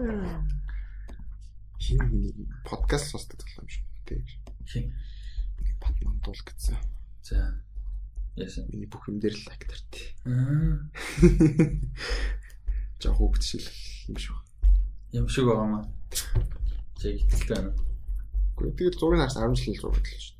Хин подкаст сонсдог юм шиг тий. Хин. Батман дул гэсэн. За. Яасан. Миний бүх юм дээр лайк тарт. Аа. Жаа хөвгтшил юм шиг. Юм шиг байгаа маа. Чиг итгэлтэй байна. Гэхдээ тэгэл зургийг харсан 10 жил зураг л шүү.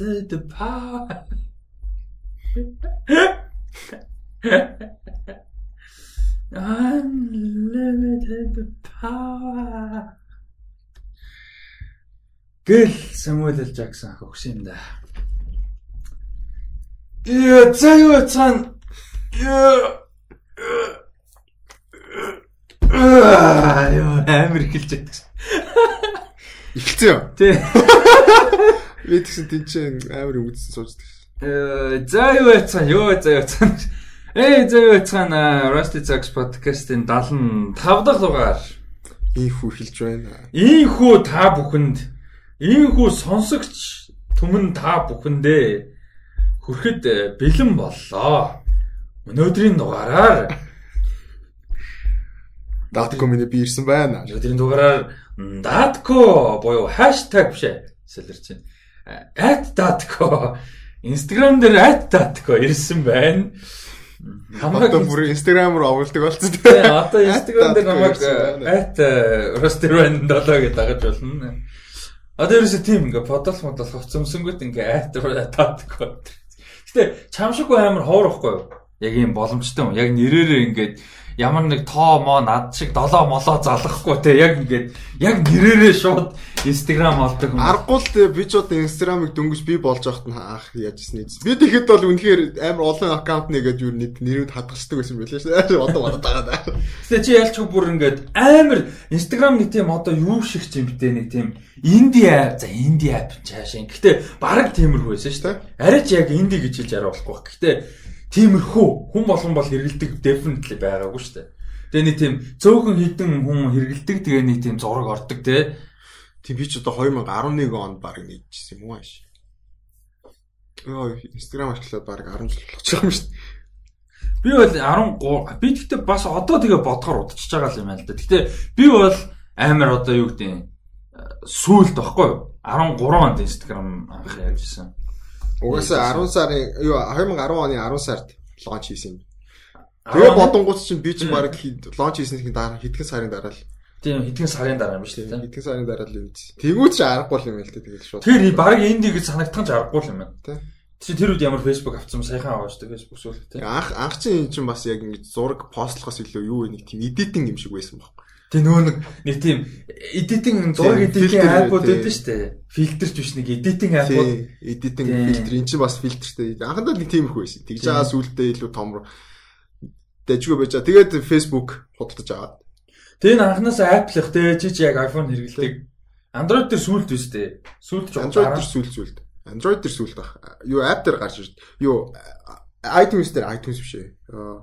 Unlimited power. Unlimited power. Гэл Самуэль Л Жаксон ах өгсөн юм да. Яа, заяа цан. Яа. Яа, амир хэлж байдаг. Ихэлцэн юу? Тий. Би тэгсэн тэнцэн амар юм үзсэн сууждаг. Э, За юу яцхан, юу за яцхан. Эй, за юу яцхан Rusty Zax podcast-ийн 75 дахь дугаар. Ийхүү хэлж байна. Ийхүү та бүхэнд, ийхүү сонсогч түмэн та бүхэндээ хүрэхэд э, бэлэн боллоо. Өнөөдрийн дугаараар Даткомины би ирсэн байна. өнөөдрийн дугаараар datco буюу хаштаг биш ээ. Сэлэрч байна. @datco Instagram дээр @datco ирсэн байна. Одоо бүр инстаграм руу оволдог болсон тийм. одоо Instagram дээр намайг ирсэн байна. at rosterman 7 гэж дагаж болно. Одоо ерөөсөө тийм ингээ подол модол хувцсамсангууд ингээ at татко. Гэтэ чамшиггүй амар хоорохгүй юу? Яг юм боломжтой юм. Яг нэрээрээ ингээд ямар нэг тоо мо над шиг долоо молоо залахгүй те яг ингээд яг нэрээрээ шууд Instagram олдог юм. Аргагүй л дээ, би ч одоо инстаграмыг дөнгөж би болж байхад нь анх яаж ирсэн юм. Би тэгэхэд бол үнэхээр амар олон аккаунт нэгээд юу нэг нэрүүд хадгалцдаг байсан байлээ шүү. Одоо бодоод байгаа даа. Гэтэ чи ялч бүр ингээд амар Instagram нэг тийм одоо юу шиг ч юм битээ нэг тийм инди за инди app чаашаа. Гэтэ баг тиймэрхүү байсан шүү дээ. Арай ч яг инди гэж хэлж арай болохгүй. Гэтэ тиймэрхүү хүн болгон бол хэрэгэлдэг definitely байгаагүй шүү дээ. Тэгээ нэг тийм цөөхөн хідэн хүн хэрэгэлдэг тэгээ нэг тийм зураг ордог те. Тийм би ч одоо 2011 онд баг нэгжсэн юм уу ааш. Йоо, инстаграм ашиглаад баг 10 жил болгож байгаа юм шүү. Би бол 13 би гэхдээ бас одоо тэгээ бодохоор удчихж байгаа юм байна л да. Гэхдээ би бол амар одоо юу гэдэг нь сүүлд баггүй юу? 13 онд Instagram анх явжсэн. Угаасаа 10 сарын юу 2010 оны 10 сард лонч хийсэн юм. Тэгээ бодонгууд чинь би ч баг лонч хийснийхээ дараа хэдхэн сарын дараа л Тийм хэдхэн сарын дараа юм шүү дээ. хэдхэн сарын дараа л юм. Тэгвэл ч аргагүй юм л дээ тэгэл шууд. Тэр баг инди гэж санагдах ч аргагүй юм байна. Тий. Чи тэр үед ямар Facebook авцсан саяхан аваачдаг Facebook сүүл тий. Анх анх чинь энэ чинь бас яг ингэ зураг постлохоос илүү юу нэг тийм эдитинг юм шиг байсан баг. Тэг нөгөө нэг нэг тийм editing зураг editing тий. байдаг шүү дээ. Фильтрч биш нэг editing эдитинг Тий. фильтр энэ чинь бас фильтртэй. Анхандаа нэг тиймэрхүү байсан. Тэгж байгаа сүултээ илүү том дэжгүй байж байгаа. Тэгээд Facebook худалдаж аваад. Тэр нь анханаас Apple-х те чи чи яг iPhone хэрэглэдэг. Android дээр сүулт биш дээ. Сүулт жоохон Android дээр сүлд сүлд. Android дээр сүлд баг. Юу app дээр гарч ирд. Юу iTunes дээр iTunes биш ээ. Аа,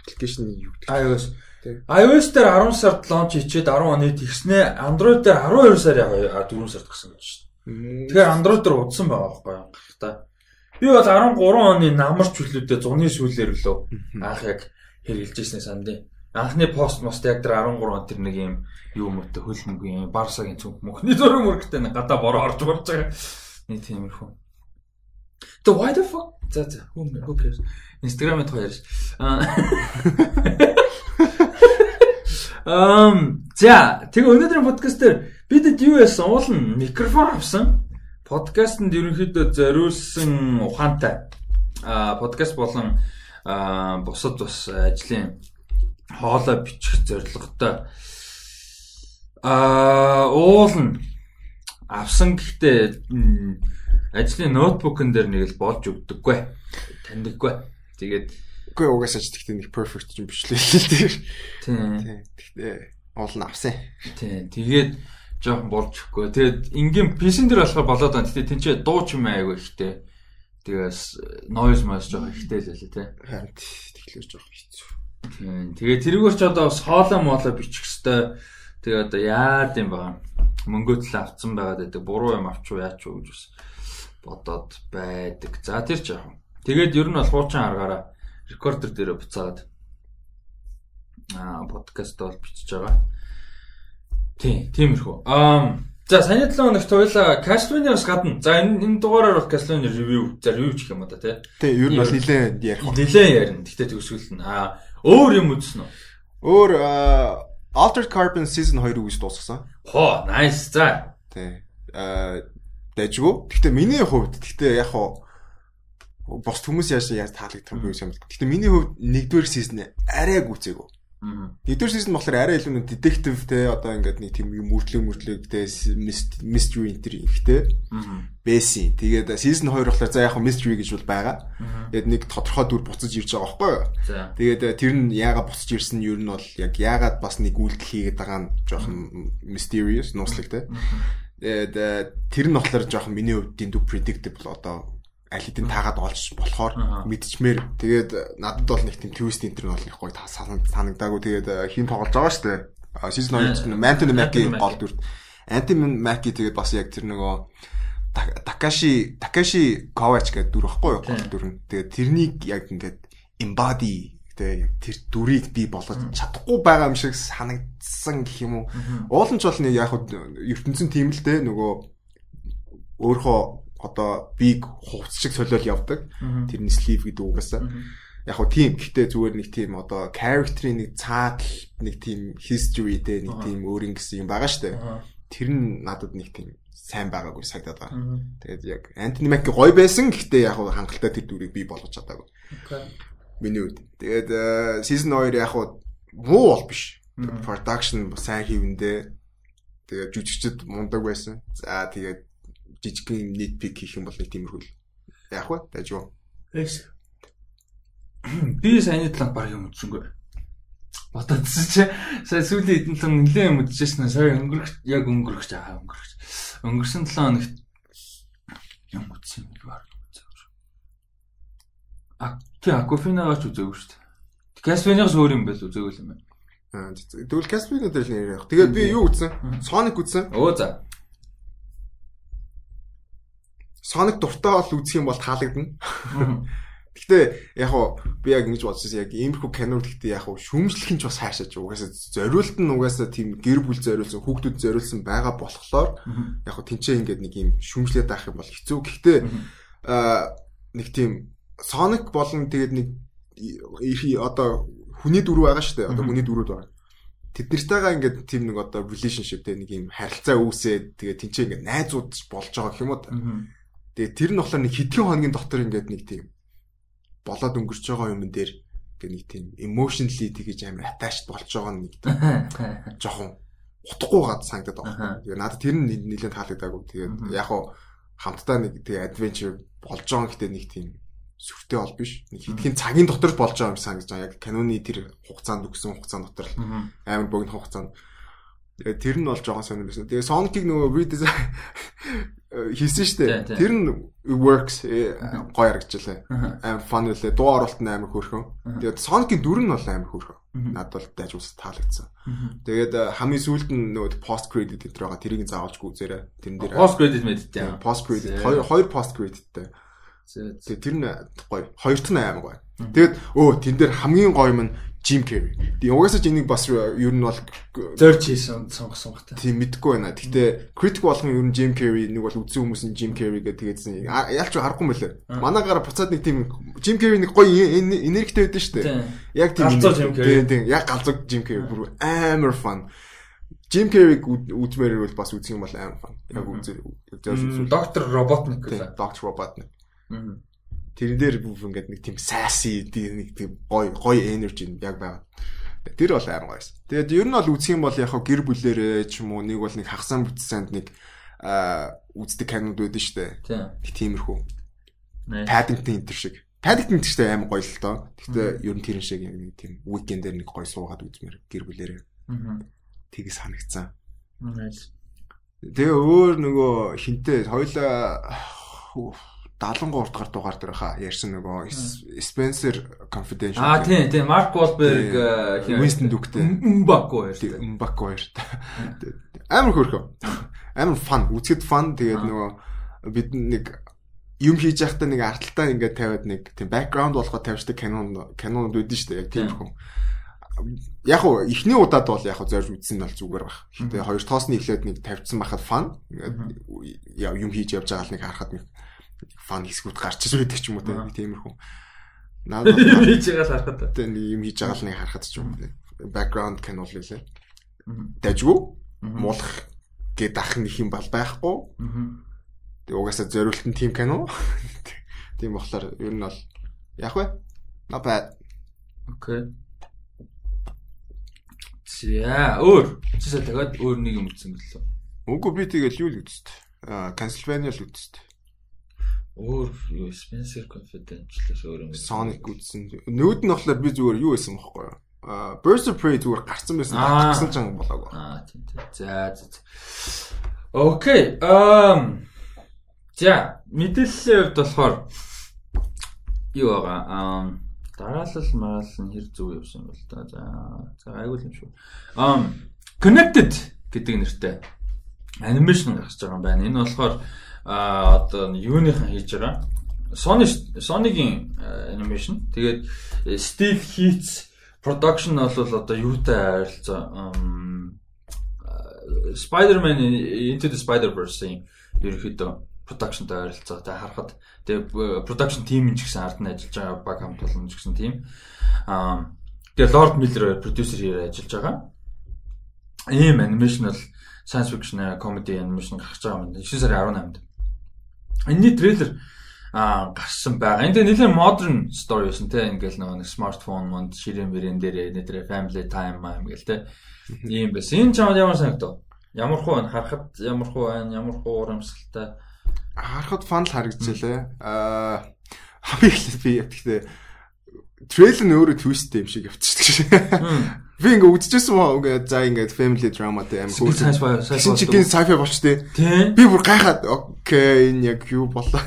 Application юу гэдэг. iOS. IOS дээр 10 сард лонч хийчихэд 10 оны тэгснээ Android дээр 12 сарын 4 сард гэсэн гэж дээ. Тэгэхээр Android дээр удсан байгаа байхгүй юу? Та. Би бол 13 оны намар чөлөөдөө зуны сүүлээр лөө анх яг хэрэгжилж ирсэн сандын. Анхны пост мост яг тэр 13 он тэр нэг юм юу мөтө хөлмөг юм барсагийн цүнх мөхний зураг мөрөгтэй нэг гадаа бороо орж урж байгаа. Нэг тиймэрхүү. The why the fuck? За за who who cares? Instagram-д хоёрш. Аа Ам за тэгээ өнөөдрийн подкаст дээр бидэд юу яасан? Уулна микрофон авсан. Подкастэнд ерөнхийдөө зориулсан ухаантай. А подкаст болон бусад бас ажлын хоолой бичих зорилготой а уулна авсан. Гэхдээ ажлын ноутбукн дээр нэг л болж өгдөггүй. Таньдаггүй. Тэгээд Үгүй угаасаа ч тэгтээ нэг perfect юм биш л л тийм Тий. Тэгтээ олон авсан. Тийм. Тэгээд жоохон болж өгөхгүй. Тэгээд ингийн PC дээр болохоор болоод байна. Гэтэ тэнцээ дуу ч юм айгүй ихтэй. Тэгээс noise mas жоохон ихтэй л байлаа тий. Харин тэгэхээр жоох хэцүү. Тийм. Тэгээ тэрүүгээр ч одоо сооло моло бичих хэвээр тэгээ одоо яад юм байгаа. Мөнгөө төлөө авцсан байгаад байдаг. Буруу юм авч уу яач уу гэж бас бодоод байдаг. За тэр ч яах вэ? Тэгээд ер нь бол хуучин аргаараа рекордер дээр буцаад аа подкаст бол бичиж байгаа. Тийм, тиймэрхүү. Аа за саяны 7 хоногт хоёлаа Castlevania-аас гадна. За энэ энэ дугаараар бол Castlevania review, за review гэх юм да тий. Тийм, ер нь бол нилээн ярих. Нилээн ярина. Гэтэ төгсгөл нь аа өөр юм үзсэн үү? Өөр Altered Carbon season 2 үгүйс дуусгасан. Хоо, nice. За. Тий. Аа дэжгүй. Гэхдээ миний хувьд гэхдээ яг хуу бос хүмүүс яаж яаж таалагдах юм бэ юм. Гэхдээ миний хувьд нэгдүгээр сизон арай гүцээгөө. Нэгдүгээр сизон болохоор арай илүү детектив те одоо ингээд нэг тийм мөрдлөг мөрдлөг те mystery enter ихтэй. Бэси. Тэгээд сизон 2 болохоор за яг mystery гэж бол байгаа. Тэгээд нэг тодорхой дүр буцаж ирж байгаа байхгүй юу? Тэгээд тэр нь яагаад буцаж ирсэн нь ер нь бол яг яагаад бас нэг үйлдэл хийгээд байгаа нь жоохон mysterious нууцлаг те. Тэгээд тэр нь болохоор жоохон миний хувьд дэндүү predictable одоо аль хэдийн таагаад олж болохоор мэдчмээр тэгээд надад бол нэг тийм twist энэ нь бол их гоё санагдаагүй тэгээд хин тоглож байгаа шүү дээ. Season 2 Manton Mackie гол дүр. Anti Mackie тэгээд бас яг тэр нөгөө Такаши Такаши Ковач гэдэг дүр байхгүй юу гол дүр нь. Тэгээд тэрнийг яг ингээд embody гэдэг яг тэр дүрийг би болгож чадахгүй байгаа юм шиг санагдсан гэх юм уу. Уулын ч бол нэг яг ертөнцийн тийм л дээ нөгөө өөрөө одоо биг хувцс шиг солиол явдаг. Тэрний sleeve гэдэг угаасаа. Яг хөө тийм гэхдээ зүгээр нэг тийм одоо character-ийн нэг цаатал нэг тийм history дээр нэг тийм өөр ингэсэн юм байгаа штэ. Тэр нь надад нэг тийм сайн байгаагүй сагдаад байгаа. Тэгээд яг Anthony Mackie гоё байсан гэхдээ яг хангалттай тэр дүрийг би болгож чадаагүй. Миний үед. Тэгээд season 2 яг муу бол биш. Production сайн хийвэндээ тэгээд жүжигчд мундаг байсан. За тэгээд жижигхэн нийт пик хийх юм бол нэг тиймэрхүү яах вэ? Дажгүй. Эс. Би саяны талаар баг юм үзсэнгүй. Бододсон чи сая сүүлийн хэдэн лон нэлээ юм үзчихсэн сая өнгөрөх яг өнгөрөх жаа өнгөрөх. Өнгөрсөн 7 хоногт юм үзсэн юм байна. А тий Акофинагаач үзээгүй шүү дээ. Каспинаас өөр юм байл үзээгүй юм байна. Тэгвэл Каспинаа дээр л яг. Тэгээд би юу үзсэн? Sonic үзсэн. Өө за. Sonic дуртай бол үзэх юм бол таалагдана. Гэхдээ яг уу би яг ингэж бодсон яг иймэрхүү кино гэхдээ яг уу шүүмжлэх нь ч бас хайшаач угаасаа зориулт нь угаасаа тийм гэр бүл зориулсан хүүхдүүд зориулсан байгаа болохоор яг уу тэнцээ ингээд нэг юм шүүмжлээд авах юм бол хэцүү. Гэхдээ нэг тийм Sonic болон тэгээд нэг одоо хүний дөрөв байгаа шүү дээ. Одоо хүний дөрүүд байгаа. Тэд нартайгаа ингээд тийм нэг одоо relationship дээр нэг юм харилцаа үүсээд тэгээд тэнцээ ингээд найзууд болж байгаа юм уу. Тэгээ тэр нь болохоор нэг хэдхэн хоногийн дотор ингээд нэг тийм болоод өнгөрч байгаа юм дээр ингээд нэг тийм emotionally тэгэж амар attached болж байгаа нэг тийм жоохон утгагүй гад санагдаад байгаа. Тэгээ надад тэр нь нэлээд таалагдаагүй. Тэгээд яг хуу хамтдаа нэг тийм adventure болж байгаа гэхдээ нэг тийм сүртэй бол биш. Нэг хэдхэн цагийн дотор болж байгаа юм санагдаж байгаа. Яг каноны тэр хугацаанд өгсөн хугацаанд дотор амар богино хугацаанд Тэгээ тэр нь бол жоохон сонирхолтой. Тэгээ Sonic-ийг нөгөө redesign хийсэн шүү дээ. Тэр нь works э, гоё харагчлаа. Амар fun үлээ. Дуу оруулалт нь амар хөөрхөн. Тэгээд Sonic-ийн дүр нь бол амар хөөрхөн. Надад бол дайж ус таалагдсан. Тэгээд э, хамгийн сүүлд нь нөгөө post credit гэдэг байгаа. Тэрийг заавалжгүй үзээрэй. Тэрэн дээр post credit мэдтэй. Post credit хоёр хоёр post creditтэй. Тэгээд тэр нь гоё. Хоёрт нь амар гоё. Тэгээд өө тэн дээр хамгийн гоё юм нь Jim Carrey. Тэгээ угаасаа энийг бас ер нь бол зорж хийсэн сонгосон бах та. Тийм мэдгүй байна. Гэхдээ critic болгон ер нь Jim Carrey нэг бол үзсэн хүмүүс нь Jim Carrey гэдэг тэгээдсэн. Ялч харахгүй мөлий. Манаагаар буцаад нэг тийм Jim Carrey нэг гоё энергитэй байдсан шүү дээ. Яг тийм тийм тийм яг галзуу Jim Carrey бүр амар fun. Jim Carrey үзмээр бол бас үзэх юм бол амар fun. Яг үзээ. Доктор Роботник. Доктор Роботник. Тэрэн дээр бүх ингээд нэг тийм sassy нэг тийм гоё гоё energy яг байгаа. Тэр бол амар гоёс. Тэгээд ер нь бол үзэх юм бол яг гэр бүлэрээ ч юм уу нэг бол нэг хагсан бүтсэнд нэг аа үздэг кинод байдаг шүү дээ. Тиймэрхүү. Paddington энэ шиг. Paddington ч гэсэн амар гоё л доо. Гэхдээ ер нь тэрэн шиг яг нэг тийм weekend-ээр нэг гоё суугаад үзмээр гэр бүлэрээ. Тгий санагцсан. Тэгээ өөр нөгөө хинтээ хоёлаа 73 дахь дугаар дээр хаа ярьсан нөгөө Spencer Confidential. Аа тийм тийм Mark Wahlberg Winston Duke-тэй. Mbaku хоёр. Mbaku хоёр. Амар хөрхөө. Амар фан. Үзэхэд фан тэгээд нөгөө бид нэг юм хийж байхдаа нэг арталтаа ингээд тавиад нэг тийм бэкграунд болгоод тавьждаг кинон кинонууд үүдэн шүү дээ. Яг тиймэрхүү. Яг уу эхний удаад бол яг зорж үзсэн нь бол зүгээр баг. Гэтэ хоёр тоосны эхлээд нэг тавьчихсан байхад фан. Ингээд юм хийж явж байгаа л нэг харахад нэг фан хэсгүүд гарч ирж байдаг ч юм уу тиймэрхүү. Надад хийж байгаа л харахад тийм юм хийж байгаа л нэг харахад ч юм уу. Background кино л үлээ. Дажгүй муулах гээд ах нэг юм бол байхгүй. Тэг угаасаа зориултын тим кино. Тийм болохоор ер нь бол яг вэ? Not bad. Okay. За өөр. Чисээ дахиад өөр нэг юм үзсэн гэлээ. Үгүй би тэгэл юу л үзтээ. Аа, Pennsylvania л үзтээ. Өөр юу Spencer Confidential-аас өөр юм. Sonic үзсэн. Нөгөөд нь болохоор би зүгээр юу байсан бохоггүй юу? Аа Birds of Prey зүгээр гарцсан байсан. Гарсан ч юм болоогүй. Аа тийм тийм. За за. Окей. Ам За мэдээллийн хувьд болохоор юу байгаа? Ам дараалал мараал нь хэр зүг явсан бол та. За за айгуул юм шүү. Ам Connected гэдэг нэртэй анимашн гаргаж байгаа юм байна. Энэ болохоор а одоо юуныхан хийж байгаа. Sony Sony-гийн анимашн. Тэгээд Steel Heats production бол одоо юутай харилцаа Spider-Man Into the Spider-Verse-ийн ерөөхдөө production-тай харилцаатай харахад тэгээ production team-ийн ч гэсэн ард нь ажиллаж байгаа баг хамт олон ч гэсэн team. Аа тэгээ Lord Miller producer here ажиллаж байгаа. Ийм анимашн бол science fiction comedy animation гарч байгаа юм. 9 сарын 18-нд. Энэний трейлер а гарсан байгаа. Энд нэлээд modern story байсан те ингээл нэг смартфон монд ширээн мэрэн дээр нэтэр family time юм гээл те. Ийм байсан. Энэ чамд ямар санагдав? Ямар хуу байна? Харахад ямар хуу байна? Ямар хуу урамсгалтай? Харахад фан л харагдчихлээ. Аа хамгийн эхлээд би гэхдээ трейлер нь өөрөө твист юм шиг явчихсан. Би ингээ үзчихсэн мó ингээ за ингээ family drama тэ аим хөө. Гэсэн чигийн sci-fi болчтой. Би бүр гайхаад окей энэ яг юу болоо.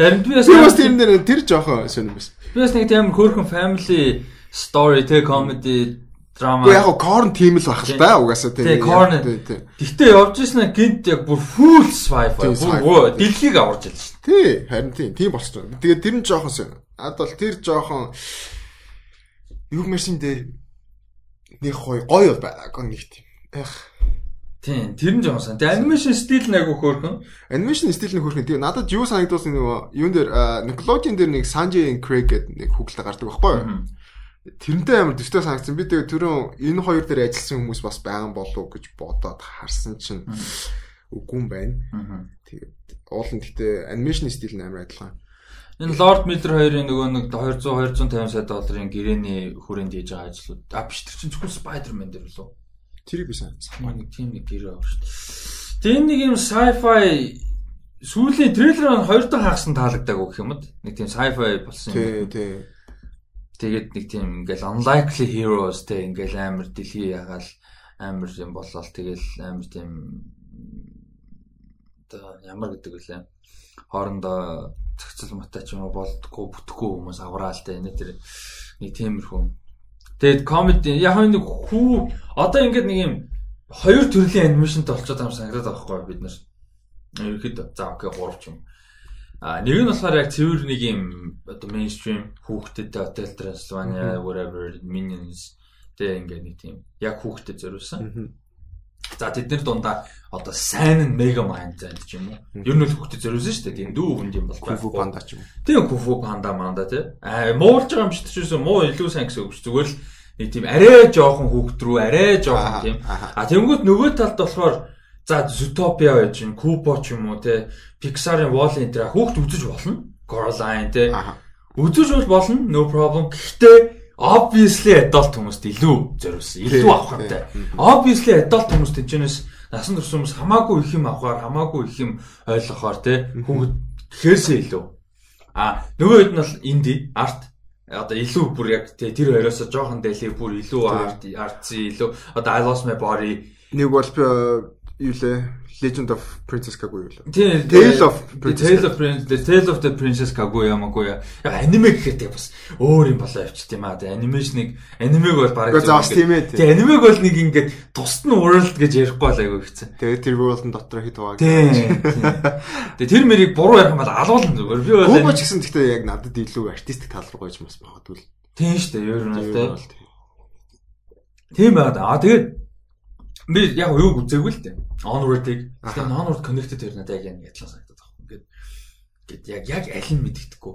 Харин би бас тийм нэр тэр жоохон сонирм биш. Би бас нэг тийм хөөрхөн family story тэ comedy драма. Гэхдээ яг корн тийм л байх л да угаасаа тийм. Корн. Гэхдээ явж ирсэн гинт яг бүр full sci-fi. Бүр дэлхийг аварж илж шин. Тий, харин тийм тийм болчихсон. Тэгээд тэр нь жоохон сонир. Ад бол тэр жоохон юу машин дээр нэг гоё гоё бол байгаагүй нэг тийм. Эх. Тийм, тэр нь жоон сан. Тэгээ анимашн стил нэг хөөрхөн. Анимашн стил нэг хөөрхөн. Тэгээ надад юу санагдуулсан нөгөө юун дээр Nickelodeon дээр нэг Sanjay and Craig гэдэг нэг хүүхэлтэй гардаг байхгүй юу? Тэрнтэй амар дэвтэй санагдсан. Би тэгээ түрүүн энэ хоёр дээр ажилласан хүмүүс бас байгаа болов уу гэж бодоод харсан чинь үгүй юм байна. Тэгээд уулын гэхдээ анимашн стил нь амар адилхан. Энэ Lord Miller хоёрын нөгөө нэг 200 250 сая долларын гэрээний хүрээнд хийж байгаа ажлууд. А биш тэр чинь зөвхөн Spider-Man дээр лөө. Тэрийг би санацсан. Нэг тийм нэг гэрээ авах шүү дээ. Тийм нэг юм sci-fi сүүлийн трейлер нь хоёр дахь хагасан таалагдаагүй гэх юм уу? Нэг тийм sci-fi болсон юм. Тий, тий. Тэгээд нэг тийм ингээл unlikely heroes те ингээл амар дэлхий ягаал амар юм болол тэгэл амар тийм одоо ямар гэдэг вүлээ хоорондоо цогцол матай ч юм уу болдгоо бүтэхгүй хүмүүс авраал тэ нэ тэр нэг тиймэрхүү. Тэгээд комеди яг нэг хүү одоо ингээд нэг юм хоёр төрлийн анимашнтай болчиход байгаа юм санагдаад байгаа байхгүй бид нар. Ерхэд за окей гурав ч юм. А нэг нь болохоор яг цэвэр нэг юм одоо мейнстрим хүүхдэд Hotel Transylvania whatever Minions тэг ингээд нэг тийм яг хүүхдэд зориулсан. За тэднэр дундаа одоо сайн нь мега майнд занд ч юм уу. Ер нь л хөхтэй зориулсан шүү дээ. Тийм дүү хүнд юм бол Куфу панда ч юм. Тийм куфу панда манда тий. Аа муулж байгаа юм шиг ч муу илүү сайн гэсэн үг шүү. Зүгээр л нэг тийм арай жоохон хүүхд рүү арай жоохон тийм. А тэнгууд нөгөө талд болохоор за Zootopia байж гин Kubo ч юм уу тий. Pixar-ын Wall-E энэ хүүхд үзэж болно. Coraline тий. Үзэж болно. No problem. Гэхдээ obviously adult хүмүүст илүү зориулсан. Илүү авахтай. Obviously adult хүмүүс тэнчнээс насан турш хүмүүс хамаагүй их юм авахаар, хамаагүй их юм ойлгохоор те хүүхэд гэхээсээ илүү. А нөгөө хэд нь бол инди арт одоо илүү бүр яг тэр хоёроос жоохон дэлхий бүр илүү арт артси илүү одоо I lost my body нэг бол юу лээ Legend of Princess Kaguya лээ. Тийм. Tale of Tale of Princess Tale of the Princess Kaguya ямаггүй. Яг аниме гэхэд бас өөр юм болоо явчих тийм аа. Тэгээ анимашныг анимег бол бараг тийм ээ. Тэгээ анимег бол нэг ингээд тусад нь world гэж ярихгүй бол айгүй хэцүү. Тэгээ тэр world-ын дотор хит байгаа. Тийм. Тэгээ тэр мэрийг буруу ярих юм бол алуулна зүгээр. Би бол Гуйч гэсэн гэхдээ яг надад илүү артистик тал руу гойж бас магадгүй. Тийм шүү дээ. Ер нь бол тийм байна. Аа тэгээд Би яг юу үзээгүй л дээ. Onward-ыг. Тэгээд Onward Connected тэр надад яг яг ядлаа санагдаад байна. Ингээд ингээд яг яг аль нь мэддэхгүй.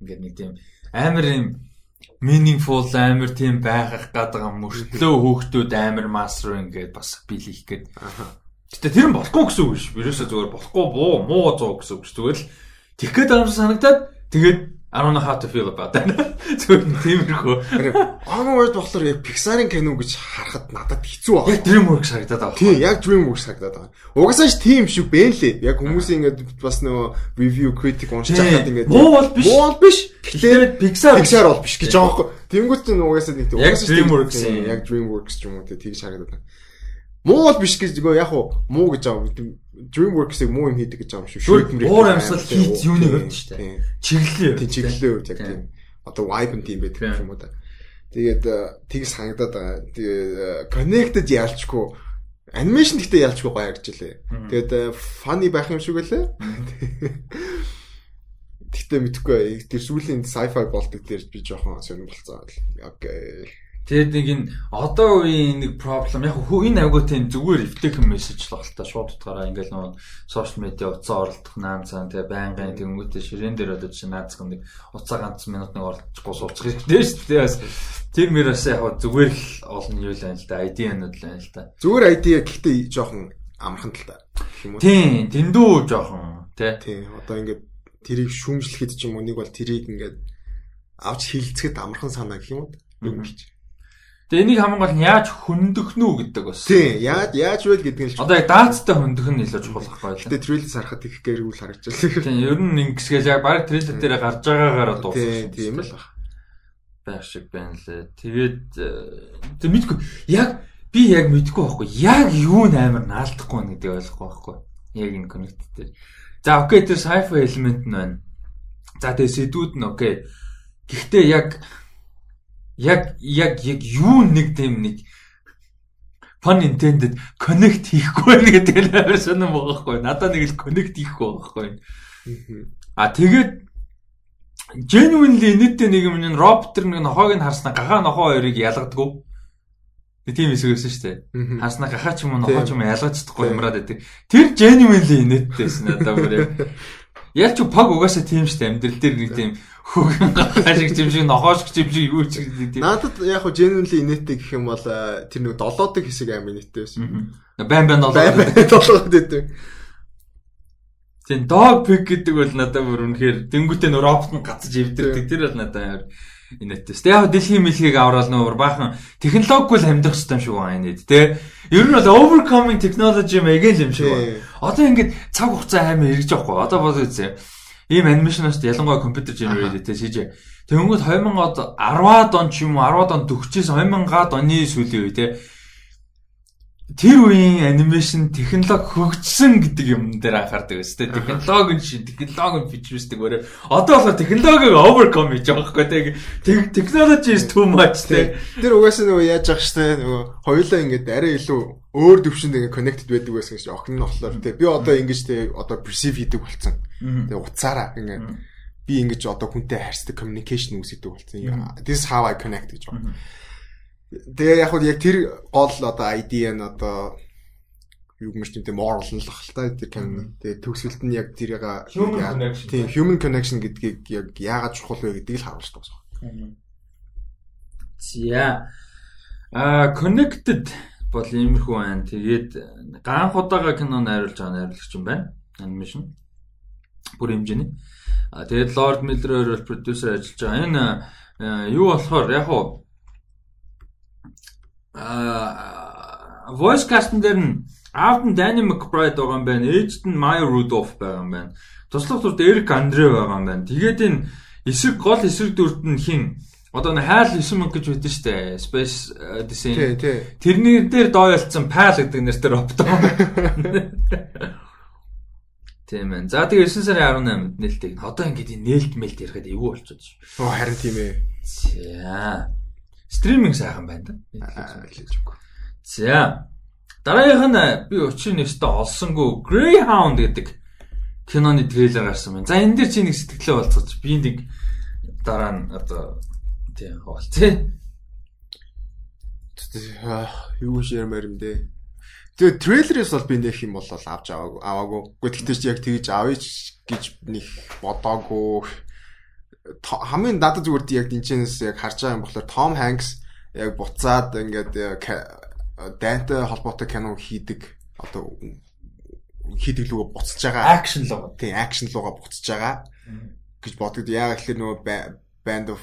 Ингээд нэг тийм амар юм meaningful амар тийм байхах гадаг мөртлөө хөөхтүүд амар master ингээд бас биелэх гээд. Гэтэ тэр нь болохгүй гэсэн үг биш. Ерөөсөө зүгээр болохгүй буу муу зуу гэсэн үг. Зүгээр л тэгэх гээд юм санагдаад тэгээд I don't know how to feel about that. Зөвхөн тиймэрхүү. Onward болохоор яг Pixar-ын кино гэж харахад надад хэцүү байна. Яг DreamWorks харагдаад байгаа. Тийм, яг DreamWorks харагдаад байгаа. Угсааш тийм шүү бэ лээ. Яг хүмүүс ингээд бас нөгөө review critic уншиж байхад ингээд муу бол биш. Муу бол биш. Гэтэ Pixar Pixar бол биш гэж байхгүй. Тэнгүүт нь угаасаа нэг яг DreamWorks яг DreamWorks ч юм уу тэгж харагдаад байна. Муу бол биш гэж нөгөө яг муу гэж байгаа DreamWorks-ыг муу юм хийдэг гэж байгаа юм шүү. Шүүх уур амьсгал хийц юуны хувьд шүү дээ. Чиглэлийн тийм чиглэлийн хувьд яг тийм. Одоо vibe нь тийм байдаг юм уу да. Тэгээд э, тийг санагдаад байгаа. Тэгээд э, connected яалчгүй анимашн гэхдээ ялчгүй гоё гэж лээ. Тэгээд э, funny байх юм шиг үлээ. Гэхдээ мэдхгүй тэр сүүлийн sci-fi болдог дээр би жоохон сонирхолтой. Окей. Тэгээд нэг энэ одоо үеийн нэг проблем. Яг хөө энэ агуу тийм зүгээр эвтэйхэн мессеж л та шууд утгаараа ингээл нөгөө сошиал медиа уцаа оролдох наан цаан тэгээ байнгын тэнгүүтээ ширээн дээр одоо чинь наацх нэг уцаа ганц минут нэг оролцохгүй суучих хэрэгтэй шүү дээ. Бас тэр мэрэс яг зүгээр л олон юу л байна л да. ID-нууд л байна л да. Зүгээр ID гэхдээ жоохон амархан л та тийм дэндүү жоохон тий тий одоо ингээд тэрийг шүүмжлэхэд ч юм уу нэг бол тэрийг ингээд авч хилцэхэд амархан санаа гэх юм уу? Юм гэж Тэгээ энийг хамгийн гол нь яаж хөндөхнө үү гэдэг бас. Тийм, яаж яаж вэ гэдэг нь Одоо яг даацтай хөндөх нь илүү чухал байхгүй юу? Тэгээ трейлер харахад их гэрүүл харагдчихлаа. Тийм, ер нь ингэсгээс яг баг трейлер дээр гарч байгаагаар дууссан. Тийм л баг. Байх шиг байна лээ. Тэгээд тэг мэдгүй яг би яг мэдгүй байхгүй. Яг юу нээр наалдахгүй нэ гэдэг ойлгохгүй байхгүй. Яг энэ connect дээр. За окей тэр sci-fi element нь байна. За тэгээ сэдвүүд нь окей. Гэхдээ яг яг яг яг юу нэг тийм нэг pun intended connect хийхгүй байх гэдэг нь амар сонирм байгаа хгүй. Надад нэг л connect хийхгүй байгаа хгүй. А тэгээд genuinely нийтдээ нэг юм н роботер нэг нохоог нь харснаа гахаа нохоо хоёрыг ялгадаггүй. Тийм эсвэрсэн шүү дээ. Харснаа гахаа ч юм уу нохоо ч юм ялгаж чадахгүй юмраад байдаг. Тэр genuinely нийтдээс надад бүр яг ч паг угаасаа тийм шүү дээ. Амьдрал дээр нэг тийм гашиг юм шиг нохоош юм шиг юу ч гэдэг тийм. Надад яг хөө genuinely инээтэй гэх юм бол э, тэр нэг долоодог хэсэг амар инээтэй байсан. Байн байн долоо. Долоод байдаг. Тийм dog pick гэдэг бол надад бүр үнэхээр тэнгуүтээ нөө робот нь гацж ивдэрдэг тэр бол надад инээтэй. Тэ яг дэлхийн мэлхийг аваад нөө баахан технологигүй л амьдрах хэрэгтэй юм шиг байна инээд тэ. Ер нь бол overcoming technology мэгэл юм шиг байна. Одоо ингээд цаг хугацаа амар эргэж явахгүй. Одоо бодож үзье ийм анимашноос ялангуяа компьютер generated CG. Тэнгүүд 2010-аад он ч юм уу 10-аад он төгчээс 2000-аад оны сүүлийн үе те тэр үеийн анимашн технологи хөгжсөн гэдэг юм дээр анхаардаг өстэй. Технологи шин, технологи фичерсдэг өөрөө. Одоо болохоор технологиг overcome хийж байгаа байхгүй те. Technology is too much те. Тэр угаасаа нөгөө яаж явах штэ нөгөө хоёулаа ингээд арай илүү өөр төвшөнд ингээд connected байдаг байсан гэж охин нь болохоор те. Би одоо ингэж те одоо perceive хийдэг болцсон. Тэгээ уцаараа ингээд би ингэж одоо хүнтэй харьцдаг communication үүсгэдэг болцсон. This how I connect гэж байна Тэгээ яг хөө яг тэр гол одоо ID нь одоо юу гэмш тийм moral л баг л та тэр камер. Тэгээ төгсөлт нь яг тэрийг тийм human connection гэдгийг яг яагаад чухал вэ гэдгийг л харуулж байгаа. За а connected бол иймэрхүү байна. Тэгээд ганх удаага кино найруулж байгаа найруулагч юм байна. Animation бүр хэмжээний. А тэгээд Lord Miller бол продюсер ажиллаж байгаа. Энэ юу болохоор яг хуу аа voice casting дээр нь аавд нь Danny McBride байгаа юм байна. Ээжд нь Maya Rudolph байгаа юм байна. Туслах дүрд Eric Andre байгаа юм байна. Тэгээд энэ эсрэг гол эсрэг дүрд нь хин Одоо нэг хайл 9 мөнгө гэж байдсан шүү дээ. Space Odyssey. Тий, тий. Тэрний дээр доойлцсон PAL гэдэг нэртэй робот. Тийм ээ. За тэгээ 9 сарын 18-нд нээлттэй. Одоо ингээд энэ нээлт мэлт ярихад эвгүй болчиход шүү. Оо харин тийм ээ. За. Стриминг сайхан байна да. За. Дараагийнх нь би өчигдөр нэстэ олсонгүй Greyhound гэдэг киноны трейлер гарсан байна. За энэ дээр чи нэг сэтгэлээ болцооч. Би нэг дараа нь одоо тийм хоол тий. Юу ширмэр юм дээ. Тэгээ трейлерээс бол би нэх юм бол авч аваагүй. Аваагүй. Гэхдээ чи яг тэгж авъя гэж нэг бодоогүй. Хамгийн надад зүгээр яг дэнчэнээс яг харж байгаа юм болохоор Том Ханкс яг буцаад ингээд дайнтай холбоотой кино хийдэг одоо хийдэг луга буцаж байгаа. Акшн луга. Тийм, акшн луга буцаж байгаа гэж боддог. Яг ихлээр нөгөө Band of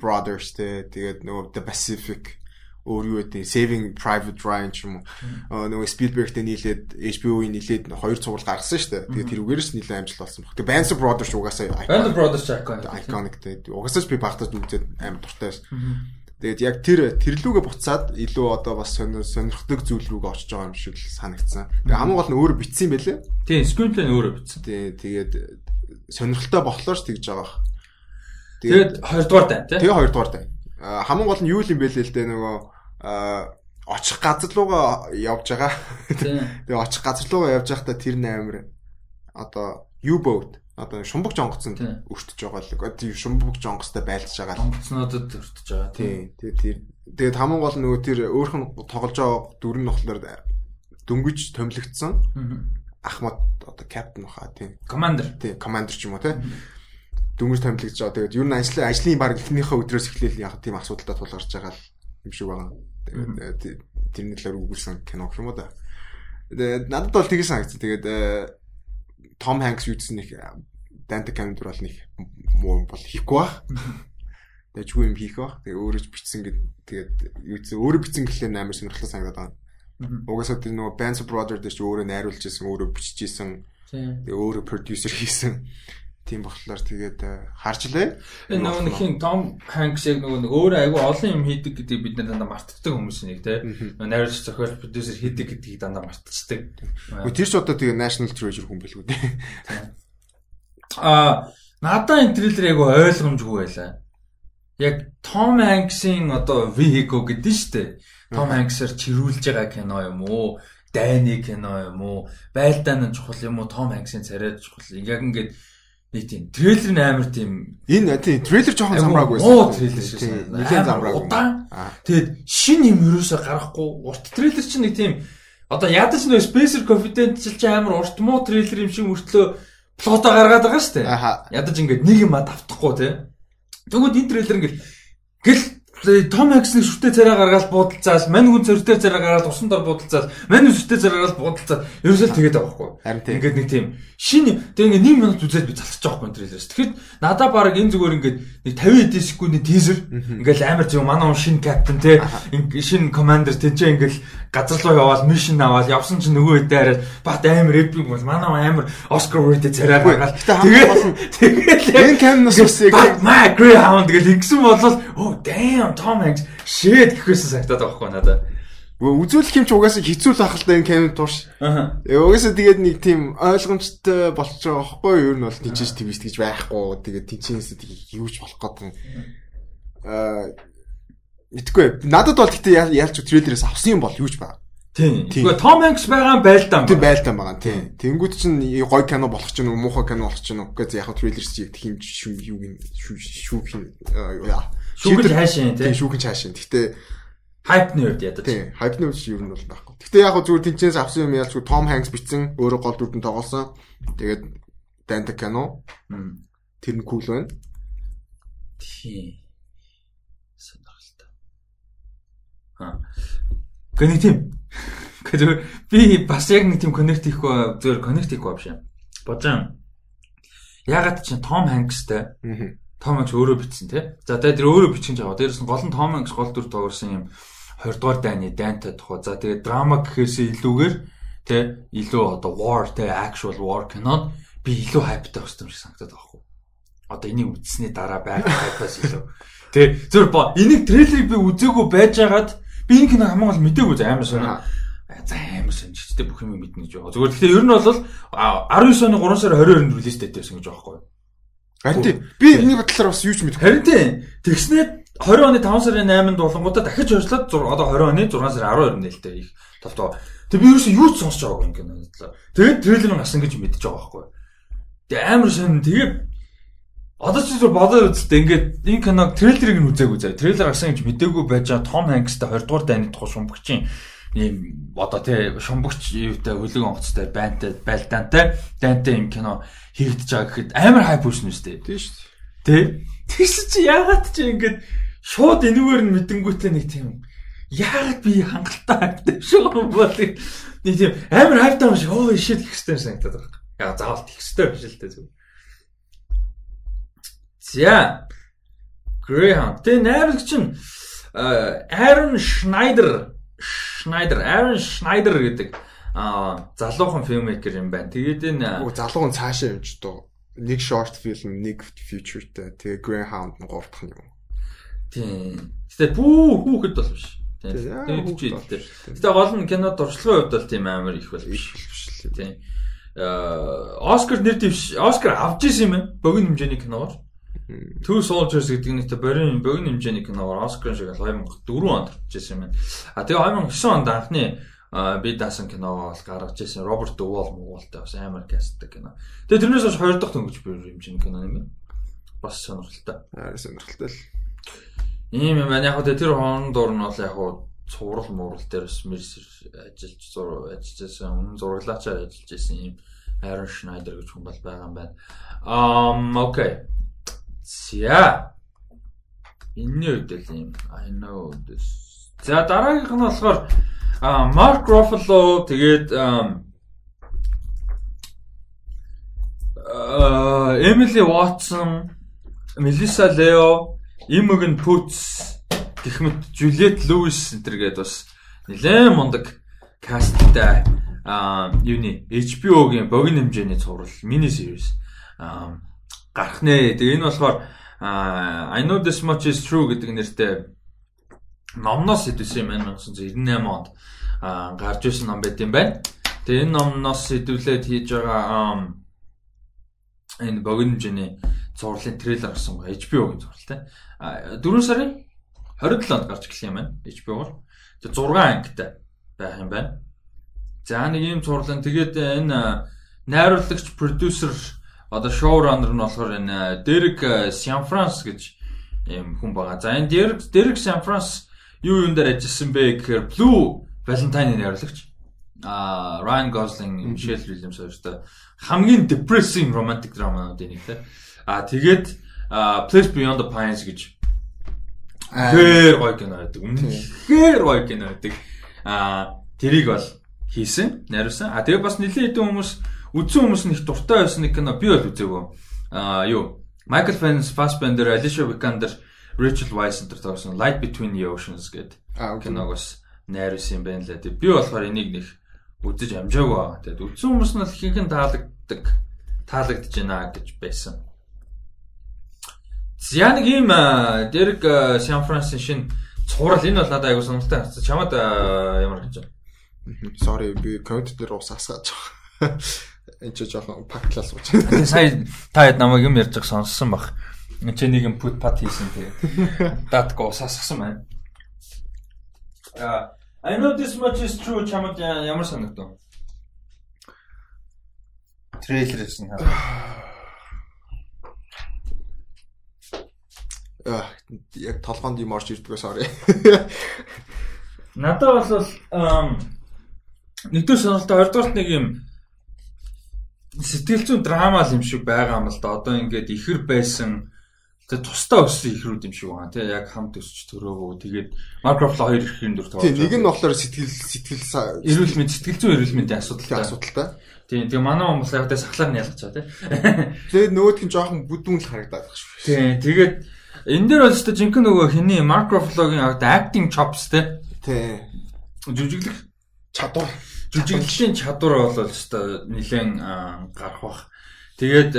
Brothers тэгээд нөгөө The Pacific өөр юу гэдэг Saving Private Ryan ч юм уу нөгөө Spielberg-тэй нийлээд HBO-ийн нийлээд хоёр цуврал гаргасан шүү дээ. Тэгээд тэрүүгээрс нийлээ амжилт болсон баг. Тэгээд Band of Brothers угаасаа Band of Brothers iconic. Iconic тэгээд угаасаа ч би багтаж үзээд амар дуртай байсан. Тэгээд яг тэр тэрлүүгээ буцаад илүү одоо бас сонирхдаг зүйл рүүгээ очиж байгаа юм шиг л санагдсан. Тэгээд хамгийн гол нь өөрөө бичсэн юм байлээ. Тийм, screenplay нь өөрөө бичсэн. Тийм, тэгээд сонирхолтой болохоор ч тэгж байгаа. Тэгээд 20 дугаар дай тий. Тэгээ 2 дугаар дай хамгийн гол нь юу юм бэ л дээ нөгөө очих газар руугаа явж байгаа. Тэгээ очих газар руугаа явж байхдаа тэр нээр одоо U-boat одоо шумбаг жонгоцсон өртөж байгаа л. Одоо шумбаг жонгостой байлж байгаа л. Жонгоцнуудад өртөж байгаа. Тийм. Тэгээ тэр тэгээд хамгийн гол нөгөө тэр өөрх нь тоглож байгаа дүр нь болохоор дөнгөж томилогдсон. Ахмад одоо капитан баха тийм. Командер. Тийм, командер ч юм уу тийм дөнгөж томилогдож байгаа. Тэгээд ер нь ажлын ажлын баг эхнийхээ өдрөөс эхлээл яг тийм асуудалтай тулгарч байгаа юм шиг байна. Тэгээд тэрний талаар үгүүлсэн кино гэх юм уу да. Тэгээд надад бол тэгээс санагдсан. Тэгээд Том Ханкс юудсан нэг Данте Камендер бол нэг муу бол хийхгүй баг. Тэгээд чгүй юм хийх баг. Тэгээд өөрөө ч бичсэн гэд тэгээд юудсан өөрөө бичсэн гэхлээр амар сонирхолтой санагдаад байгаа. Угаасаа тэр нөгөө Bands of Brothers дээр ч өөрөө найруулж исэн, өөрөө биччихсэн. Тэгээд өөрөө продюсер хийсэн тийм болохоор тэгээд э, харжлаа. Энэ нөгөө нэг хин Том Ханкс яг нөгөө нэг өөрөө айгүй олон юм хийдэг гэдгийг бид нар дандаа мартдаг хүмүүс нэг тийм. Найруулагч зохиолч продюсер хийдэг гэдгийг дандаа мартчихдаг. Тэр ч одоо тэгээ National Treasure хүн билгүү дээ. Аа надаа энэ трейлер айгүй ойлгомжгүй байлаа. Яг Том Ханксын одоо vehicle гэдэг нь шүү дээ. Том Ханксаар чирүүлж байгаа кино юм уу? Дайны кино юм уу? Байлдаан нь чухал юм уу? Том Ханксын царайд чухал. Яг ингээд Нэг тийм трейлер нь амар тийм энэ тийм трейлер жоохон замраагүй байсан. Оо трейлер шүү. Нэлээд замраагүй. Тэгээд шин юм юусоо гарахгүй урт трейлер чинь нэг тийм одоо ядаж нөө Spacer Confidential чи амар урт муу трейлер юм шиг мөртлөө плото гаргаад байгаа шүү дээ. Ядаж ингээд нэг юм давтахгүй тий. Тэгвэл энэ трейлер ингээд Том Хэнксний шүтээ царай гаргаад буудалцаас, мань хүн цэртэй царай гаргаад усан дор буудалцаас, мань шүтээ царай гаргаад буудалцаад ерөөсөө тэгээд байгаа байхгүй. Ингээд нэг тийм. Шинэ тэгээ ингээд 1 минут үзээд би залхаж байгаа байхгүй трейлерс. Тэгэхэд надаа баг энэ зүгээр ингээд нэг 50 эдэн секундын тизер. Ингээд амар зөв манай хүн шинэ капитан те шинэ командер тэнцээ ингээд газар руу яваад мишн аваад явсан чинь нөгөө хэдэ хараад бат амар эпик бол манай амар Оскар Уорд царай гаргаад. тэгээд тэгээд энэ камнаас үсэг My Greyhound гэж ингэсэн болол oh damn Tom Hanks shit гэхээсээ санагдаад байгаа хгүй надад Үзүүлэх юм чи угаасаа хэцүү л ахaltaа энэ камер турш. Аа. Угаасаа тэгээд нэг тийм ойлгомжтой болчих жоох байхгүй юу? Ер нь бол тийчээс твист гэж байхгүй. Тэгээд тийчээс тийг юуж болох гэдэг. Аа Мэдгүй. Надад бол гэхдээ яалч трейлерээс авсан юм бол юуж байгаа. Тийм. Гэхдээ Том Хэнкс байгаа юм байлдаан байна. Тийм байлдаан байгаа. Тийм. Тэнгүүд чинь гой кино болох ч нь муухай кино болох ч нь үгүй яг трейлерс яг тийм шүү юу гин шүүх юм яа. Шүүгэл хаашаа тийм. Шүүгэл хаашаа. Гэхдээ хайпны үед ядаж. Тийм. Хайпны үед ер нь бол байхгүй. Гэхдээ яг зүгээр тэнцээс авсан юм яалч Том Хэнкс бичсэн өөрөө гол дүрдэн тоглосон. Тэгээд Данта кино. Тэр нь кул байна. Тийм. Гэхдээ нэг тийм. Гэхдээ би бас яг нэг тийм коннект хийхгүй зөвөр коннект хийхгүй юм. Божон. Ягаад чи Том Хэнкстэй. Том Хэнкс өөрөө бичсэн тий. За тэгээд тэр өөрөө бичин жаа. Дээрээс нь гол нь Том Хэнкс гол дүр тоглосон юм 20 дугаар дайны дайнтай тухай. За тэгээд драма гэхээсээ илүүгээр тий илүү одоо war тий actual war кинод би илүү хайптай болсон юм шиг санагдаад байгаа хгүй. Одоо энийг үзсний дараа байх хайпаас илүү Тэ зөв бо энийг трейлерыг би үзээгүй байжгаад би энэ кино хамгийн гол мэдээгүй за амар сонио. За амар сонжчтэй бүх юм мэднэ гэж байгаа. Зүгээр гэхдээ ер нь бол 19 оны 3 сарын 22-нд релиз дэйтэй байсан гэж байгаа байхгүй юу? Харин тийм. Би энэний бодлоор бас юу ч мэдэхгүй. Харин тийм. Тэгснээр 20 оны 5 сарын 8-нд болонгуудаа дахиж орчлоод одоо 20 оны 6 сарын 12-нд нэлтэй их тавтаа. Тэг би ерөөсөө юу ч сонсож байгаагүй юм кино бодлоо. Тэгээд трейлер нь гасан гэж мэдчихэж байгаа байхгүй? Тэг амар сонь тэгээд Одоо ч зүгээр бодоод үзтээ ингээд энэ киног трейлерыг нь үзээгүй заа. Трейлер гарсан гэж мэдээгүй байж байгаа Том Хэнкстэй 20 дугаар дайны тухай шумбагчийн ийм одоо тий шумбагч юутай хөлөг онгоцтой байнтай байлдаантай дайнтай юм кино хийгдэж байгаа гэхэд амар хайп үүснэ үстэй. Тийм шүү. Тий. Тэгс чи яагаад чи ингээд шууд энэгээр нь мэдэнгүүтээ нэг тийм яагаад би хангалттай хайптай шүү бол нэг тийм амар хайптай юм шиг оо ишэл их хэвээр санагдаад байгаа. Яа заавал их хэвээр биш л дээ зүг. За. Greyhound. Тэ найруулагч нь Aaron Schneider Schneider, Aaron Schneider гэдэг аа залуухан фильммейкер юм байна. Тэгээд энэ залуухан цаашаа юмч доо. Нэг short film, нэг featureтэй. Тэгээ Greyhound нь гурав дахь юм. Тийм. Гэтэ бүү хүүхэд бол биш. Тийм. Гэтэ гол нь кинод дуршлагын хувьд бол тийм амар их бол биш. Тийм. Аа Оскар нэр дэвш Оскар авч ирсэн юм байна. Богино хэмжээний киноор. Two Soldiers гэдэг нь тэ борин богино хэмжээний киноор Оскар шиг 2004 онд гарчсэн юм байна. А тэгээ 2009 онд анхны би даасан киногоо бол гаргаж ирсэн Роберт Дувал Монголтай бас амар кастдаг кино. Тэгээ тэрнээс хойш хоёр дахь дөнгөж бэр хэмжээний кино юм байна. Бас сонирхолтой. Аа сонирхолтой л. Ийм юм байна. Яг хөө тэр хооронд дор нь бол яг хөө цуврал муурал дээр бас мэрс ажиллаж зур ажиллажсэн үнэн зураглаачаар ажиллаж исэн юм Aaron Schneider гэж хүн бол байгаа юм байна. Um okay. За. Энэний үед л юм. I know this. За дараагийнх нь болохоор Mark Ruffalo тэгээд Emily Watson, Melissa Leo, Imogen Poots гэх мэт Juliette Lewis энэ гээд бас нэлээд мундаг касттай юуны HBO-гийн богино хэмжээний цуврал мини series гарах нэ. Тэгээ энэ болохоор I know this much is true гэдэг нэртэй номноос идэвсэн юм 1998 онд гарч ирсэн ном байт юм байна. Тэгээ энэ номноос идэвлээд хийж байгаа энэ богино хэмжээний зурлалын трейлер гарсан ба HBO-гийн зурлалтай. 4 сарын 27 онд гарч эхлэх юм байна. HBO-гоор. Тэгээ 6 ангитай байх юм байна. За нэг ийм зурлал. Тэгээд энэ найруулагч, продюсер одоо шоураннер нь болохоор энэ Derek Sanfrance гэж юм хүн байгаа. За энэ Derek Derek Sanfrance юу юун дээр ажилласан бэ гэхээр Blue Valentine-ийн найруулагч. А Ryan Gosling, Michelle Williams хоёртой хамгийн depressing romantic drama-нуудын нэг те. А тэгээд Place Beyond the Pines гэж хэр гоё кино байдаг. Үнэхээр гоё кино байдаг. А тэрийг бол хийсэн, найруулсан. А тэгээд бас нэлийн хэдэн хүмүүс Үзсэн хүмүүс нь их дуртай байсан нэг кино би бол үзээгүй. Аа юу? Michael Fassbender, Alicia Vikander, Rachel Weisz энэ төрсэн Light Between the Oceans гэдэг киног бас найруулсан юм байна лээ. Тэг би болохоор энийг нэг үзэж амжаагүй. Тэгэд үзсэн хүмүүс нь ихэнх нь таалагддаг таалагдж байна гэж байсан. За нэг юм Дэрэг Сан Франсин шин цуврал энэ бол надад аягүй сонирхолтой харцаа. Чамд ямар гэж байна? Sorry би коммент дээр ус асгааж байгаа. Энэ ч жоохон паклал сууж байна. Сая та хэд намайг юм ярьж сонссон баг. Энд ч нэг юм put pat хийсэн тэгээ. Дат го сасгсан байна. А I know this much is true чамд ямар санагдав? Трейлерээс нь хаа. Аа яг толгоонд юм орж ирдгөө sorry. Надад бол нэгдүгээр сонирхолтой хоёрдугаарт нэг юм сэтгэл зүйн драма юм шиг байгаа юм л да. Одоо ингээд ихэр байсан тэгээ тусдаа өссөн ихрүүд юм шиг байна тий яг хамт өсч төрөөгөө тэгээд макрофло хоёр ихэн дүр тоож. Тийм нэг нь болохоор сэтгэл сэтгэл эрүүл мэнд сэтгэл зүйн эрүүл мэндийн асуудалтай асуудалтай. Тийм тэгээ манай хүмүүс яг тэ сахлаар нь ялгаж байгаа тий. Тэгээд нөгөөдх нь жоохон бүдүүн л харагдаад байна шүү. Тийм тэгээд энэ дээр бол өстой жинхэнэ нөгөө хиний макрофлогийн acting chops тий. Тийм. Жүжиглэх чадвар жүжиглэлийн чадвар бол өстой нэлээд гарах бах. Тэгээд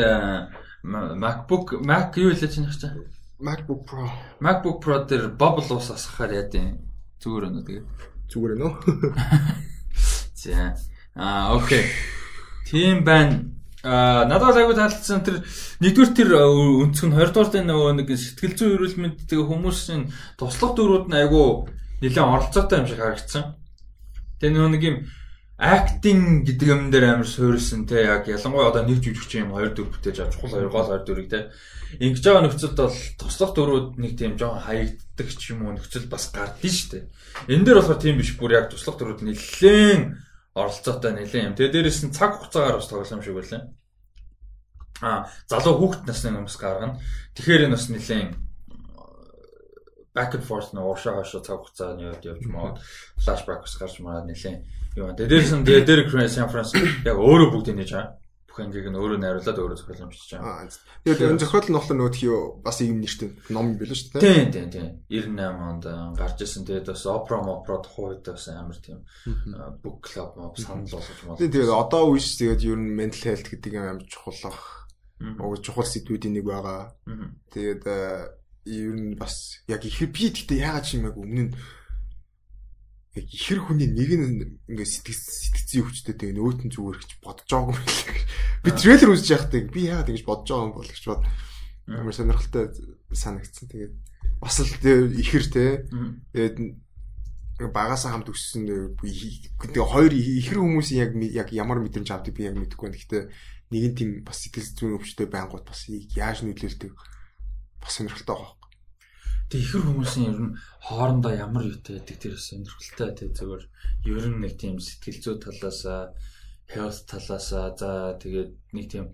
MacBook Mac юу хэлээ чинь хачаа? MacBook Pro. MacBook Pro дээр bubble ус асгахаар яа дээ. Зүгээр өнө тэгээ. Зүгээр өнө. За. Аа окей. Тийм байна. Аа надад айгуу таалагдсан тэр нэгдүгээр тэр өнцг нь хоёрдугаар дээр нөгөө нэг сэтгэл зүйн эрүүл мэнд тэгээ хүмүүсийн туслах дөрүүд нь айгуу нэлээд оролцоотой юм шиг харагдсан. Тэгээ нөгөө нэг юм acting гэдэг юм дээр амар суурилсан те яг ялангуяа одоо нэг жүжигч юм хоёр дүр бүтээж авч чухал хоёр гол хоёр дүрийг те ингэж байгаа нөхцөлд бол туслах дөрүүд нэг тийм жоохон хаягддаг ч юм уу нөхцөл бас гардыг штэ. Энэ дээр болохоор тийм биш бүр яг туслах дөрүүд нэлээд оролцоотой нэлээд юм. Тэгээ дээрэс нь цаг хугацаагаар бас тоглоом шиг байлаа. А залуу хүүхэд насны хүмүүс гаргана. Тэгэхээр энэ бас нэлээд back and forth нөө уушаа хашаа цаг хугацааны явж явж мод flashback ус гарч мараад нэлээд юу. Дээрээс нь дээр San Francisco яг өөрөө бүгдийг нээж байгаа бүх ангийг нь өөрөө найруулад өөрөө зохиоламжч байгаа. Тэгээд энэ зохиол нь болохоор нөгөөдхий бас ийм нэртэй ном билээ шүү дээ. Тийм тийм тийм. 98 онд гарч ирсэн. Тэгээд бас Opera Opera тухайд бас амар тийм book club моб санал болгож байна. Тэгээд одоо үеч тэгээд ер нь mental health гэдэг юм амар чухал ах. Уг чухал сэдвүүдийн нэг байгаа. Тэгээд ер нь бас яг их би гэхдээ яагаад ч юм яг өмнө нь яг ихэр хүний нэг нь ингээ сэтгцэн өвчтэй тэгээ нөөт нь зүгээр гэж бодож байгаагүй юм шиг. Би трейлер үзэж байхдаа би яагаад ингэж бодож байгаа юм бол гэж бод. Амар сонирхолтой санагдсан. Тэгээд бас л ихэр те. Тэгээд багасаа хамт өссөн тэгээ хоёр ихэр хүмүүсийн яг яг ямар мэдрэмж авдаг би яг мэдэхгүй байна. Гэхдээ нэг нь тийм бас сэтгэл зүйн өвчтэй байнгут бас яаж нөлөөлдөг бас сонирхолтой байгаа Тэг ихэр хүмүүсийн ер нь хоорондоо ямар юутай байдаг тэр сонирхолтой тэг зөвөр ер нь нэг тийм сэтгэл зүй талаас health талаас за тэгээд нэг тийм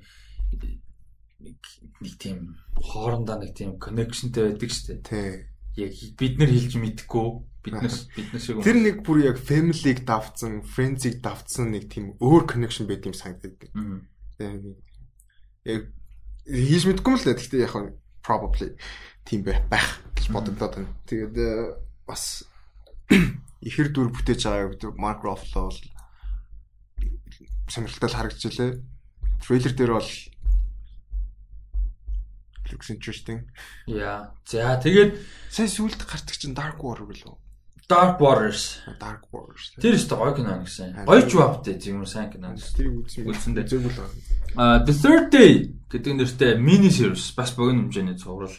нэг тийм хоорондоо нэг тийм connectionтэй байдаг шүү дээ. Тий. Яг бид нар хэлж мэдэхгүй биднес биднес шиг Тэр нэг бүр яг family-г давцсан, friends-ийг давцсан нэг тийм өөр connection байт юм санагддаг. Яг хийж мэдгүй юм л да. Гэхдээ яг probably тийм байх гэж бодогдоод байна. Тэгээд э, бас ихэр дүр бүтээж байгаа гэдэг Mark Ruffalo бол сонирхолтой харагдчихлээ. Трейлер дээр бол looks interesting. Яа. За тэгээд сая сүулт гардаг чинь Dark War гэлөө. Dark Waters. Dark Waters. Тэр өстө гоё кино гэсэн. Гоё ч бавтай тийм үү сайн кино. Тэр үзсэн. Үзсэндээ. Зөв л байна. А The Third Day гэдэг нэртэй mini series бас богино хэмжээний цуврал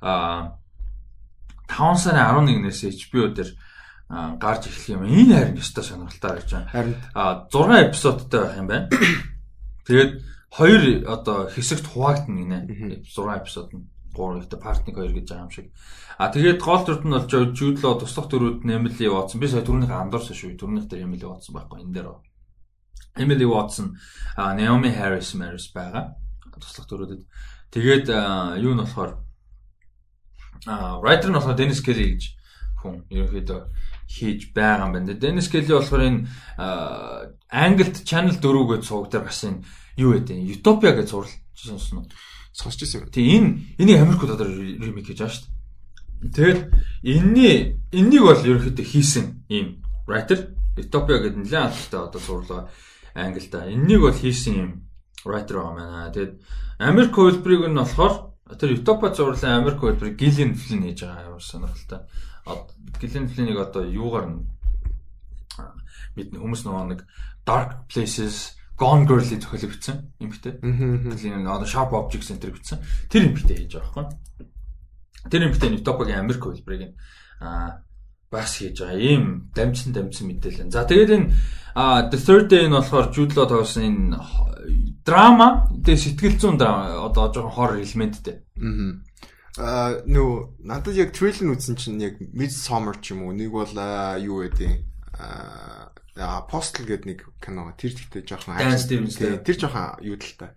5 сарын 11-ээс HBO дээр гарч ирэх юм. Энэ харин өстой сонирхолтой гэж байна. Харин а 6 эпизодтай байх юм байна. Тэгээд хоёр одоо хэсэгт хуваагдана гинэ. 6 эпизод нь 3 ихтэй партник 2 гэж байгаа юм шиг. А тэгээд гол дүрд нь болж Жудло туслах нь Emily Watson. Би сая түрүүнийхээ андуурсан шүү. Түрүүнийх дээр Emily Watson байхгүй энэ дээр. Emily Watson, Naomi Harris Maris байгаа. Туслах дөрүүдэд. Тэгээд юу нь болохоор а writer нь болохоор Dennis Kelly гэж хүн ерөнхийдөө хийж байгаа юм байна. Dennis Kelly болохоор энэ Angled Channel 4 гэж цуг дээр бас энэ юу гэдэг юм Utopia гэж зурлаж сонсон уу? Сонсч ирсэн юм. Тийм энэ энийг Америк удаагаар ремейк хийж байгаа шүү дээ. Тэгээд энэний энэнийг бол ерөнхийдөө хийсэн ийм writer Utopia гэдэг нэлээд албатай одоо зурлаа англида. Энэнийг бол хийсэн юм writer байгаа маань. Тэгээд Америк хөлбрийг нь болохоор Тэр Utopia зурлын Америк хэлбэр Gillian Flynn хийж байгаа ямар сонирхолтой. Gillian Flynn-ыг одоо юугаар нь бид хүмүүс нөгөө нэг Dark Places Gone Girl-ийг зохиол бичсэн юм битээ. Gillian одоо Sharp Objects Center бичсэн. Тэр юм битээ хийж байгаа байхгүй. Тэр юм битээ Utopia-гийн Америк хэлбэрийг аа бас хийж байгаа. Ийм дамжсан дамжсан мэдээлэл. За тэгээд энэ The Third Day нь болохоор Jude Law тоглосон энэ драма тэгээ сэтгэл зүйн драма. Одоо жоохон хоррор элементтэй. Аа нөө надад яг трейлер үзсэн чинь яг Midsummer ч юм уу. Нэг бол юу гэдэг аа Apostle гэдэг нэг кино. Тэр ихтэй жоохон тэр жоохон юу талтай.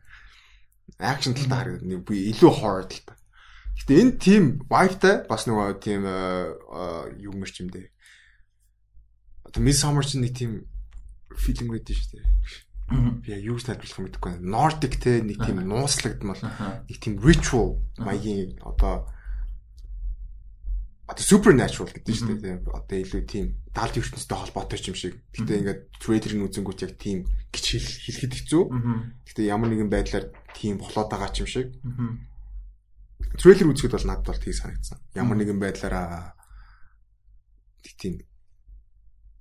Акшн талтай харагдав. Нэг би илүү horror талтай. Гэтэ энэ team vibe-тай бас нөгөө тийм юу мэрч юм дээ. Одоо Midsummer ч нэг тийм фильм гэдэг шүү дээ би юу гэж тайлбарлах юм мэдэхгүй байна. Nordic те нэг тийм нууцлагдмал нэг тийм ritual маягийн одоо одоо supernatural гэдэг чинь тийм одоо илүү тийм даалт ертөнцтэй холбоотой юм шиг. Гэтэ ингээд трейлерын үзэнгүүт яг тийм гэж хэлэхэд хэцүү. Гэтэ ямар нэгэн байдлаар тийм болоод байгаа юм шиг. трейлер үзэхэд бол надад бол тийг санагдсан. Ямар нэгэн байдлаараа тийм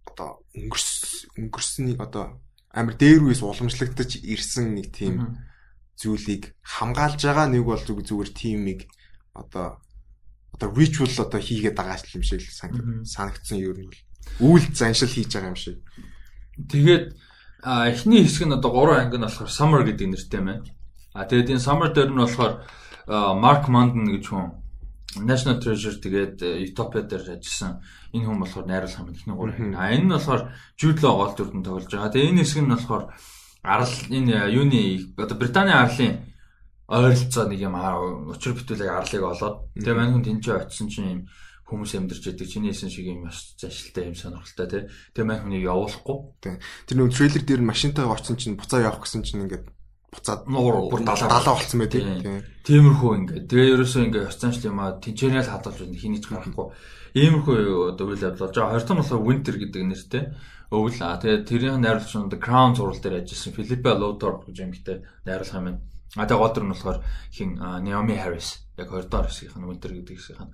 одоо өнгөрс өнгөрсний одоо амар дээр үес уламжлагдаж ирсэн нэг тийм зүйлийг хамгаалж байгаа нэг бол зүгээр тимийг одоо одоо ritual одоо хийгээд байгаа юм шиг санагдсан ер нь үйл заншил хийж байгаа юм шиг. Тэгээд эхний хэсэг нь одоо 3 анги нь болохоор summer гэдэг нэртэй байна. А тэгээд энэ summer дээр нь болохоор Mark Mandan гэж хүн National Treasure тэгээд Utopia дээр ажилласан энэ хүн болохоор найруулах юм ихний гур. А энэ нь болохоор Jude Law гол дүрдэн тоглож байгаа. Тэгээд энэ хэсэг нь болохоор арал энэ юуны одоо Британий арлын ойролцоо нэг юм учир бүтүүлэг арлыг олоод тэгээд мань хүн тэнцээ очисон чинь юм хүмүүс амьдарч байдаг чиний хэлсэн шиг юм бас зашлтай юм сонирхолтой тий. Тэгээ мань хүнийг явуулахгүй. Тэр нэг трейлер дээр машинтаа очсон чинь буцаа явах гэсэн чинь ингээд буцаад нуур бүр 70 70 болцсон бай тий. Тиймэрхүү ингээд. Тэгээ ерөөсөө ингээд явцсан юм аа тэнчэнэл хадгалж байна хиний ч гарахгүй. Иймэрхүү одоо үйл явдал болж байгаа. Хоёр дахь нь болохоор Winter гэдэг нэртэй өвөл аа тэгээ тэрийн найруулагч нь The Crown зурвал дээр ажилласан Филиппе Лоутор гэж юмхтэй найруулах юм байна. А тэгээ гол дүр нь болохоор хин Naomi Harris яг хоёр дахь хэсгийнх нь Winter гэдэг хэсгийнх нь.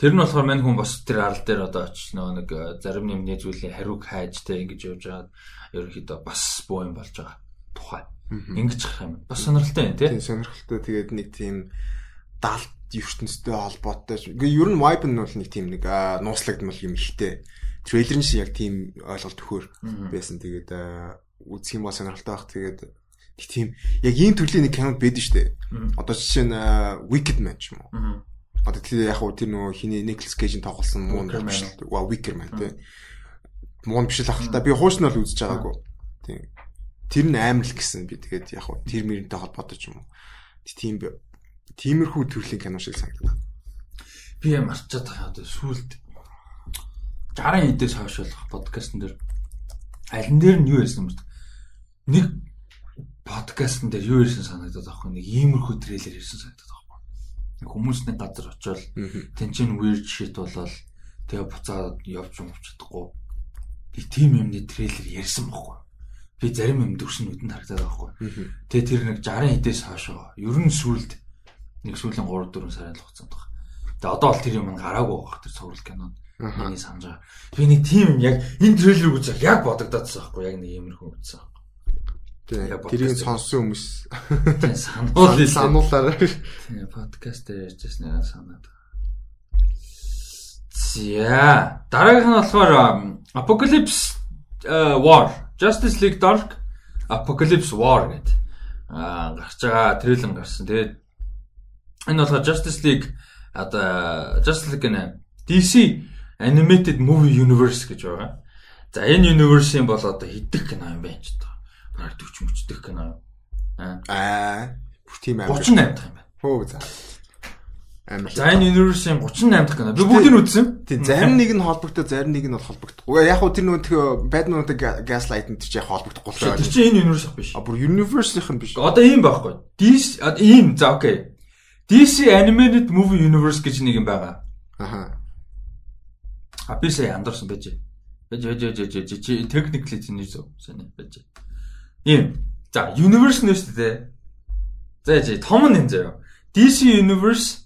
Тэр нь болохоор мань хүн бас тэр арал дээр одоо очиж нөгөө нэг зарим нэмний зүйлийн хариуг хайж тэ ингэж явж байгаа ерөнхийдөө бас боо юм болж байгаа тухай. Ингэж ах юм. Бас сонирхолтой юм тий. Сонирхолтой. Тэгээд нэг тийм далд ертөнцтэй холбоотой. Ингээ ер нь vibe нь бол нэг тийм нэг нууцлагдмал юм ихтэй. Трейлер нь яг тийм ойлголт өгөхөр байсан. Тэгээд үзэх юм бол сонирхолтой байх. Тэгээд нэг тийм яг ийм төрлийн нэг кинод байдаг шүү дээ. Одоо жишээ нь Wicked Man ч юм уу. Одоо тэр яг уу тэр нөгөө хиний Nicolas Cage-ийн тоглосон муун биш. Ва Wicker Man тий. Муун биш л ахalta. Би хууч нь бол үзэж байгаагүй. Тийм тэр нь амар л гэсэн би тэгээд яг хөө тэр мөрөнтэй холбоотой ч юм уу. Тийм тиймэрхүү төрлийн кино шиг санагдав. Би юм арчаад байгаа одоо сүулт 60 эдээс хойш болох подкастн дээр аль дээр нь юу байсан юм бэ? Нэг подкастн дээр юу ирсэн санагдаад байгаа юм. Нэг иймэрхүү трейлер ирсэн санагдаад байгаа юм. Хүмүүс нэг газар очивол тэнцэн weird shit болол тэгээ буцаад явж юм чадахгүй. Нэг тийм юмны трейлер ярьсан байхгүй би зарим юм дүрсэн нүдэнд харагдаад байхгүй. Тэгээ тэр нэг 60 хэдээс хойш ер нь сүлд нэг сүүлийн 3 4 сарын хугацаанд байна. Тэгээ одоо бол тэр юм гараагүй байх тэр цуврал кинон. Миний санаж байгаа. Би нэг тийм юм яг энэ трейлерыг үзэх яг бодогдоодсан байхгүй яг нэг иймэрхүү үзсэн. Тэгээ тэрийг сонссон хүмүүс сануул сануулаарай. Тэгээ подкаст дээр ярьжсэн санаад. За дараагийнх нь болохоор Apocalypse War Justice League Dark Apocalypse War гэдэг аа гарч байгаа трейлер гарсан. Тэгээд энэ болохоор Justice League одоо Justice League нэ DC Animated Movie Universe гэж байгаа. За энэ universe-ийн бол одоо хэдэх кино юм бэ ч одоо. Бараг 40 мөчдөх кино юу? Аа. Бүх тийм амар. 38 дахь юм байна. Хөө за. Амар. За энэ Universe-ийн 38 дахь кино. Би бүгдийг үзсэн. Тийм зарим нэг нь холбогдоо, зарим нэг нь бол холбогдохгүй. Яг хөө тэр нөгөө тэр Batman-уудыг Gaslight-д чи яг холбогдохгүй л байна. Тэр чинь энэ Universe биш. А бүр Universe-ийнх нь биш. Одоо ийм байхгүй. DC ийм за окей. DC Animated Movie Universe гэж нэг юм байгаа. Аха. А би сая андарсан байж. Байж байж байж байж чи technically тийм зөв сайн байж. Ийм. За Universe нэ шүү дээ. За том нь юм заяа. DC Universe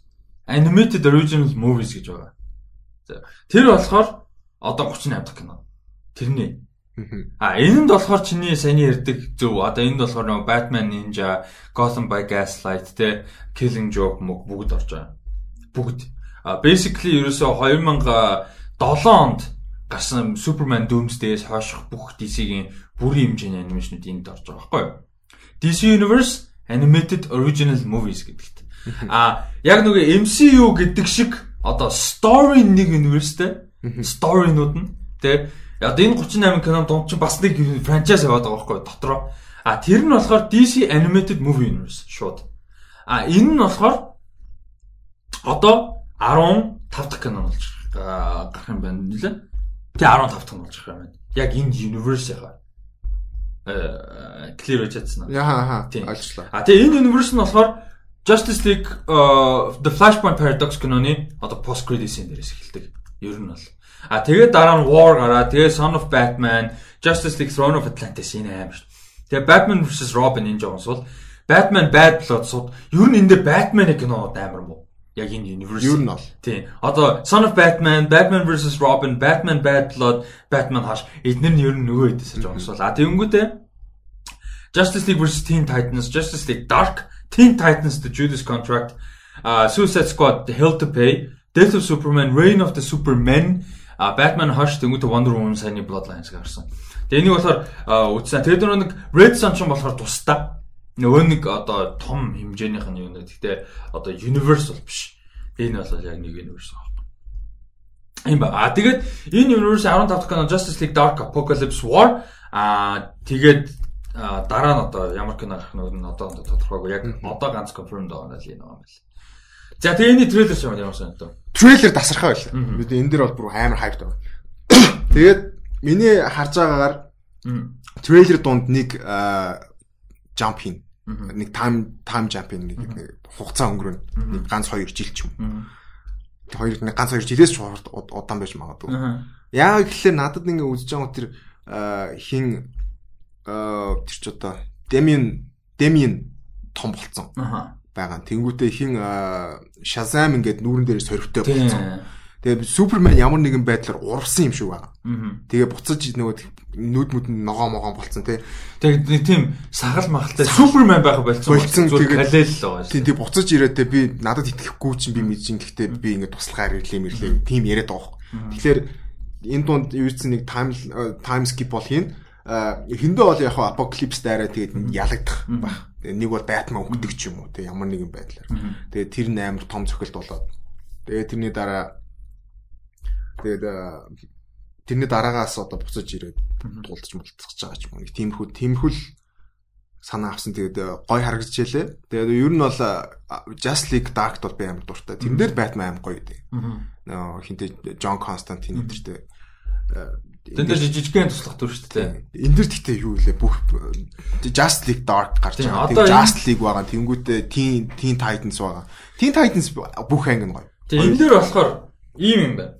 animated original movies гэж байгаа. Тэр болохоор одоо 38 дахь кино. Тэрний. А энэнд болохоор чиний саяны ярьдаг зөв. Одоо энд болохоор нөгөө Batman Ninja, Gotham by Gaslight те Killing Joke мөг бүгд орж байгаа. Бүгд. А basically ерөөсөө 2007 онд гарсан Superman Doomsday-с хойших бүх DC-ийн бүрийн хэмжээний анимашнууд энд орж байгаа байхгүй юу? DC Universe Animated Original Movies гэдэгт. А яг нөгөө MCU гэдэг шиг одоо story нэг universeтэй story-нууд нь тий Одоо энэ 38 кино дунд чинь бас нэг франчайз яваад байгаа байхгүй дотроо. А тэр нь болохоор DC Animated Movie Universe шууд. А энэ нь болохоор одоо 15 дахь кино болж гарах юм байна нэлээ. Тэ 15 дахь болж гарах юм байна. Яг энэ universe ягаа. Э clear хийж чадсан. Яа хаа ойлчлаа. А тэгээ энэ universe нь болохоор Justice League uh, The Flashpoint Paradox киноны одоо post credit scene дээрээс эхэлдэг. Ер нь бол. А тэгээд дараа нь War гараа, тэгээд Son of Batman, Justice League Throne of Atlantis энэ аим шүү. Тэгээд Batman vs Robin энэ жоонс бол Batman Bad Blood сууд ер нь энэ дээр Batman-ы кинонууд амар муу. Яг энэ universe. Юу нь бол. Тийм. Одоо Son of Batman, Batman vs Robin, Batman Bad Blood, Batman Hush эдгээр нь ер нь нөгөө хэдээс жогсвол. А тэгэнгүүтээ Justice League vs Teen Titans, Justice League Dark, Teen Titans The Judas Contract, uh, Suicide Squad The Hell to Pay, Death of Superman, Reign of the Supermen, uh, Batman Hush тэнгуүтэ Wonder Woman саяны Bloodlines гарсан. Тэгээ энийг болохоор үзсэн. Тэгээд нөгөө нэг Red ч болохоор тусдаа нөгөө нэг одоо том хэмжээнийх нь юу нэ гэхдээ одоо universal биш. Энэ бол яг нэг universe аахгүй. Ийм ба. А тэгээд энэ universe 15 дахь кино Justice League Dark Apocalypse War а тэгээд дараа нь одоо ямар кино гарах нь одоо тодорхойгүй яг одоо ганц confirmed байгаа нь энэ юм байна. За тэгээ энэ трейлер шиг ямар санагдав? Трейлер тасархаа байлаа. Бид энэ дээр бол бүр амар хайпт байгаа. Тэгээд миний харж байгаагаар трейлер дунд нэг jump хийн нэг тайм тайм жампинг нэг хугацаа өнгөрөн нэг ганц 2 жил ч юм. Хоёр нэг ганц 2 жилээс ч удаан байж магадгүй. Яагаад гэхээр надад ингээ үзэж байгаа тэр хин тэр ч одоо Демин Демин том болцсон. байгаа. Тэнгүүтээ хин Shazam ингээд нүүрэн дээр сорвтой болцсон. Тэгээ Супермен ямар нэгэн байдлаар урвсан юм шиг байна. Тэгээ буцаж нөгөө нүд мүд ногоо могоо болцсон тий. Тэгээ нэг тийм сагал махалтай Супермен байх болцсон. Болцсон тэгээ калел л байгаа шүү. Тий буцаж ирээд би надад итгэхгүй чинь би мэджин гэхдээ би ингээд туслахаар ирлээ мэрлээ. Тим яриад байгаа. Тэгэхээр энэ дунд юу ч нэг тайм тайм скип бол хийн хиндэ бол яг апокалипс даараа тэгээд ялагдах баг. Нэг бол Batman өгдөг ч юм уу те ямар нэгэн байдлаар. Тэгээд тэр нь амар том цохилт болоод. Тэгээд тэрний дараа Тэгээд тэрний дараагаас одоо буцаж ирээд тулдж мулцчихж байгаа ч юм уу. Нэг тиймэрхүү тиймэрхүү санаа авсан. Тэгээд гой харагдчихжээ. Тэгээд ер нь бол Just League Dark бол би амар дуртай. Тэрэн дээр Batman амар гоё дээ. Нөө хинтээ John Constantine энтертэй Тэн дээр жижигхэн туслах дүр шүү дээ. Энд дэр гэхдээ юу вэ? Бүх Just League Dark гарч байгаа. Тэгээ Just League байгаа. Тэнгүүтээ Teen Teen Titans байгаа. Teen Titans бүх анги нь гоё. Тэгээ энэ дээр болохоор ийм юм байна.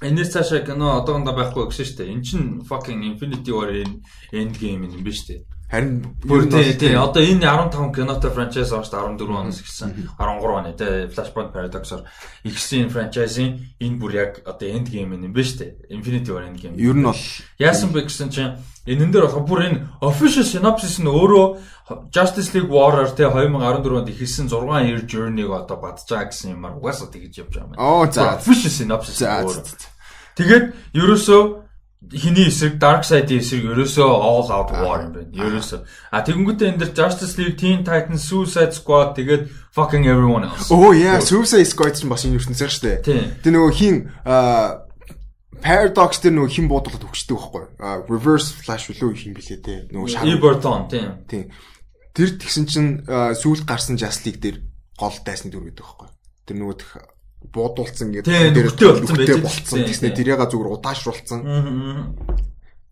Энэс цаашаа кино одоогондоо байхгүй гэсэн шүү дээ. Эн чин fucking Infinity War-ийн end game юм биш үү? Харин тий тий одоо энэ 15 кинотой франчайз оос 14 оноос ихсэн 13 оны тий Flashpoint Paradox-оор ихсэн франчайзын энэ бүр яг одоо end game юм биш үү? Infinity War end game. Ер нь бол яасан бэ гэсэн чинь энэн дээр болохоор бүр энэ official synopsis нь өөрөө Justice League War-аар тий 2014 онд ихсэн 6 year journey-г одоо бадж байгаа гэсэн юмар угаасаа тэгж явж байгаа юм. Оо за official synopsis. Тэгээд ерөөсөө хиний эсрэг Dark Side-ийн эсрэг ерөөсөө all out war юм байна. Ерөөсөө. А тэгэнгүүтээ энэ дэр Justice League, Teen Titans, Suicide Squad тэгээд fucking everyone else. Oh yeah, Suicide Squad ч бас энэ ертөнцийн шүү дээ. Тэр нөгөө хин Paradox тэр нөгөө хин буудлаад өгчдөг байхгүй. Reverse Flash үлөө хин блээ те. Нөгөө шар. Eberton тийм. Тийм. Тэр тэгсэн чинь сүүлд гарсан Justice League дээр гол дайсны дүр гэдэг байхгүй. Тэр нөгөө буудуулсан гэдэг дээр бүтээ болцсон гэснээр тэрийг зүгээр удаашруулсан.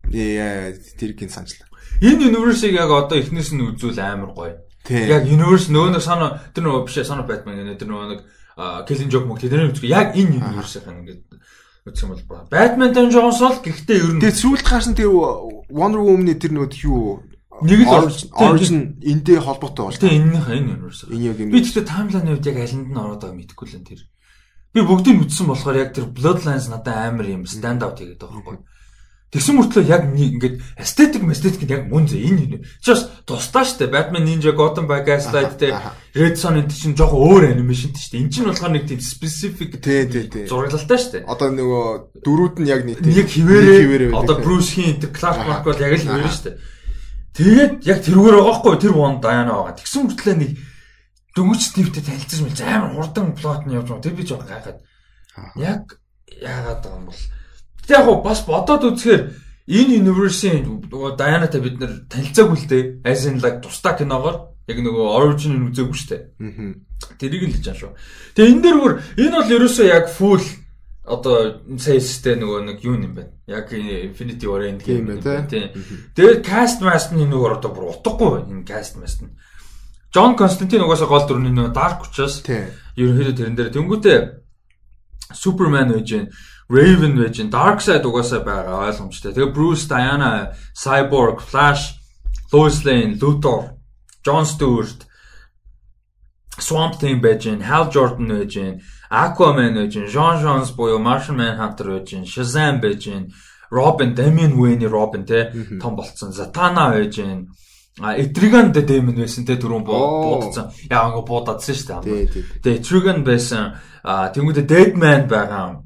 Яа тэр гин санчлаа. Энэ universe-ыг яг одоо эхнээс нь үзүүл амар гоё. Яг universe нөө нэг санаа тэр нөгөө биш санаа Batman гэнэ тэр нөгөө нэг Killing Joke мөг тэрний үзгүй яг энэ universe-ийн ингээд үзсэн бол ба. Batman тань жоонс л гэхдээ ер нь Тэгээ сүүлд гарсан тэр Wonder Woman-ы тэр нөгөө юу нэг л origin эндээ холбоотой бол. Тэгээ энэнийх энэ universe. Би тэгтээ timeline-ийн үед яг алинд нь ороод байгааг мэдэхгүй л энэ тэр. Би бүгдийг үтсэн болохоор яг тэр Bloodlines надад амар юм stand out хийгээд байгаа байхгүй. Тэгсэн мөртлөө яг ингээд aesthetic aesthetic яг мөн зэ энэ юм. Just тусдаа штэ Batman Ninja Gotham by Gaslight те Red Son энэ чинь жоохон өөр анимашн штэ. Энд чинь болохоор нэг тийм specific тий тий тий зураглалтай штэ. Одоо нөгөө дөрүүд нь яг нэг нэг хിവэрээ одоо Bruce Хийн тэр Clark Mark бол яг л хിവэрээ штэ. Тэгээд яг тэрүүгээр байгаа хгүй тэр one Diana байгаа. Тэгсэн мөртлөө нэг дөнгөж Стивтэй танилцсан мэл амар хурдан плот нь явж байгаа. Тэр би жоо гайхаад. Яг яагаад байгаа юм бол. Яг бас бодоод үзэхээр энэ universe-ийн Diana-тай бид нэр танилцаагүй л дээ. As in like тусдаа киногоор яг нөгөө origin нь үзээгүй шүү дээ. Тэрийг л хийж байгаа шүү. Тэгээ энэ дэр бүр энэ бол ерөөсөө яг full одоо саястай нөгөө нэг юу юм бэ? Яг Infinity War end game юм байна тийм. Тэгээд cast master нь нөгөө одоо бүр утгагүй байна энэ cast master нь. Джон Константин угаасаа гол дүрний нөө Dark учраас ерөнхийдөө тэрэн дээр тэнгуүтээ Superman байж гэн Raven байж гэн Darkseid угаасаа байгаа ойлгомжтой. Тэгээ Bruce, Diana, Cyborg, Flash, Lois Lane, Luthor, John Stewart Swamp Thing байж гин, Hal Jordan байж гин, Aquaman байж гин, Jean Jones буюу Martian Manhunter байж гин, Shazam байж гин, Robin, Damian Wayne Robin те том болцсон. Zatanna байж гин. А Etrigan дэ Damon байсан те түрүүн буудсан. Яа ингээ буудадсан шүү дээ. Тэгээ Etrigan байсан. А тэнгуүдэ Deadman байгаа.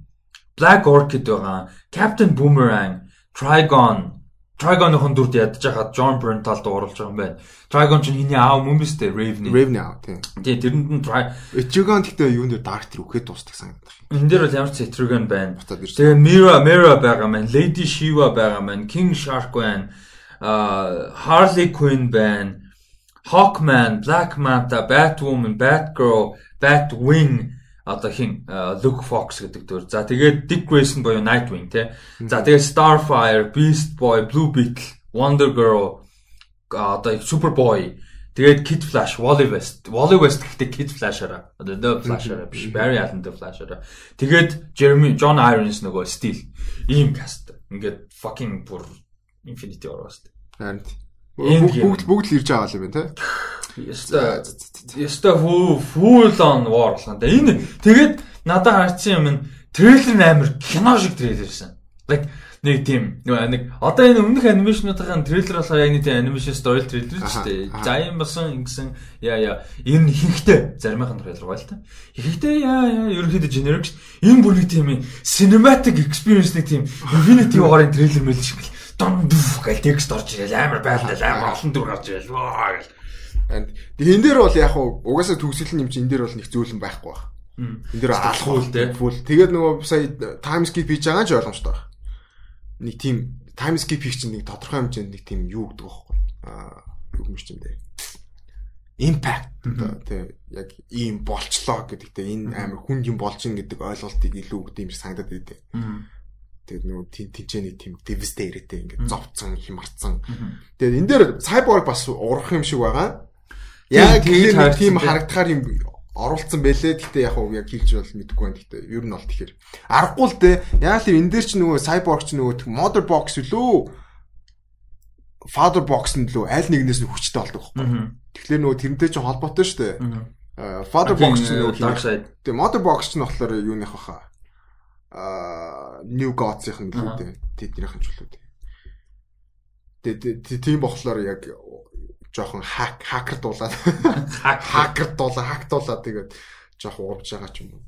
Black Orchid байгаа. Captain Boomerang, Trigon, Trigon-ын дүрд ядж хаад John Berntal дууруулж байгаа юм байна. Trigon чинь миний аав юм биш үү? Raven. Raven аав тийм. Тийм тэрэнд нь Etrigan гэхдээ юун дээр Dark тэр үхээд дуустдаг санагдах. Энэ дээр бол ямар ч Etrigan байна. Тэгээ Mira Mira байгаа маань, Lady Shiva байгаа маань, King Shark байна Harley Quinn байна. Hawkman, Black Manta, Batwoman, Batgirl, Batwing одоо хин Luke Fox гэдэг дүр. За тэгээд Dick Grayson боёо Nightwing тий. За тэгээд Starfire, Beast Boy, Blue Beetle, Wonder Girl одоо Superboy Тэгээд Kid Flash, Wally West, Wally West гэхдээ Kid Flash-араа. Одоо The Flash-араа биш, Barry Allen The Flash-араа. Тэгээд Jeremy John Irons нөгөө Steel. Ийм каст. Ингээд fucking бүр Infinity War баст. Харин бүгд бүгд л ирж байгаа юм байна те. Яста яста фүү full on war болгоо. Энэ тэгээд надад харагдсан юм трейлер нь амар кино шиг трейлерсэн. Like нэг тийм нэг одоо энэ өмнөх анимашнуудын трейлер болохоор яг нэг тийм анимашн story трейлер шүү дээ. За юм басан ингэсэн яа яа энэ ихэнхдээ заримын трейлер гоё л та. Ихэнхдээ яа яа ерөнхийдөө generic энэ бүр нэг тийм cinematic experience нэг тийм Infinity War-ын трейлер мэл шиг л дон гэл текст орж ирэл амар байлдал амар олон дүр гарч ирэл ваа гэл. Энэ дээр бол яг угаасаа төгсгөл юм чи энэ дээр бол нэг зөөлөн байхгүй баг. Энэ дээр алах үл те. Тэгээд нөгөө сая time skip хийж байгаа ч ойлгомжтой баг. Нэг тийм time skip хийх чинь нэг тодорхой хэмжээнд нэг тийм юу гэдэг байхгүй. Аа юу юм чинь дээ. Impact тэ яг ийм болчлоо гэдэгтэй энэ амар хүнд юм болж ин гэдэг ойлголтыг илүү өгд юм шиг санагдаад байдэ. Тэгээд нөгөө тэнцээний тийм devastated ингээд зовцсон, хямарцсан. Тэгээд энэ дээр cyborg бас урах юм шиг байгаа. Яг тийм харагдахаар юм оруулсан байлээ. Гэхдээ яг яг хэлж бол мэдэхгүй байна. Гэхдээ ер нь бол тэгэхээр аргагүй л дээ. Яг л энэ дээр ч нөгөө cyborg ч нөгөө mother box үлээ father box нь лөө аль нэгнээс нь хүчтэй болдог байхгүй. Тэгэхээр нөгөө тэрнтэй ч холбоотой шүү дээ. Father box ч нөгөө dark side. Тэгээ mother box нь болохоор юуных баха New Gods-ийн лүүдээ тэднийхэн ч лүүдээ. Тэгээ тийм болохоор яг жоохон хак хакер дуулаад хакер дуулаа хак дуулаад тэгээд жоохон уурж байгаа ч юм уу.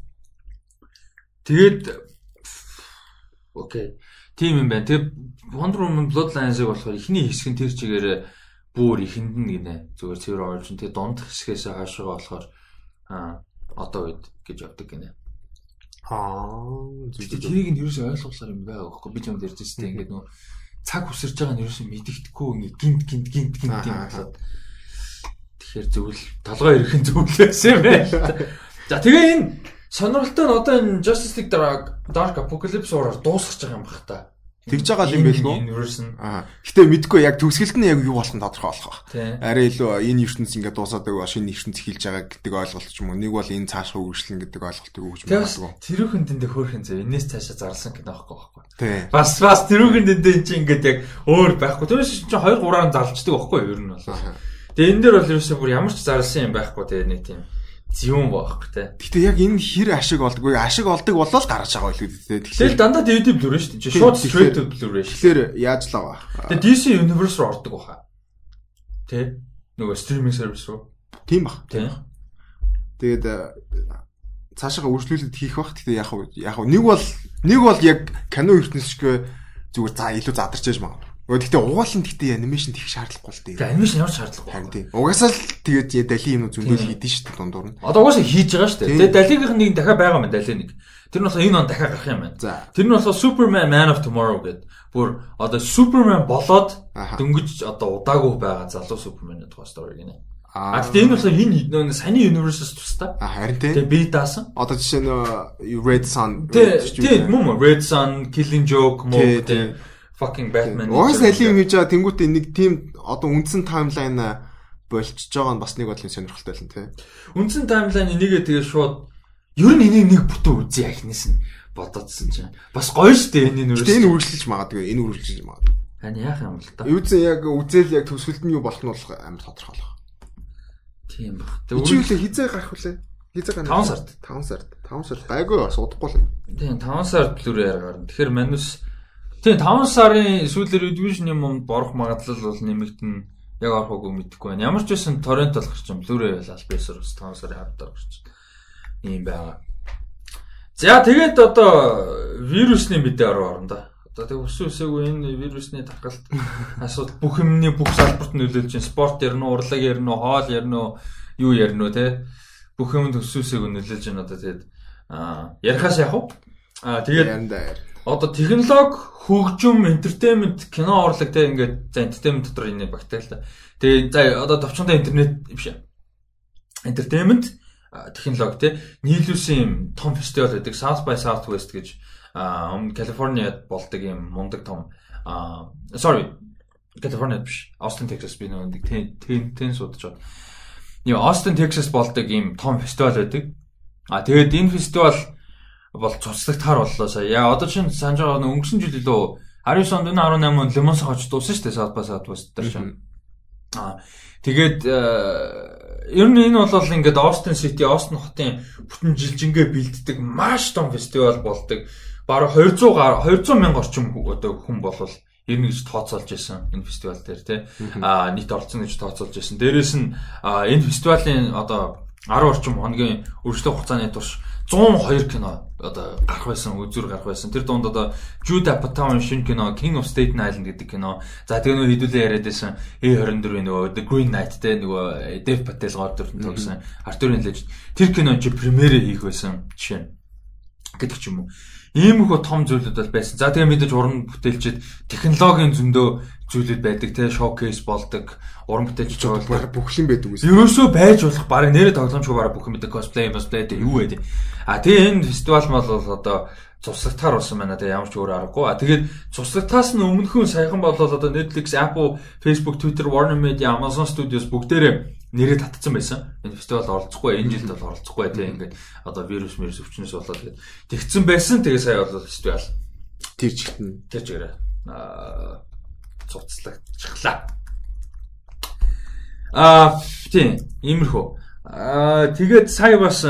Тэгээд окей. Тийм юм байна. Тэгээд Wonder Woman Bloodlines-ыг болохоор эхний хэсэг нь тэр чигээр бүр ихэнд нь гинэ. Зүгээр цэвэр оолж. Тэгээд дунд хэсгээс хаашаа болохоор а одоо үед гэж явдаг гинэ. Аа. Тэрийг нь ерөөсөй ойлгуулсаар юм байгаа байхгүй би ч юм ярьжсэн тийм ингээд нөө цаг үсэрж байгаа нь ерөөсөй мэддэхгүй ингээд гинт гинт гинт гинт юм болоод тэгэхээр зөвл толгой ирэх нь зөвлөөс юм байна. За тэгээ энэ сонирхолтой нь одоо энэ Justice League Dark Apocalypse ураар дуусгаж байгаа юм бах та. Тэгж байгаа юм байлгүй. Аа. Гэтэ мэдгүй яг төгсгөлт нь яг юу болох нь тодорхой болох байх. Арай илүү энэ ертөнц ингээд дуусаад байгаа шинэ ертөнц эхэлж байгаа гэдэг ойлголт ч юм уу. Нэг бол энэ цаашаа үргэлжлэн гэдэг ойлголтыг өгж магадгүй. Тэрүүхэн дэндээ хөөрхөн зав. Энээс цаашаа зарласан гэдэг байхгүй байхгүй. Бас бас тэрүүхэн дэндээ чинь ингээд яг өөр байхгүй. Тэрээс чинь 2 3-аар зарлцдаг байхгүй юу ер нь бол. Тэгээ энэ дээр бол ерөөсөө бүр ямар ч зарласан юм байхгүй тэгээ нэг тийм зүүн байхгүй те. Гэтэ яг энэ хэр ашиг олдгүй ашиг олдог болол гарч байгаа илүү те. Тэгэхээр дандаа DVD блүр шүү дээ. Шууд straight шүү. Тэгэхээр яаж л байгаа. Тэгээ DC Universe руу ордог баха. Тэ? Нөгөө стриминг сервис руу. Тийм бах. Тийм. Тэгээд цаашаа үргэлжлүүлэлт хийх бах. Гэтэ яг яг нэг бол нэг бол яг кино ертөнцийн зүгээр за илүү задарч яж магадгүй. Гэхдээ угаалan гэхдээ анимашн хийх шаардлагагүй л дээ. Анимашн ямар шаардлагагүй. Харин тийм. Угаасаа л тэгээд дали юм зөндөл хийдэж шүү дээ дундуур нь. Одоо угаасаа хийж байгаа шүү дээ. Тэгээд далигийнх нь дахиад байгаа юм дали нэг. Тэр нь болохоор энэ он дахиад гарах юм байна. Тэр нь болохоор Superman Man of Tomorrow гэдэг. Бүр одоо Superman болоод дөнгөж одоо удаагүй байгаа залуу Superman-ийн тухай story гинэ. А тэгтээ энэ болохоор энэ нэг саний universe-с тустай. А харин тийм. Тэгээ би даасан. Одоо жишээ нь Red Sun тийм мөн Red Sun, Killing Joke мөн тийм fucking Batman. Уус алийг хийж байгаа тэнгуүтээ нэг тийм одоо үндсэн таймлайн болчихж байгаа нь бас нэг бодлын сонирхолтой л тий. Үндсэн таймлайн энийгээ тэгээ шууд ер нь энийг нэг бүтэн үзье ахнаас нь бодоодсэн чинь бас гоё штэ энэ нүрээс. Энэ үргэлжлэж магадгүй энэ үргэлжлэж магадгүй. Хань яах юм бол та. Юуцэн яг үзэл яг төсвөлт нь юу болох нь болох амар тодорхойлох. Тийм баг. Өчигөлөө хизээ гарах вүлээ? Хизээ гарах? 5 сард. 5 сард. 5 сард. Гайгүй бас удахгүй л. Тийм 5 сард Blu-ray гарна. Тэгэхээр манус Тийм 5 сарын сүүлээр Division юмд борох магадлал бол нэмэгдэн яг орох үгүй мэдэхгүй байна. Ямар ч байсан торрент болох чинь Blu-ray бол албасаар бас 5 сарын хавьд орох чинь. Ийм байгаа. За тэгээд одоо вирусны мэдээ орно да. Одоо тэг өсөө өсөөгүй энэ вирусны тархалт асуудал бүх юмны бүх салбарт нөлөөлж байна. Спорт ярина уу, урлаг ярина уу, хоол ярина уу, юу ярина уу те. Бүх юмд өсөө өсөөгүй нөлөөлж байна одоо тэгээд аа ярихаас яах вэ? Аа тэгээд одоо технологи хөгжим entertainment кино урлаг те ингээд за entertainment дотор энэ багтаал та. Тэгээ за одоо товчондоо интернет биш. Entertainment технологи те нийлүүлсэн юм том фестивал байдаг South by Southwest гэж өмнө Калифорниад болдог юм мундаг том sorry Калифорниад биш Austin Texas би нэг тэн тэн судаж байна. Юу Austin Texas болдог юм том фестивал байдаг. А тэгээд энэ фестивал бол цуцлагдахаар боллоо сая. Яа одоо чинь санаж байгаа нэг өнгөрсөн жил илүү 19 онд 18 онд Лемонс хож дууссан шүү дээ South by Southwest дээр чинь. Аа тэгээд э, ер нь энэ бол ингээд Austin City, Austin хотын бүтэн жилжингээ бэлддэг маш том фестивал болдог. Бараг 200 га 200 мянга орчим одоо хүн болвол ирнэ гэж тооцоолж байсан энэ фестивал дээр тий. Аа нийт орцсон гэж тооцоолж байсан. Дээрээс нь энэ фестивалийн одоо 10 орчим хоногийн өргөжлөх хугацааны турш 102 кино одоо гарах байсан, үзүр гарах байсан. Тэр донд одоо Jude Apatow шинэ кино King of Staten Island гэдэг кино. За тэгээ нөө хэдүүлээ яриад байсан A24 нөгөө The Green Knight те нөгөө Dev Patel гол дүртэн тогсон Arthur-ын Legend. Тэр кино чи премьерээ хийх байсан жишээ. гэдэг ч юм уу. Иймэрхүү том зүйлүүд бол байсан. За тэгээ мэдээж уран бүтээлчд технологийн зөндөө зүйлүүд байдаг те шоукейс болдог уран бүтээлч байгаа бүх юм байдаг үгүй. Ерөөсөө байж болох баг нэрэ тоглоомчгүй баг бүх юм байдаг cosplay cosplay те юу вэ? А тэгээ энэ фестивал бол одоо цуслагтаар болсон байна те ямар ч өөр аргагүй. А тэгээд цуслагтаас нь өмнөхөн саяхан болол одоо Netflix, Apple, Facebook, Twitter, Warner Media, Amazon Studios бүгдээрээ нэрээ татсан байсан. Энэ фестивал оролцохгүй, энэ жилд бол оролцохгүй те ингээд одоо вирус вирус өвчнөөс болоод тэгээд тэгсэн байсан. Тэгээ сая бол фестивал тэр чигтэн тэр чигээрээ аа цуцлагчглаа. Аа тийм иймэрхүү. Аа тэгээд сая бас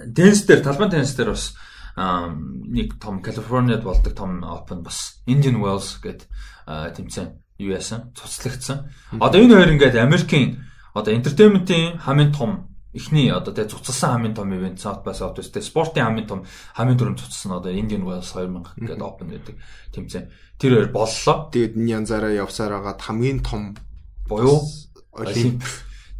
Дэнс дээр талбай теннис дээр бас нэг том Калифорниад болдог том Open бас Indian Wells гэдэг тэмцээн юу яасан цуцлагдсан. Одоо энэ хоёр ингээд Америкийн одоо entertainment-ийн хамгийн том эхний одоо тэгээ цуцалсан хамгийн том ивент South by Southwest тэгээ спортын хамгийн том хамгийн дөрөв цуцсан одоо Indian Wells 2000 гэдэг Open гэдэг тэмцээн. Тэр хоёр боллоо. Тэгээд энэ янзаараа явсаар байгаа хамгийн том буюу Олимп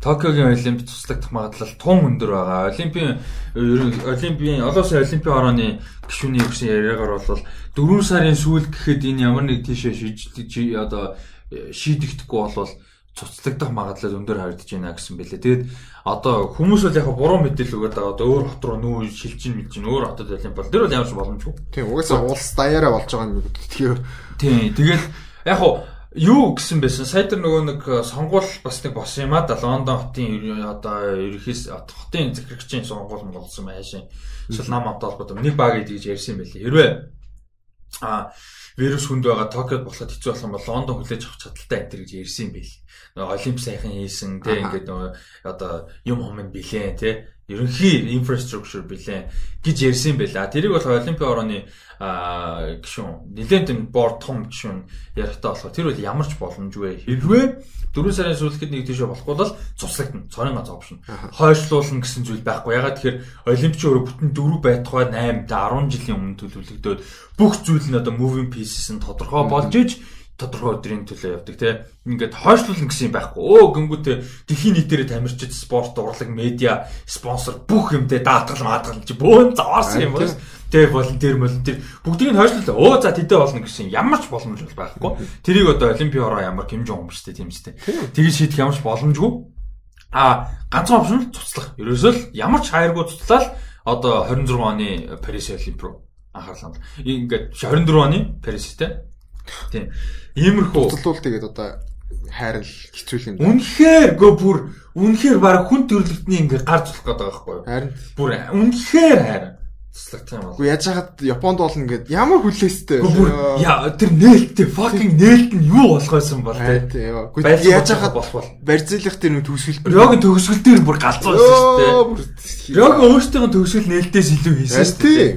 Токиогийн Олимп туслагдах магадлал тун өндөр байгаа. Олимпийн Олимпийн олоосын Олимпийн орооны гишүүний өгсөн яриагаар бол 4 сарын сүүл гэхэд энэ ямар нэг тийшээ шийдэж одоо шийдэгдэхгүй болвол цуцлагдах магадлал өндөр харагдаж байна гэсэн бэлээ. Тэгэд одоо хүмүүс бол яг буруу мэдээлэл өгöd байгаа. Одоо өөр хот руу нүү шилжин мэлжин өөр хотод Олимп бол тэр бол ямар ч боломжгүй. Тийм угаасаа улс даяараа болж байгаа юм. Тийм тэгээд яг юу гэсэн байсан? Сая тэр нөгөө нэг э, сонгуул бас нэг болсон юм а да Лондон хотын одоо ерөөхөөс хотын захирагчийн сонгуул болсон байшин эсвэл нам амтаа холбоотой нэг баг гэж ярьсан байлээ. Хэрвээ а вирус хүнд байгаа Токиод болоход хэцүү болох юм бол Лондон хүлээж авах чадaltaй энэ гэж ярьсан юм байл. Олимп сайхан хийсэн тий ингээд нөгөө одоо юм хомын билээ тий ерөнхий инфраструктур билээ гэж ярьсан байла. Тэрийг бол Олимпийн орооны гишүүн нэлээд борд том гишүүн ярихдаа болохоор тэр бол ямар ч боломжгүй. Хэрвээ 4 сарын сүүлэхэд нэг тийшээ болохгүй бол цуслагдана. Цорын гац опшн. Хойшлуулна гэсэн зүйл байхгүй. Ягаад тэгэхээр Олимпич өөрөө бүтэн 4 байтугай 8 та 10 жилийн өмнө төлөвлөгдөөд бүх зүйл нь одоо moving pieces нь тодорхой болж иж тодорхой өдрийн төлөө явдаг тий. Ингээд хойшлуулна гэсэн юм байхгүй. Өө гингүүтээ дэлхийн нийтээрээ тамирчид спорт, урлаг, медиа, спонсор бүх юмтэй даатгал маатгал чи бөөн заваарсан юм байна. Тэ волонтер волонтер бүгдийг нь хойшлуулаа. Өө за тэдэ болно гэсэн ямар ч боломж бол байхгүй. Тэрийг одоо олимпийн ороо ямар хэмжээ өмчтэй тийм үстэй. Тэгж шийдэх ямар ч боломжгүй. А ганцхан опшн цуцлах. Ерөөсөө л ямар ч хайргүй цуцлал одоо 26 оны Парис Олимп руу анхаарлаа. Ингээд 24 оны Паристэй Тийм. Иймэрхүү бодлол тэгээд одоо хайрал хэцүү юм. Үнэхээр гөө бүр үнэхээр баг хүн төрлөختний ингээ гар зулах гээд байгаа байхгүй юу? Харин бүр үнэхээр хайр. туслагдах юм бол. Уу яаж хаад Японд бол ингээд ямар хүлээстэй. Яа тэр нээлттэй fucking нээлт нь юу болох байсан бол. Гэхдээ яаж хаад болох бол барьцлах тэр нэг төгсгөл. Рогийн төгсгөл дээр бүр галзуу байсан шүү дээ. Рог өөртөө төгсгөл нээлтээс илүү хийсэн шүү дээ.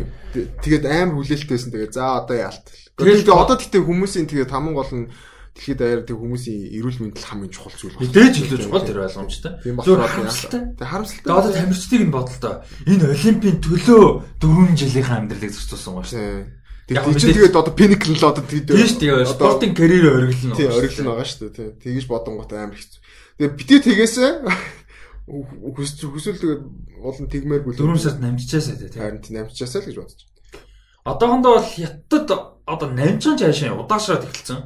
Тэгээд амар хүлээлттэйсэн. Тэгээд за одоо яалт. Тэгээд одоо тэгтээ хүмүүсийн тэгээд хамгийн гол нь дэлхийд даяар тэг хүмүүсийн эрүүл мэндэл хамгийн чухал зүйл байна. Дээж илүү чухал тэр ойлгомжтой. Тийм болохоор тэг харамсалтай. Одоо тамирчдыг нь бодлоо. Энэ олимпийн төлөө 4 жилийнхаа амьдралыг зарцуулсан гоо шүү. Тэгээд чи тэгээд одоо pinnacle л одоо тэгээд тийм шүү дээ. Спортын карьер ориглол нь. Тийм ориглол нь байгаа шүү дээ. Тэгэж бодонгот амар хэцүү. Тэгээд битээ тэгээсээ хүсэл тэгээд олон тэгмээр бүлээ. 4 сард намжичаасаа тийм. Харин намжичаасаа л гэж бодож. Одоохондоо бол хятад одоо 800 жаашаа удаашраад эхэлсэн.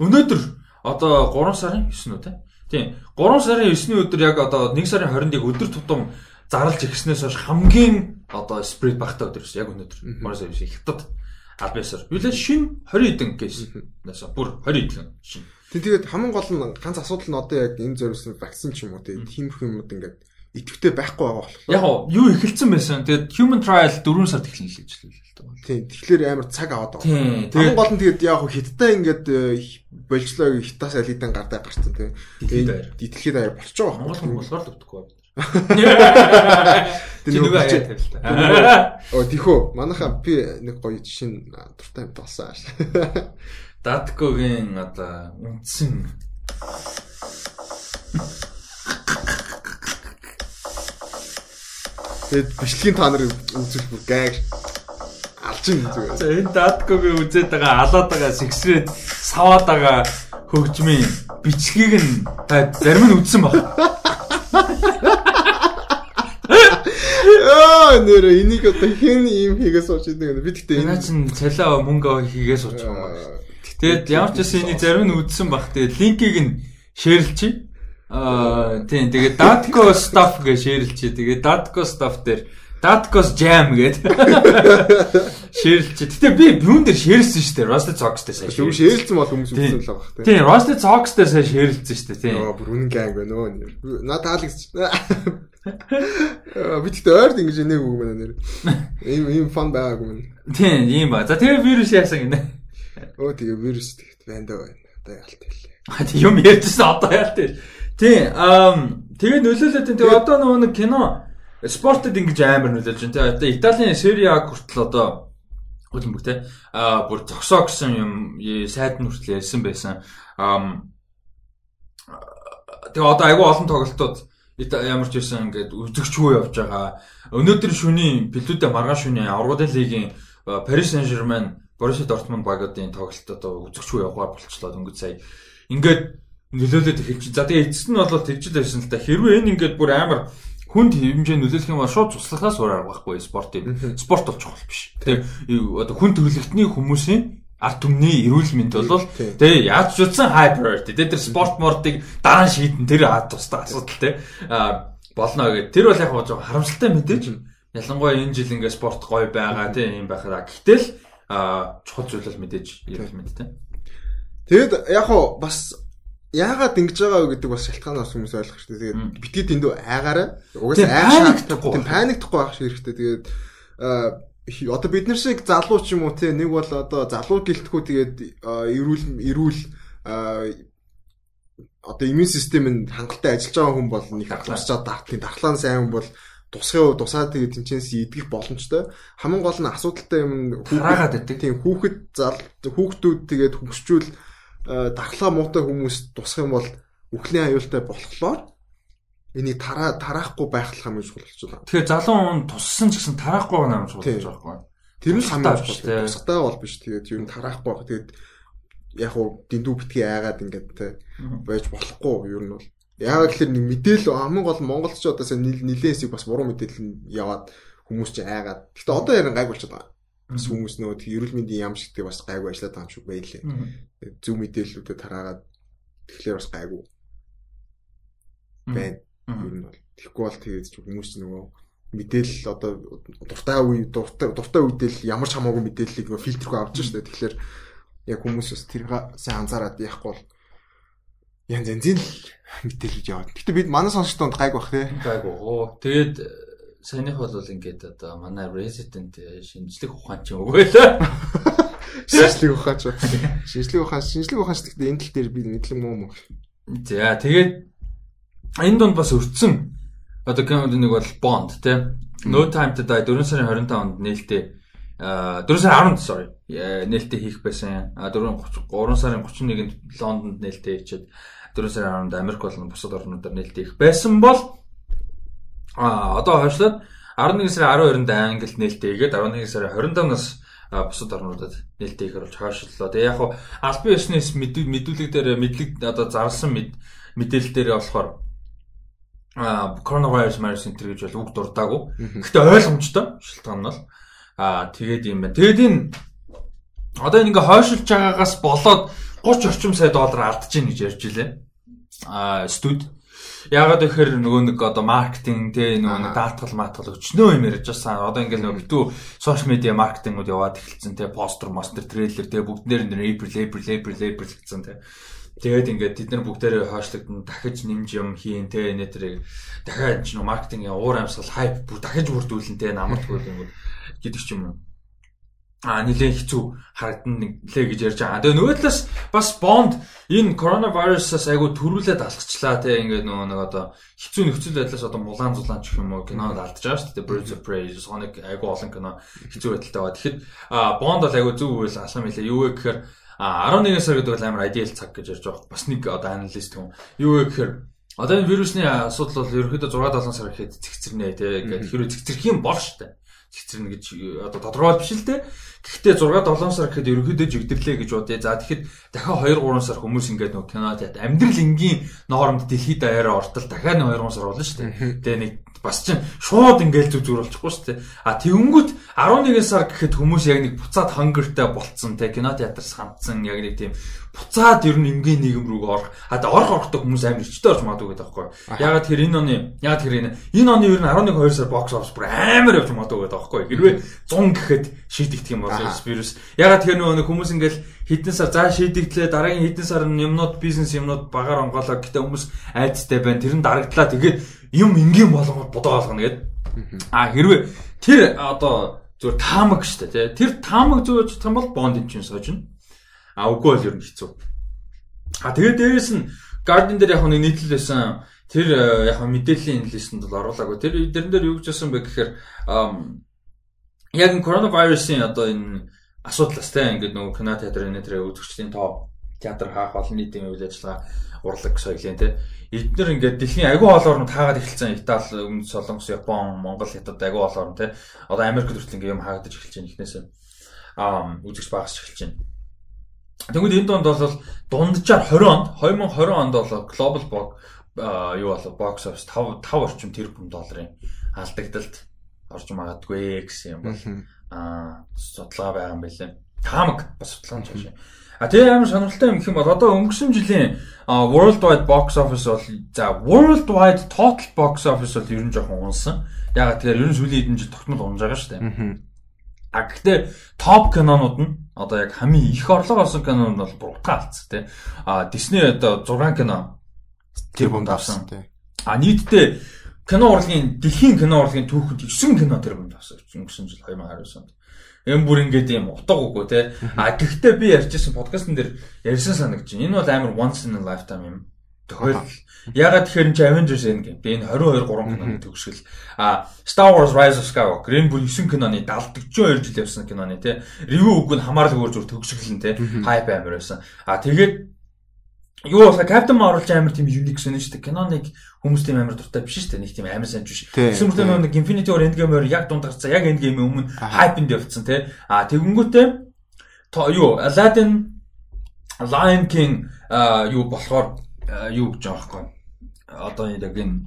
Өнөөдөр одоо 3 сарын 9 үү те. Тийм. 3 сарын 9-ний өдөр яг одоо 1 сарын 20-нд өдөр тутам зарлж ирснээс хойш хамгийн одоо спред багтаа өдөр гэсэн яг өнөөдөр. 3 сарын 9 хятад албасаар. Юу л шин 20 хэдэн. Наса бүр 20 хэдэн шин. Тэг тэгээд хамгийн гол нь ганц асуудал нь одоо яг энэ зориулсан вакцин ч юм уу тиймэрхүү юмуд ингээд идэвхтэй байхгүй байгаа болохоор. Яг юу эхэлсэн байсан. Тэгээд human trial 4 сард эхэлнэ л гэж хэлээ. Тийм. Тэгэхээр амар цаг аваад байгаа. Тэгээд гол нь тэгээд яг хятадтай ингээд э, болжлоо хятаас алидэн гардаа гарцсан тийм. Дэлхийд аяар болчих жоох. Монгол хүн болохоор л өгдөхгүй байна. Тэр нэг аяа тавил та. Оо тийхүү. Манайха би нэг гоё жишээ дуртай юм болсон ааш. Даткогийн одоо үндсэн Тэгээд бичлэгийн та нар үзвэл бүр гайг алж ин зүгээр. За энэ даткогийн үзээд байгаа алаад байгаа сэгсрээд саваад байгаа хөгжмийн бичлэгийг нь та зарим нь үзсэн баг. Аа нэр энийг одоо хэн ийм хийгээ сууж идэг би гэхдээ энэ чинь цалиа мөнгө хийгээ сууж байгаа. Тэгээд ямар ч гэсэн энийг зарим нь үзсэн баг. Тэгээд линкийг нь шеэрлчихье. Аа тийм тэгээ Datco stuff гэж шеэрлчээ. Тэгээ Datco stuff дээр Datco's jam гэдэг шеэрлчээ. Гэтэ би юун дээр шеэрлсэн шүү дээ. Rusty Socks дээр сая. Түр шеэрлсэн бол хүмүүс үзсэн л байгаа тийм. Тийм, Rusty Socks дээр сая шеэрлсэн шүү дээ. Тийм. Аа бүр үнэн ганг байна өө. Наа таалагч. Би тэгтээ ойрд ингэж нэг үг мэнэ нэр. Ийм ийм фан байгаагүй мэн. Тийм, ийм ба. За тэгээ вирус яасан гинэ. Өө тэгээ вирус тэгт байна даа байна. Одоо яалт хэлээ. А тийм юм ярьдсан одоо яалт хэлээ. Тий, ам тэгээ нөлөөлөд тий одоо нөгөө нэг кино спортод ингэж амар нөлөөлж байна. Одоо Италийн Serie A хүртэл одоо хөлбөмбөг тий. Аа бүр зогсоо гэсэн юм сайд нь хүртэл ярьсан байсан. Тэгээ одоо айгүй олон тоглолтууд ямар ч байсан ингээд үзэгчгүй явж байгаа. Өнөөдөр шөнийн бэлдүүдэ маргааш шөнийн аврагын лигийн Paris Saint-Germain Борусsia Dortmund багуудын тоглолт одоо үзэгчгүй явгаар болчлоо өнгөц сая. Ингээд нөлөөлөд эхэлж. За тэгээ эцэст нь бол тэгжил байсан л да. Хэрвээ энэ ингээд бүр амар хүнд хэмжээ нөлөөлөх юм бол шууд туслахаас өөр арга байхгүй спортын. Спорт бол чухал биш. Тэгээ одоо хүн төрөлхтний хүмүүсийн ард түмний эрүүл мэнд бол тэгээ яаж ч утсан high priority. Тэгээ тэр спорт мордыг дараа нь шийдэн тэр тустай асуудал те болно гэдэг. Тэр бол яг гоо харамсалтай мэдээж. Ялангуяа энэ жил ингээд спорт гоё байгаа тийм юм байхаа. Гэтэл чухал зүйл бол мэдээж эрүүл мэнд те. Тэгэд яг гоо бас яагаад ингэж байгаа вэ гэдэг бас шалтгаанаас хүмүүс ойлгох хэрэгтэй. Тэгээд битгий дэндүү айгаараа угаасаа айх шаардлагагүй. Тийм паниктахгүй байх хэрэгтэй. Тэгээд одоо бид нар шиг залуу ч юм уу те нэг бол одоо залуу гэлтгүү тэгээд эрүүл эрүүл одоо иммун систем нь хангалттай ажиллаж байгаа хүн бол нэг ахлаачаад дартын дархлаан сайн хүн бол тусахын хувьд тусаад тэгээд тэнцэнс идэх боломжтой. Хамгийн гол нь асуудалтай юм хүүхэд. Тийм хүүхэд зал хүүхдүүд тэгээд хөгсчүүл Э, дархлаа муутай хүмүүс тусах юм бол үхлийн аюултай болохоор энийг тараа тараахгүй байх хамгийн чухал болж байна. Тэгэхээр залуу хүн туссан ч гэсэн тараахгүй юм чухал болж байгаа байхгүй. Тэр нь хамгийн чухал. Тусахтай бол биш. Тэгээд юу тараахгүй байх. Тэгээд яг уу дэндүү битгий айгаад ингээд байж болохгүй юу нь бол. Яагаад гэхээр нэг мэдээлэл хамгийн гол Монголч одоо нилээн хэсэг бас буруу мэдээлэл яваад хүмүүс ч айгаад. Гэтэ одоо ярин гайг болчиход байгаа. Бас хүмүүс нөгөө эрүүл мэндийн яам шигтэй бас гайгүй ажиллаад байгаа юм шиг байлээ. Зөв мэдээллүүдэд тараагаад тэгэхээр бас гайгүй байна. Ер нь бол тэгэхгүй бол тэгээд ч хүмүүс нөгөө мэдээлэл одоо дуртай үе дуртай дуртай үедэл ямар ч хамаагүй мэдээллийг нөгөө фильтргүй авч штэ. Тэгэхээр яг хүмүүс бас тэр сайн анзаараад яахгүй бол янз янзын л мэдээлэлд яваад. Гэтэ бид манай сонсогчдод гайг бах те. Гайг. Тэгээд саяных бол ингээд одоо манай resident шинжлэх ухаан ч үгүй л. Шинжлэх ухаан ч. Шинжлэх ухаан, шинжлэх ухаан ч гэхдээ энэ тал дээр би мэдлэг муу мөн. За тэгээд энэ донд бас өртсөн одоо кинод нэг бол Bond тий. No Time to Die 4 сарын 25-нд нээлттэй 4 сарын 10-нд sorry нээлттэй хийх байсан. А 4 3 сарын 31-нд Лондонд нээлттэй хийчихэд 4 сарын 10-нд Америк болон бусад орнуудаар нээлттэй их байсан бол а одоо хойшлоод 11 сарын 12-нд Англид нээлттэй хийгээд 11 сарын 25-наас бусад орнуудад нээлттэй хийхээр болж хойшлоо. Тэгээ яг хуу албан ёсноос мэдүүлэг дээр мэдлэг одоо зарласан мэдээлэл дээр болохоор а коронавирус марс центр гэж бол үг дурдаагүй. Гэхдээ ойлгомжтой шилтгаан нь бол аа тэгээд юм байна. Тэгээд энэ одоо энэ ингээ хойшилж байгаагаас болоод 30 орчим сая доллар алдаж гин гэж ярьж илээ. Аа студ Ягаад гэхээр нөгөө нэг одоо маркетинг те нөгөө нэг даатгал маатгал өчнөө юм ярьж байсан. Одоо ингээл нөгөө битүү сошиал медиа маркетингуд яваад эхэлсэн те постэр, мостер, трейлер те бүгд нэр April April April April гэсэн те. Тэгээд ингээд тэд нар бүгдээрээ хойшлогдсон дахиж нэмж юм хийн те нэтэрийг дахиад ч нөө маркетингийн уур амьсгал хайп бүр дахиж бүрдүүлэн те намардгүй юм гэдэг ч юм уу а нилээ хэцүү харагдан нэлээ гэж ярьж байгаа. Тэгээ нөгөө талаас бас Bond энэ коронавирусаас айгу төрүүлээд алхачлаа те ингээд нөгөө нэг одоо хэцүү нөхцөл байдлаас одоо мулаан зулаан ч юм уу кинод алдаж байгаа шүү дээ. Birds of Prey, Sonic айгу олон кино хэцүү байдалтай байгаа. Тэгэхэд Bond бол айгу зөв үйл алхам хэлээ. Юу вэ гэхээр 11 сар гэдэг бол амар ideal цаг гэж ярьж байгаа. Бас нэг одоо аналист хүн. Юу вэ гэхээр одоо энэ вирусны асуудал бол ерөөхдөө 6 7 сар ихэд цэгцэрнэ те. Ингээд хэрвээ цэгцэрх юм бол шүү дээ цэцэрнэ гэж одоо тодорхойл биш л те. Гэхдээ 6 7 сар гэхэд ерөнхийдөө жигдэрлээ гэж бодъё. За тэгэхэд дахиад 2 3 сар хүмүүс ингээд нөгөө кино театр амьдрал энгийн нооронд дэлхийд даяараа ортол дахиад 2 3 сар болно шүү дээ. Тэгээ нэг бас чинь шууд ингээл зүг зүр болчихгүй шүү дээ. А тэгэнгүүт 11 сар гэхэд хүмүүс яг нэг буцаад хангертай болцсон те кино театр сандсан яг нэг тийм буцаад ер нь энгийн нийгэм рүү орох. А тэ орох орохдоо хүмүүс амар ичтэй орж магадгүй гэдэг байхгүй. Ягаад тэр энэ оны ягаад тэр энэ энэ оны ер нь 11 2 сар бокс офс бүр амар явж магадгүй гэдэг байхгүй. Хэрвээ 100 гэхэд шийдэгдэх юм бол вирус. Ягаад тэр нөгөө хүмүүс ингээл хэдэн сар заа шийдэгдлээ дараагийн хэдэн сар юмнууд бизнес юмнууд багаар онгоолоо гэтээ хүмүүс айцтай байна. Тэр нь дарагдлаа. Тэгээд юм энгийн болгоод бодоо болгоно гэдэг. А хэрвээ тэр одоо зүгээр таамаг штэ тий. Тэр таамаг зөөж том бол бонд юм чинь сожно А үгүй бол ер нь хэцүү. А тэгээд дээрэс нь Guardian дээр яг нэг нийтлэл байсан тэр э, яг мэдээллийн листэнд бол оруулаагүй. Тэр дэрэн дээр юу гэж хэлсэн бэ гэхээр яг энэ коронавирусын одоо энэ асуудлаас те ингээд нөгөө кино театр энэ тэр үзэгчдийн тоо театр хаах олон нийтийн үйл ажиллагаа урлаг соёлын те эдгээр ингээд дэлхийн агүй хоолоор нь таагаад эхэлсэн Итали, Өмнөд Солонгос, Япон, Монгол, Хятад агүй хоолоор нь те одоо Америк хүртэл ингээд юм хаагдаж эхэлж байна ихнээсээ аа үзэгч багасч эхэлж байна. Тэгвэл энэ донд бол дунджаар 20 онд 2020 онд бол Global Box юу болоо box office 5 5 орчим тэрбум долларын алдагдaltaд орж магадгүй гэсэн юм бол аа судалгаа байгаа юм билээ. Таамаг бас судалгаа нь чааш. А тэгээ амар сонирхолтой юм гэх юм бол одоо өнгөрсөн жилийн worldwide box office бол за worldwide total box office бол ер нь жоохон унсан. Ягаад тэгэхээр ер нь сүүлийн хэдэн жил тогтмол унж байгаа шүү дээ. А гэхдээ топ кинонууд нь одоо яг хамгийн их орлого олсон кинонууд бол бүр утга алдсан тий. А Disney одоо 6 кино тэр бүмд авсан тий. А нийтдээ кино урлагийн дэлхийн кино урлагийн түүхэнд 9 кино тэр бүмд авсан өнгөрсөн жил 2019 онд. Эм бүр ингээд юм утга үгүй тий. А гэхдээ би ярьжсэн подкастн дээр ярьсан санагдаж байна. Энэ бол амар once in a lifetime юм тохиолдол. Ягаад тэгэхээр чи Avengers Endgame. Тэгээ энэ 22 3 киноны төгсгөл. А Star Wars Rise of Skywalker энэ бүр 9 киноны 70 42 жил явсан киноны тий. Review үг нь хамаарал өөр зүр төгсгөл нь тий. Hype амар байсан. А тэгээд юу болоо Captain Marvel амар тийм unique сонин шүү дээ. Киноныг хүмүүс тийм амар дуртай биш шүү дээ. Нэг тийм амар санаж биш. Тэгсэн мөртөө нэг Infinity War Endgame-оор яг дунд гарцсан. Яг Endgame-ийн өмнө hype-нд явцсан тий. А тэгэнгүүтээ юу Aladdin Lion King юу болохоор юу гэж байхгүй. Одоо яг энэ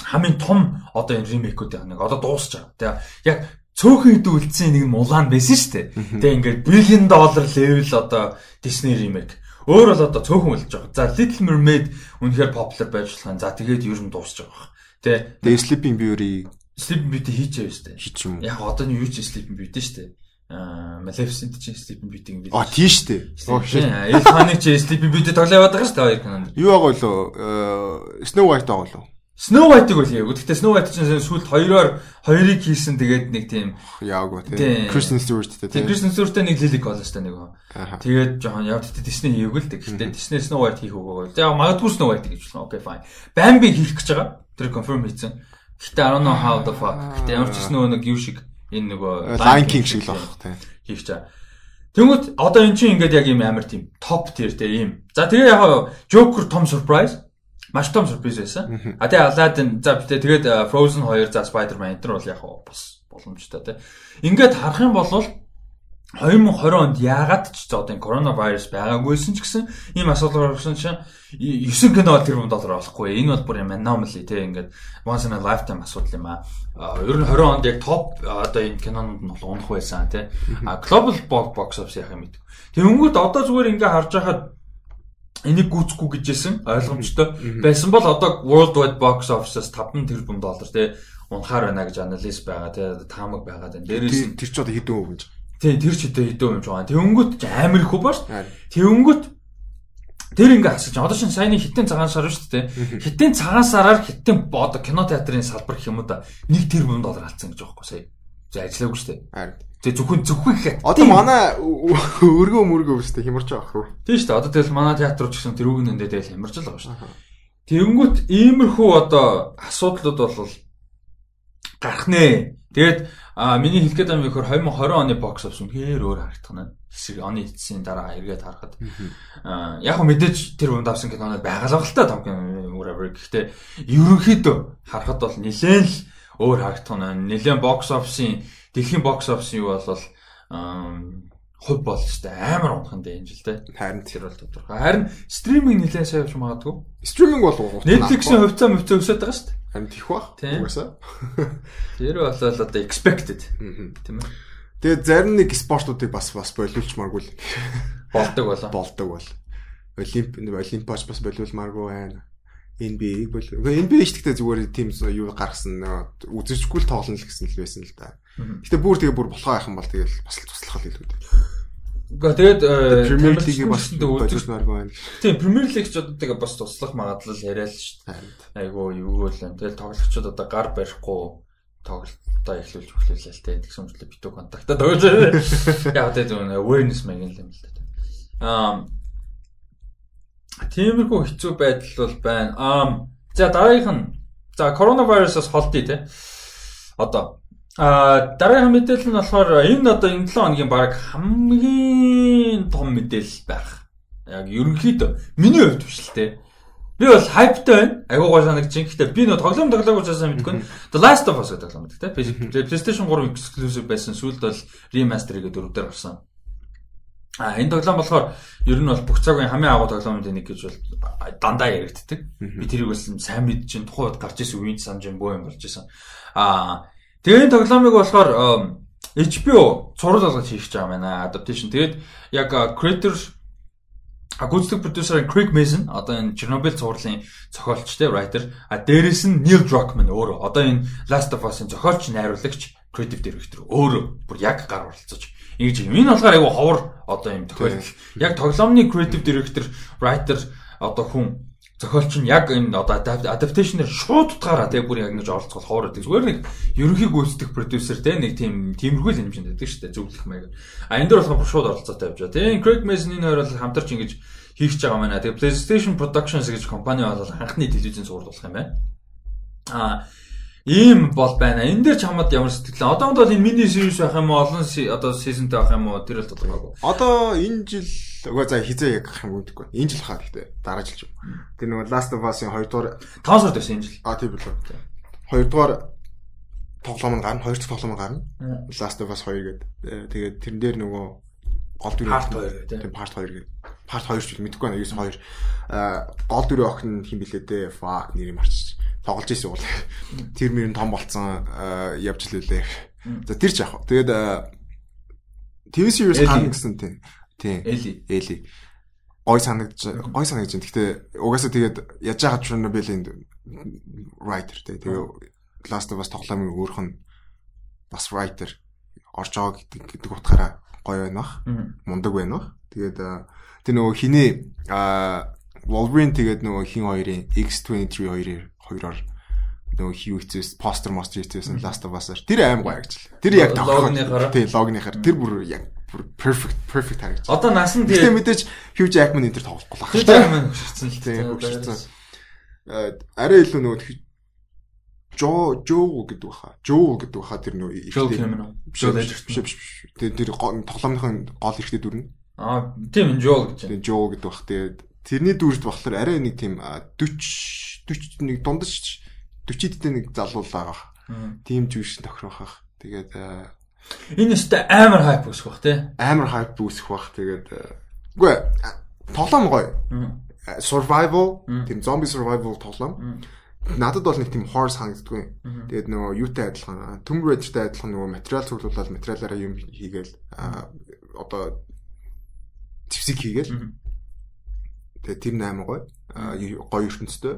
хамгийн том одоо энэ ремейкүүд яг нэг одоо дуусч байгаа. Тэгээ яг цөөхөн идэв үлдсэн нэг мулаан байсан шүү дээ. Тэгээ ингээд billion dollar level одоо Disney remake. Өөр бол одоо цөөхөн үлдэж байгаа. За Little Mermaid үнэхээр popular байж болох. За тэгээд ер нь дуусч байгаа. Тэ. Тэгээ Sleeping Beauty Sleeping Beauty хийчихээ шүү дээ. Хийчих юм. Яг одоо нь юу ч Sleeping Beauty шүү дээ. Maleficent чи Sleeping Beauty гэдэг. А тийм шүү дээ. Элханы чи Sleeping Beauty тоглоо яваад байгаа шүү дээ хоёр кинонд. Юу байгаа лөө? Snow White байгаа лөө? Snow White-ыг бол яагүй. Гэхдээ Snow White чинь сүүлд хоёроор хоёрыг хийсэн тэгээд нэг тийм яагүй тийм. Kristen Stewart тийм. Kristen Stewart-тэй нэг Lily Collins-тэй нэг. Тэгээд жоохон яг тэгтээ Disney хийгээгүй л дээ. Гэхдээ Disney Snow White хийх үгүй. Яг магадгүй Snow White гэж болно. Окей fine. Bambi хийх гэж байгаа. Тэр confirm хийсэн. Гэхдээ I don't know how the fuck. Гэхдээ ямар ч нөгөө нэг юу шиг энэ нөгөө Lion King шиг л баг тийм. Хийх чаа. Тэнгүүт одоо эн чинь ингээд яг ийм амар тийм топ tier те ийм. За тэгээ яг Joker том surprise Маш том сюрприз байсан. А тэгээ Aladdin за битээ тэгээд Frozen 2 за Spider-Man энэ бол яг бас боломжтой тий. Ингээд харах юм бол 2020 онд яагаад ч одоо энэ коронавирус байгаагүйсэн ч гэсэн ийм асуудал гарсан чинь 9 кино тэрбум доллар олохгүй. Энэ бол бүр юм anomaly тий ингээд once in a lifetime асуудал юм аа. Ер нь 20 онд яг топ одоо энэ кинонууд нь бол унах байсан тий. А global box office яхаа мэд. Тэнгүүд одоо зүгээр ингээ харж байхад энийг гүйцэхгүй гэжсэн ойлгомжтой байсан бол одоо worldwide box office-аас 5 тэрбум доллар тий унахаар байна гэж анализ байгаа тий таамаг байгаа дээрээс тэр ч одоо хэдэн үг юм тий тэр ч одоо хэдэн юм байгаа. Тэнгүүт амар их хөө баш тэнгүүт тэр ингээ асууж одоо шин саяны хитэн цагаан сар шүү дээ хитэн цагаан сараар хитэн одоо кино театрын салбар гэх юм уу да. 1 тэрбум доллар алдсан гэж байгаа байхгүй сая за ажиллаагүй шүү дээ. Тэгээ зөвхөн зөвхөн гэхэд одоо манай өргөө мөргөө өстэй хямарч байгаа хөө. Тийм шүү дээ. Одоо тэгэл манай театрч гэсэн тэр үгнэндээ тэгэл хямарч л байгаа шүү. Тэнгүүт иймэрхүү одоо асуудлууд бол гарах нэ. Тэгээд а миний хэлэх байгаа юм ихэр 2020 оны бокс офс үнэхээр өөр харагдах нь. Хэсэг оны эцсийн дараа эргээд харахад а яг мэдээж тэр үнд авсан кинонод байгалаа л та том кино. Гэхдээ ерөнхийдөө харахад бол нэлээд л өөр харагдах нь. Нэлээд бокс офсын дэлхийн бокс офисын юу бол хувь бол ч амар дээ энэ жил те. Харин тэр бол тодорхой. Харин стриминг нэлээд сайн явж магадгүй. Стриминг бол Netflix-ийн хувьцаа мөвцөө өсөд байгаа шүү дээ. Харин тийх бах. Угаасаа. Тэр бол одоо expected. Тийм ээ. Тэгээд зарим нэг спортуудыг бас бас болиулчмааргүй л болдог болоо. Болдог бол. Олимп олимпиач бас болиулмааргүй байна. NBA-г бол NBA ч гэхдээ зүгээр тийм юу гаргасан үзэжгүй л тоглоно л гэсэн л байсан л да. Гэтэ бүр тэгээ бүр болохоо яхан бол тэгэл бас л туслах л илүү дээ. Гэхдээ тэгээд Premier League-ийг бас үзүүлмээргүй байна. Тийм Premier League ч одоо тэгээ бас туслах магадлал яриа л шүү дээ. Айгуу юу вэ? Тэгэл тоглогчдод одоо гар барихгүй тоглолтоо эхлүүлж өглөөлээ л дээ. Тэгсэн мэтлээ битүү контактаа тоглож. Яг тэгээ зөв awareness маяг юм л да. Аа Тиймэрхүү хэцүү байдал бол байна. Аа за дараагийнх нь за коронавирусаас холдъё те. Одоо а дараагийн мэдээлэл нь болохоор энэ одоо энэ 7 хоногийн баг хамгийн том мэдээлэл байх. Яг ерөнхийдөө миний хувьд биш л те. Би бол хайптай байна. Айгуу гоо санагч. Гэхдээ би нөө тоглоом тоглоагүй цаасаа мэдгүй. The Last of Us гэдэг тоглоом гэдэг те. PlayStation 3 exclusive байсан. Сүүлд бол remaster гэдэг дөрөвдөр гарсан. А энэ тоглоом болохоор ер нь бол бүх цагийн хамгийн агуу тоглоомын нэг гэж бол дандаа яригддаг. Би тэрийг бас сайн мэдж чинь тухайд гарч исэн үеийн санаж юм боо юм болж исэн. А тэгээ энэ тоглоомыг болохоор HBO цуврал болгож хийх гэж байгаа байна. Adaptation. Тэгээд яг creator гүйцэтгэх продюсер Craig Mason одоо энэ Chernobyl цувралын зохиолч те writer а дээрэс нь Neil Druckmann өөрөө одоо энэ Last of Us-ын зохиолч найруулагч creative director өөрөө бүр яг гар оролцож Ингэж юм. Энэ болохоор айгу ховор одоо юм тохиолдол. Яг тоглоомны creative director, writer одоо хүн зохиолч нь яг энэ одоо adaptation-ээр шууд утгаараа тэг бүр яг ингэж оролцох ховор гэдэг. Зүгээр нэг ерөнхий гүйцэтгэх продюсер те нэг тийм тиймэрхүү л хэмжээнд байдаг шүү дээ. Зөвлөх маяг. А энэ дөр болохоор шууд оролцоотой явж байгаа. Тэгээ Craig Mason-ийн хоёр бол хамтарч ингэж хийх гэж байгаа маань. Тэгээ PlayStation Productions гэж компани бол анхны телевизэн зурд болох юм байна. А Ийм бол байна. Энэ дээр чамд ямар сэтгэл? Одоо бол энэ мини series байх юм уу? Олон одоо seasonтэй байх юм уу? Тэр л тодорхойгүй. Одоо энэ жил өгөө за хизээ яг гах юм үүдгүй. Энэ жил хаа гэхдээ дараа жил ч юм. Тэр нөгөө Last of Us-ын 2 дугаар 5 сард байсан энэ жил. А тийм билүү. 2 дугаар тоглоом нь гарна, 2 дахь тоглоом нь гарна. Last of Us 2 гэдэг. Тэгээд тэрэн дээр нөгөө гол дүрийн part 2 гэдэг. Тийм part 2 гэдэг. Part 2 ч мэдэхгүй байна. 9 2. А гол дүрийн охин хин блээ дээ. Fuck нэрийг марччих тоглож исэн бол тэр мөр нь том болцсон явж лээ. За тэр ч яах вэ? Тэгээд TV series гарна гэсэн тийм. Тийм. Эли. Эли. Гой санагдаж гой санагдаж байна. Гэхдээ угаасаа тэгээд яж байгаа Chernobyl-ийн writer тий. Тэгээ Last of Us тоглоомын өөрх нь бас writer орж байгаа гэдэг гэдэг утгаараа гоё байна бах. Мундаг байна бах. Тэгээд тэр нөгөө хинээ Wolverine тэгээд нөгөө хин хоёрын X23 хоёрын хоёроор нөгөө хийв хэцээс постэр мостер хийцээсэн Last of Us-аар тэр аим гоё гэж. Тэр яг логныхаар тий логныхаар тэр бүр яг perfect perfect харагдаж. Одоо нас нь тэгээ мэдээж Hugh Jackman энэ төр тоглохгүй л. Hugh Jackman хөшөрсөн л тий хөшөрсөн. Э, арай илүү нөгөө Жо Жоо гэдэг баха. Жоо гэдэг баха тэр нөгөө биш. Тэр тэр тоглоомынхон гол ихтэй дүрнэ. Аа тийм Жоо гэж. Тийм Жоо гэдэг бах. Тэгээд тэрний дүрд болохоор арай нэг тийм 40 40 нэг дундаж 40-д нэг залуу л байгаа. Тийм жүжигч тохирох бах. Тэгээд энэ өстө амар хайп үүсэх бах тий. Амар хайп үүсэх бах. Тэгээд үгүй тоглоом гоё. Survival тийм zombie survival тоглоом. Надад бол нэг тийм horse хангагддгүй. Тэгээд нөгөө юутай адилхан Tomb Raider-тай адилхан нөгөө материал цуглуулаад материалаараа юм хийгээл одоо зэвсэг хийгээл. Тэгээд тэр наймаа гоё гоё ертөнцтэй.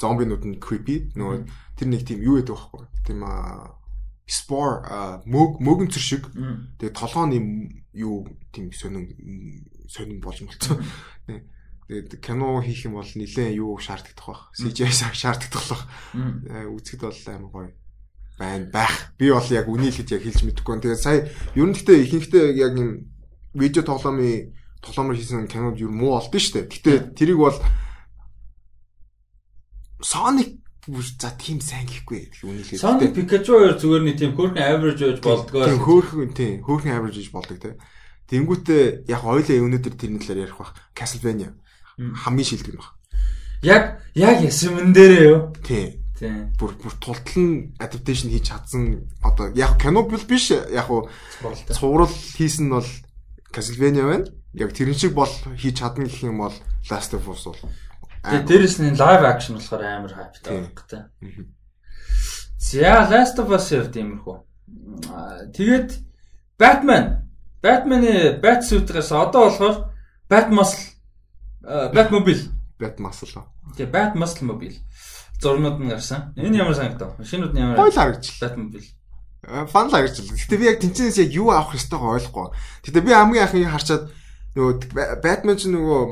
Зомбинууд нь creepy. Нөгөө тэр нэг тийм юу гэдэг байхгүй. Тийм спор мөг мөгөн цэр шиг. Тэгээ толгооны юу тийм сонин сонин болж болцсон. Тэгээд кино хийх юм бол нилээн юу шаарддаг байх. CGI шаарддаг болох. Үзэхэд бол амар гоё байна байх. Би бол яг үнийг л яг хэлж мэдэхгүй. Тэгээд сая ер нь гэхдээ ихэнхдээ яг юм видео тоглоомын тоглоомор хийсэн кинод юу муу болдсон шүү дээ. Гэтэ тэрийг бол Sonic бүр за тийм сайн гэхгүй гэх үнийг хэлээ. Sonic Pikachu хоёр зүгээр нэг тийм хөөрхөн average гэж болдгоо. Тийм хөөрхөн тийм хөөрхөн average гэж болдог те. Тэнгүүтээ яг ойлоо өнөөдөр тэрний талаар ярих бах. Castlevania хамгийн шилдэг юм баг. Яг яг ясмэн дээрээ юу? Тийм. Тийм. Бүр бүр тултал нь adaptation хийж чадсан одоо яг кино биш яг уу цуврал хийсэн нь бол Castlevania байна. Яг тэрэн шиг бол хийж чадна гэх юм бол Last of Us бол Тэгээ дээрэс нь live action болохоор амар хайптай багтай. За Last of Us яг тиймэрхүү. Тэгээд Batman Batman-ы Batsuit-гаас одоо болохоор Batmuscle Batmobile Batmuscle. Тэгээ Batmuscle mobile зурнууд нь гарсан. Энэ ямар санагдав? Машинууд нь ямар гоё харагдлаа. Batmobile фан л харагдчихлаа. Гэтэ би яг тэнцэнээс яг юу авах ёстойгоо ойлгохгүй. Гэтэ би хамгийн анхны харчаад нөгөө Batman ч нөгөө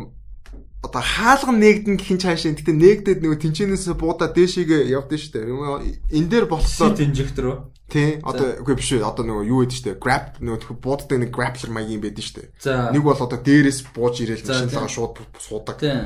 одоо хаалган нээгдэн гэх юм цаашаа гэтээ нээгдээд нөгөө тэнчэнээс буудаа дээшигээ явдсан шүү дээ. Энэ дээр болохоор инжектор уу? Тий. Одоо үгүй биш үү. Одоо нөгөө юу гэдэг шүү дээ. Grab нөгөө бууддаг нэг grappler маягийн байдаг шүү дээ. Нэг бол одоо дээрээс бууж ирээл машинлага шууд суудаг. Тий.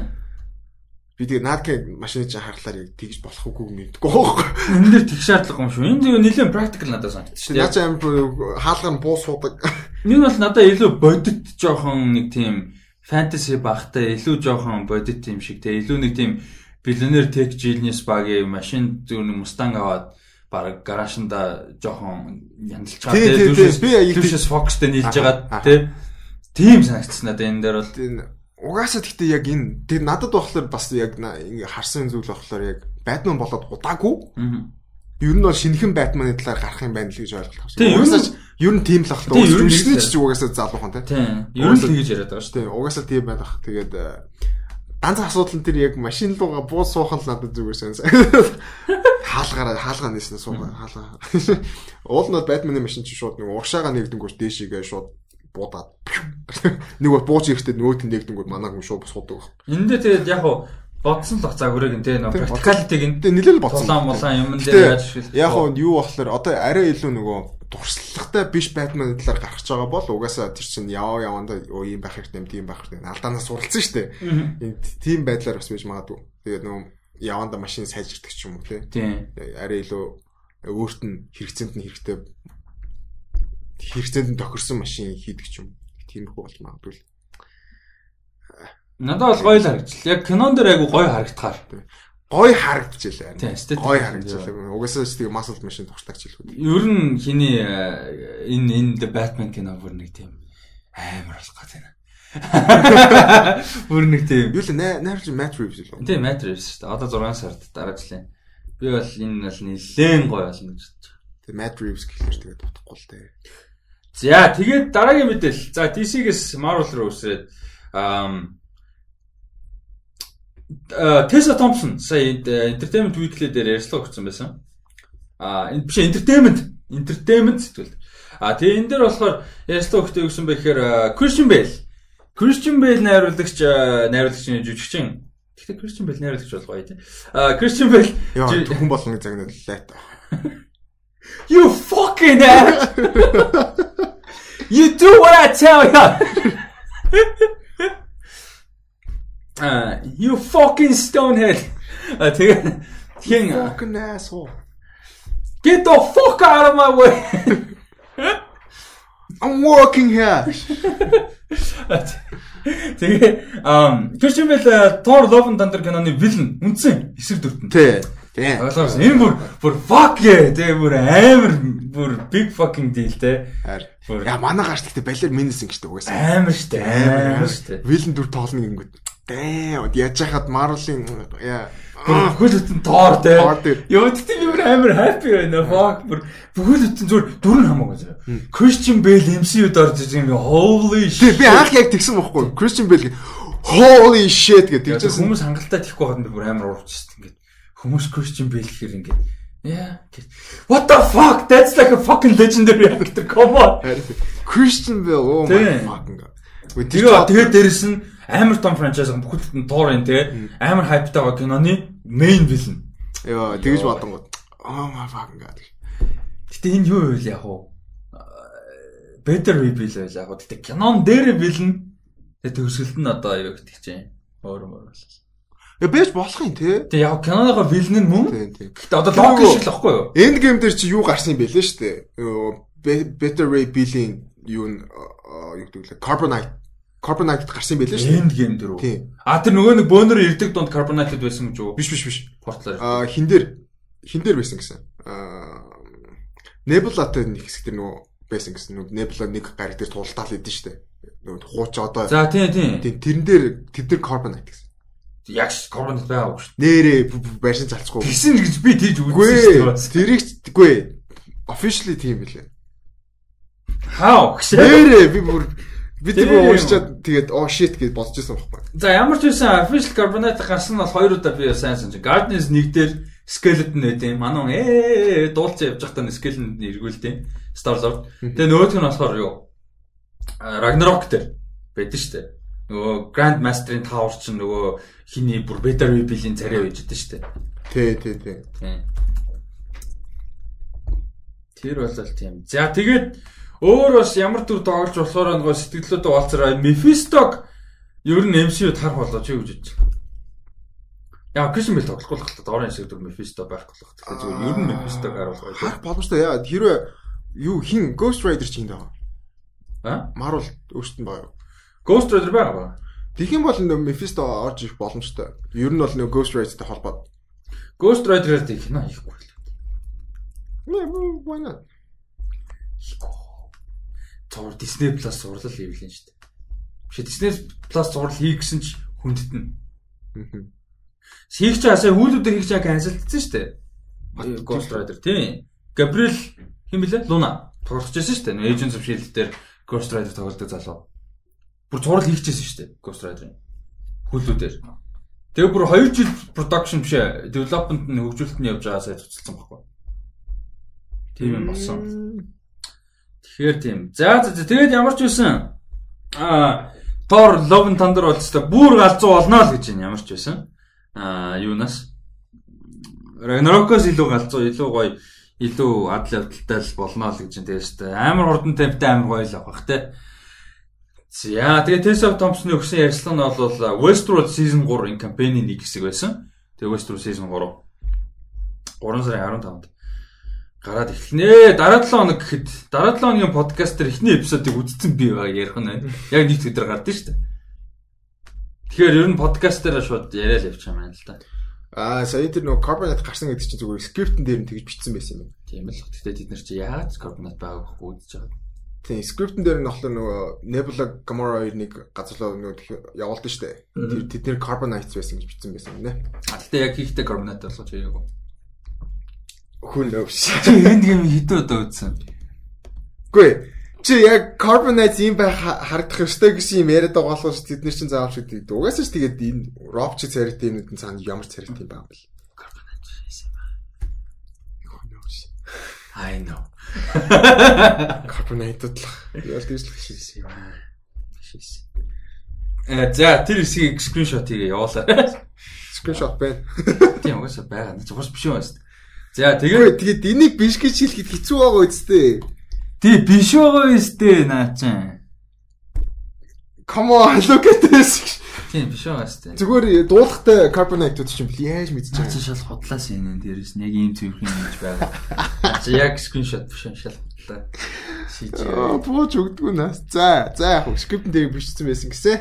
Би тэгээ наадгийн машины чинь харахаар яг тэгж болох үгүй мэдгүй байхгүй. Энэ дээр тэг шаардлага юм шүү. Зөв нэлээд практикал надад санагдчих. Наа чи амар хаалган буу суудаг. Нэг бол надад илүү бодит жоохон нэг тийм фэнтези багтай илүү жоохон бодит юм шиг те илүү нэг тийм биллионер тек жилнес багийн машин зүүн мустанг аваад баг гаражинда жоохон яндалж байгаа те түшээс би түшээс фокустэй нийлж байгаа те тийм санагдсан надад энэ дээр бол угаасаа гэхдээ яг энэ тэр надад болохоор бас яг ингээ харсан зүйл болохоор яг Batman болоод удаагүй ер нь бол шинэхэн Batman-ы талаар гарах юм байна л гэж ойлголт авсан. Угаасаа ер нь тийм л ах таа. Үргэлжлэн ч угаасаа залуухан тий. Ер нь тэгэж яриад байгаа шүү дээ. Угаасаа тийм байх. Тэгээд э, ганц асуудал нь тэр яг машин руугаа буу суухан л надад зүгээр сайн. Хаалгаараа хаалгаа нээснэ суугаа хаалгаа. Уул нь Batman-ы машин чи шууд нэг урагшаага нэгдэнгүүт дээшигээ шууд буудаад нэг бууж ирэхдээ нөгөөт нь нэгдэнгүүт манаа хүн шууд суудаг. Энд дээр тэгээд яг хуу бодсон л бацаа хүрэг нь те нөгөө практикалитиг нь нэлээл бодсон. Улаан улаан юм дээр яаж шил. Яг нь юу болохоор одоо арай илүү нөгөө туршлагатай биш Batman талаар гарч байгаа бол угаасаа тэр чинь яваа яванда оо юм байх хэрэгтэй юм тийм байх хэрэгтэй. Алдаанаас суралцсан шүү дээ. Энэ тийм байдлаар бас байж магадгүй. Тэгээд нөгөө яванда машин сайжирдаг ч юм уу тийм. Арай илүү өөрт нь хэрэгцээнд нь хэрэгтэй хэрэгцээнд нь тохирсон машин хийдэг ч юм. Тиймэрхүү болж магадгүй. Надад бол гоё л харагдчихлаа. Яг кинон дээр айгу гоё харагдахаар. Гоё харагдчихлаа. Гоё харагдчихлаа. Угаасаа ч тийм muscle machine тогтлагч хэлгүй. Ер нь хиний э, энэ энэ Batman кино бүр нэг тийм амар болох гэдэг юм. Бүр нэг тийм. Юу л найруулж Matt Reeves л. Тийм Matt Reeves шүү дээ. Одоо 6 сард дараа жилийн. Би бол энэ бол нэлээд гоё болно гэж бодож байна. Тэгээ Matt Reeves гэхэлэр тэгээд утахгүй л дээ. За тэгээд дараагийн мэдээлэл. За DC-гээс Marvel руу үсрээд Тесла Томпсон сая Entertainment Weekly дээр ярьслаа өгсөн байсан. А энэ биш entertainment, entertainment сэтгэл. А тэгээ энэ дээр болохоор ярьслаа өгтөө өгсөн бэхээр Christian Bale. Christian Bale найруулагч найруулагчны жүжигчин Гэхдээ Christian Bale гэж болгоо тий. А Christian Bale хүн болгоны загнадлаа та. You fucking ass. You do what I tell you. А you fucking stonehead. А тэгээ тийм fucking asshole. Get the fuck out of my way. I'm working here. Тэгээ ам Christian Bale Thor Love and Thunder киноны villain үндсэн эсрэг дүртэн. Тий. Тий. Ойлгосон. Энэ бүр бүр fuck yeah. Тэгээ бүр амар бүр big fucking deal те. Яа манай гарч гэхдээ балер минус ингэжтэй угаасаа. Амар штэ. Амар штэ. Villain дүр тоолно гингүүд. Damn. Яаж хахад Marvel-ийн яа бүхэл бүтэн тоор те. Йоо тэгтээ би бүр амар happy байна. Fuck бүр бүхэл бүтэн зүгээр дүр нь хамаагүй заа. Christian Bale MCU-д орж ирж байгаа holy shit. Би анх яг тэгсэн бохгүй. Christian Bale holy shit гэдэг. Тэгж хүмүүс хангалттай тэхгүй би бүр амар уурчихсан ингээд. Хүмүүс Christian Bale гэхэр ингээд Yeah. What the fuck? That's like a fucking legendary actor. Come on. Christian Bale. Oh my fucking god. Тэгээ тэгээ дээрэс нь амар том франчайз бүхэлд нь тоор энэ тэгээ амар хайптай байгаа киноны main villain. Йоо тэгэж бодонгууд. Oh my fucking god. Гэтэ энэ юу вэ яг уу? Better reveal байл яг уу. Гэтэ кинон дээр villain тэгээ төгсгөлд нь одоо юу гэдэг чинь өөр өөр болол. Я бэж болох юм те. Тэгээ яг киноныхоо villain нь мөн. Гэтэ одоо логик шиг л баггүй юу? End game дээр чи юу гарсан юм бэлээ шүү дээ. Better reveal-ийн юу юу гэдэг лээ. Carbonite Carbonite гарсан байлээ шүү. End game дээр үү? А тэр нөгөө нэг бөөнөр ирдэг донд Carbonite байсан гэж үү? Биш биш биш. Портлоор. А хин дээр хин дээр байсан гэсэн. А Nebula-тай нэг хэсэг дээр нөгөө байсан гэсэн. Нөгөө Nebula нэг гариг дээр тултаал идэв шүү дээ. Нөгөө хууч одоо. За тий тий. Тэрэн дээр тэр дээр Carbonite гэсэн. Яг Carbonite байгаагүй шүү. Нэрээ байшин залцгүй. Тэгсэн гэж би тийж үзсэн шүү. Тэрийг үгүй. Officially тийм билээ. How? Нэрээ би бүр Би тэр уушчаад тэгээд оо shit гэж бодож байсан байхгүй. За ямар ч байсан official carbonate гарсан нь бол хоёр удаа би сайн санаж. Guardians нэг дээр skeleton байдیں۔ Манай ээ дуулц явж байхдаа skeleton эргүүлдэг. Star Lord. Тэгээ нөгөөх нь болохоор юу? Ragnarok дээр байдэн штэ. Нөгөө Grand Master-ын Tower чинь нөгөө хиний бүр Better Rebuild-ийн царай байж дээ штэ. Тий, тий, тий. Тэр бол тийм. За тэгээд Өөр бас ямар төр тоглож болохоор нөгөө сэтгэлдээ уулзраа Mephisto-г ер нь MCU-д харах болоо чи гэж байна. Яа, Christian Bale тоглохгүй л хэлээ. Дорын шиг дүр Mephisto байх болох. Тэгэхээр зүгээр ер нь Mephisto-г харуулгаа. Харах боломжтой. Яа, хэрвээ юу хин Ghost Rider ч юм даа. А? Marvel өөртөө байгаа? Ghost Rider байгаа ба. Тэгэх юм бол нөө Mephisto орж ирэх боломжтой. Ер нь бол нөө Ghost Rider-тэй холбоод. Ghost Rider-ээр тэг кино хийхгүй л. Не, why not? Хийхгүй зур Disney Plus сурлал хийвлэн шүү дээ. Биш Disney Plus зурлал хий гэсэн ч хүндэтнэ. Хийх чаа сая хүүлүүдээр хийх чаа канселдсан шүү дээ. Ghost Rider тийм. Gabriel хин блэ? Luna тоглож байсан шүү дээ. Agents of Shield дээр Ghost Rider тоглодог залуу. Бүр зурлал хийчихсэн шүү дээ. Ghost Rider-ын хүүлүүдээр. Тэгээ бүр 2 жил production биш. Development нь хөгжүүлэлт нь явж байгаа сая цуцалсан байхгүй. Тийм юм болсон. Тэгэхээр тийм. За за тэгээд ямар ч байсан аа Тор Love and Thunder бол ч бүр галзуу болно л гэж байна ямар ч байсан. Аа юунаас Ragnarok-оос илүү галзуу, илүү гоё, илүү адал явдалтай л болно л гэж байна. Тэгээд амар хурдан темптэй амар гоё л авах те. За тэгээд Tessa Thompson-ы өгсөн ярьслан нь бол Westworld Season 3-ын кампэйний нэг хэсэг байсан. Тэгээд Westworld Season 3 3 сарын 15-нд гараад эхлэнэ. Дараа 7 хоног гэхэд дараа 7 хоногийн подкаст дээр эхний эпизодыг үзсэн би байгаа ярих нь байна. Яг нэг өдөр гардаг шүү дээ. Тэгэхээр ер нь подкаст дээр шууд яриад явчих юм байна л да. Аа сая тэр нөгөө Carbonate гарсан гэдэг чинь зүгээр скриптэн дээр нь тэгж бичсэн байсан юм байна. Тийм л. Гэтэ бид нар чи яаж Carbonate байгааг үзэж байгаа. Тийм скриптэн дээр нь болохоор нөгөө Nebula Gamora 2-ыг газарлаа нөгөө явуулсан шүү дээ. Тэр тэд нэр Carbonite байсан гэж бичсэн байсан юм нэ. А гэтэ яг хийхдээ Carbonate болгож яриаг. Who knows. Чи энд гэм хэдэн удаа үзсэн? Гүй. Чи яг Carbonite юм байх харагдах ёстой гэсэн юм яриад байгаа болохоос тэд нар чинь заавал шиг тийм. Угаасаа ч тэгээд энэ Rob чи царит юм нүдэн цаана ямар царит юм баа бэл. Carbonite. Who knows. I know. Carbonite тодлох. Ял дэвслэх шийсэн юм. Шийсэн. Э за тэр хэсгийг скриншот хийгээ явуулаа. Скриншот байна. Тийм угаасаа байгаа. Зурс биш юм байна. За тэгээд тэгээд энийг биш гэж хэлэхэд хэцүү байгаа үстэй. Тий биш байгаа үстэй наа чин. Come on, look at this. Тийм биш байгаа сте. Зүгээр дуулахтай carbonate чинь яаж мэдчихэж байгаа. Шал худлаас энэ дээрээс нэг ийм зөвхөн юмж байгаа. Чи яг скриншот биш шал худлаа. Шиж. Аа бууж өгдгүү нас. За, за яг скриптэн дээр бичсэн байсан гэсэн.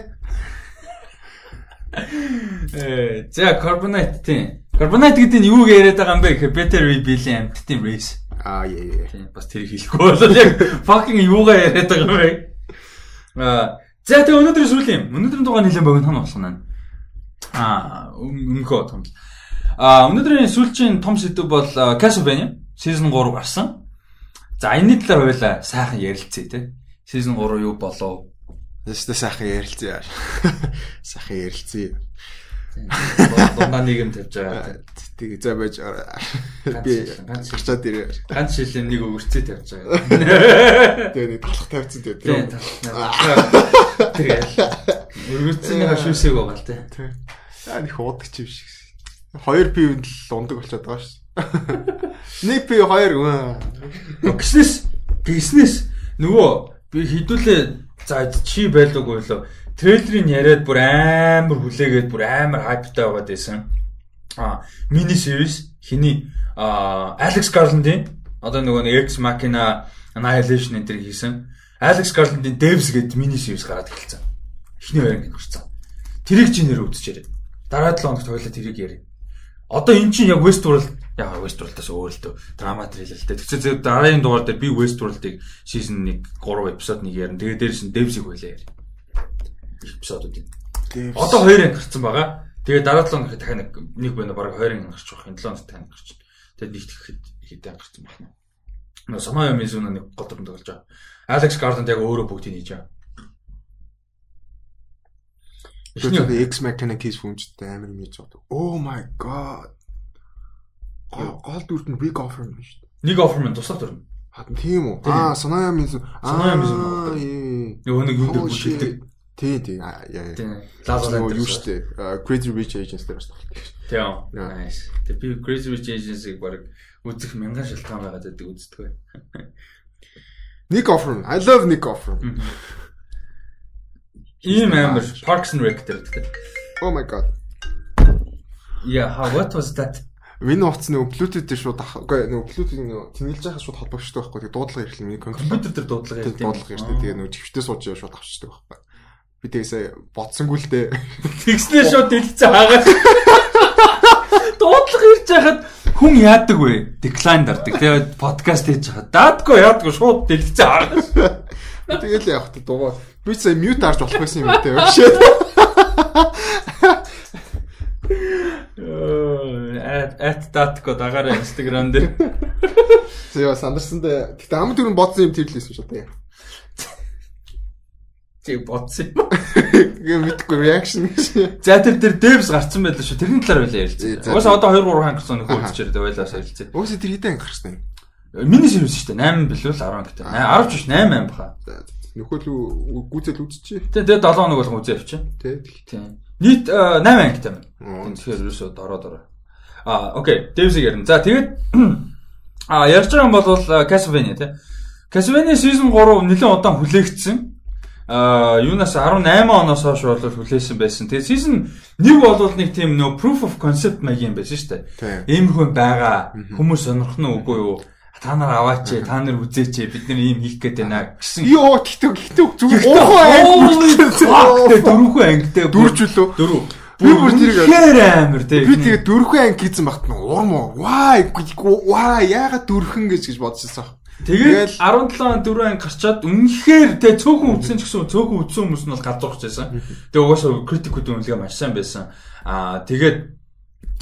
Э, за carbonate тийм. Carbonate гэдэг нь юу яриад байгаа юм бэ гэхээр better rebuild амттын race. Аа яа яа. Тийм бас тэр хэлэхгүй болоо яг fucking юугаа яриад байгаа юм бэ? Аа За тэгээ өнөөдрийн сүүл юм. Өнөөдрийн дугаар нэлээд богино хон болох нь. Аа өмнөхөө том. Аа өнөөдрийн сүүлчийн том сэдв бол Castlevania season 3 гарсан. За энэний талаар хоёлаа сайхан ярилцъя те. Season 3 юу болов? Ястэ сайхан ярилцъя. Сайхан ярилцъя. Дундаа нэг юм тавьж байгаа. Тэгээ за байж би гарчаад ирээ. Ганц шилэн нэг өвөрцөө тавьж байгаа. Тэгээ нэг талах тавьсан тэгээ. Тийм. Тэгээ. Өвөрцөний хашуусыг байгаа л тий. Аа нэг уудаг чи биш. Хоёр пивэнд л ундаг болчиход байгаа ш. Нэг пив хоёр. Гиснэс гиснэс нөгөө би хідүүлээ за чи байлгүй лөө трейлерыг яриад бүр амар хүлээгээд бүр амар хайптай байгаад байсан. А мини series хиний Алекс Гарландын одоо нөгөө нэг X Machina Annihilation энэ төр хийсэн. Алекс Гарландын Devs гэдэг мини series гараад эхэлсэн. Эхний байранд гарсан. Тэрийг чи нэр өвдөж яриа. Дараа 7 хоногт хоёлаа тэрийг яриа. Одоо эн чинь яг Westworld яг Westworld-аас өөр л дөө драма трейлер л дээ. Тэгвэл дараагийн дугаар дээр би Westworld-ыг season 1 3 эпизод нэг ярина. Тэгээ дээрээс нь Devs-ийг хоёлаа яриа эпизодууд юм. Одоо 2 анги гарсан байгаа. Тэгээ дараа 7 хоног дахиад нэг нэг байна баг 2 анги гарч байгаа. Энэ 7 хоног дахиад гарч. Тэгээд нэгт гэхэд хэдэн анги гарсан байна. Нөө Самая Мизуна нэг гол дүрм тоглож байгаа. Алекс Гарданд яг өөрөө бүгдийг хийж байгаа. Эхний X Mechanic хийж хүмжтэй амар юм хийж байгаа. Oh my god. Гол дүрд нь Big Offer юм шүү дээ. Нэг Offerman туслах дүрм. Хатан тийм үү? Аа, Саная Мизу. Саная Мизу. Нөгөө нэг юу дээр бүшилдэг. Тий, тий. Яа яа. Лаза юу штэ. Crazy Rich Asians дээр бас тоглох. Тийм. Nice. Тэг би Crazy Rich Asians-ыг баг үзэх мянган шалтгаан байгаад байдаг үздэг бай. Nick Offerman. I love Nick Offerman. Ийм амар Parks and Rec дээр гэдэг. Oh my god. Yeah, how what was that? Миний утас нөгөө Bluetooth дээр шууд үгүй нөгөө Bluetooth нөгөө тэнэлж байхад шууд холбогчтой байхгүй. Тэгээ дуудлага ирэхлээр миний компьютер дээр дуудлага ирдэг. Дуудлага ирдэг. Тэгээ нөгөө чивчтэй сууж шууд авчдаг байхгүй. Би тэгсээ бодсонгүй л дээ. Тэгснээ шууд дэлгэцээ хаагаад. Дуудлага ирж байхад хүн яадаг вэ? Decline дардаг. Тэгээд подкаст хийж хаад даадгүй яадгүй шууд дэлгэцээ хаагаад. Тэгэл явах та дугаа. Би сая mute харж болох байсан юм дээ. Өшөө. At datko дагаараа Instagram дээр. Тэгээ сандарсан дээ. Гэтэ ам дөрөв бодсон юм тэрлээсэн шүү дээ чи бодсон юм. Гээ мэдгүй reaction гэж. За тэр тэр devs гарцсан байлаа шүү. Тэрний талаар байлаа ярилцсан. Угаасаа одоо 2 3 ханг гэсэн нөхөө үзчихэр дээ байлаа солилцсон. Угаасаа тэр анги гарсан юм? Миний сервис шүү дээ. 8 билүү 10 гэдэг. 10 биш 8 8 баха. Нөхөө л гүйцэл үзчихээ. Тэ тэгээ 7 хоног болгон үзээ авчаа. Тэ. Тийм. Нийт 8 ангитай байна. Тэгэхээр ерөөсөө дороо дороо. Аа, окей. Devs-ийг ярина. За тэгээд аа ярьж байгаа юм бол Castlevania тий. Castlevania season 3 нэлээд удаан хүлээгдсэн а юунаас 18 оноос хойш бол хүлээсэн байсан. Тэгээ season 1 бол нэг тийм нөө proof of concept маяг юм байсан шүү дээ. Иймэрхүү байгаа. Хүмүүс сонирх нь үгүй юу? Та нар аваач, та нар үзээч, бид нар ийм хийх гээд байна гэсэн. Йоо, гэхдээ гэхдээ зүгээр. Дөрөвхөн ангитай. Дөрвч үлөө. Дөрөв. Би бүр тэрийг амар тий. Би тэгээ дөрвөн анги хийсэн багт нь урам уу. Ваа, ваа, яагаад дөрвөн гэж гэж бодчихсон. Тэгээд 17 он 4 анги гарчаад үнэхээр тэ цөөхөн үтсэн ч гэсэн цөөхөн үтсэн хүмүүс нь бол гадуурч байсан. Тэгээд угаасаа критикүүд үнэлгээ маш сайн байсан. Аа тэгээд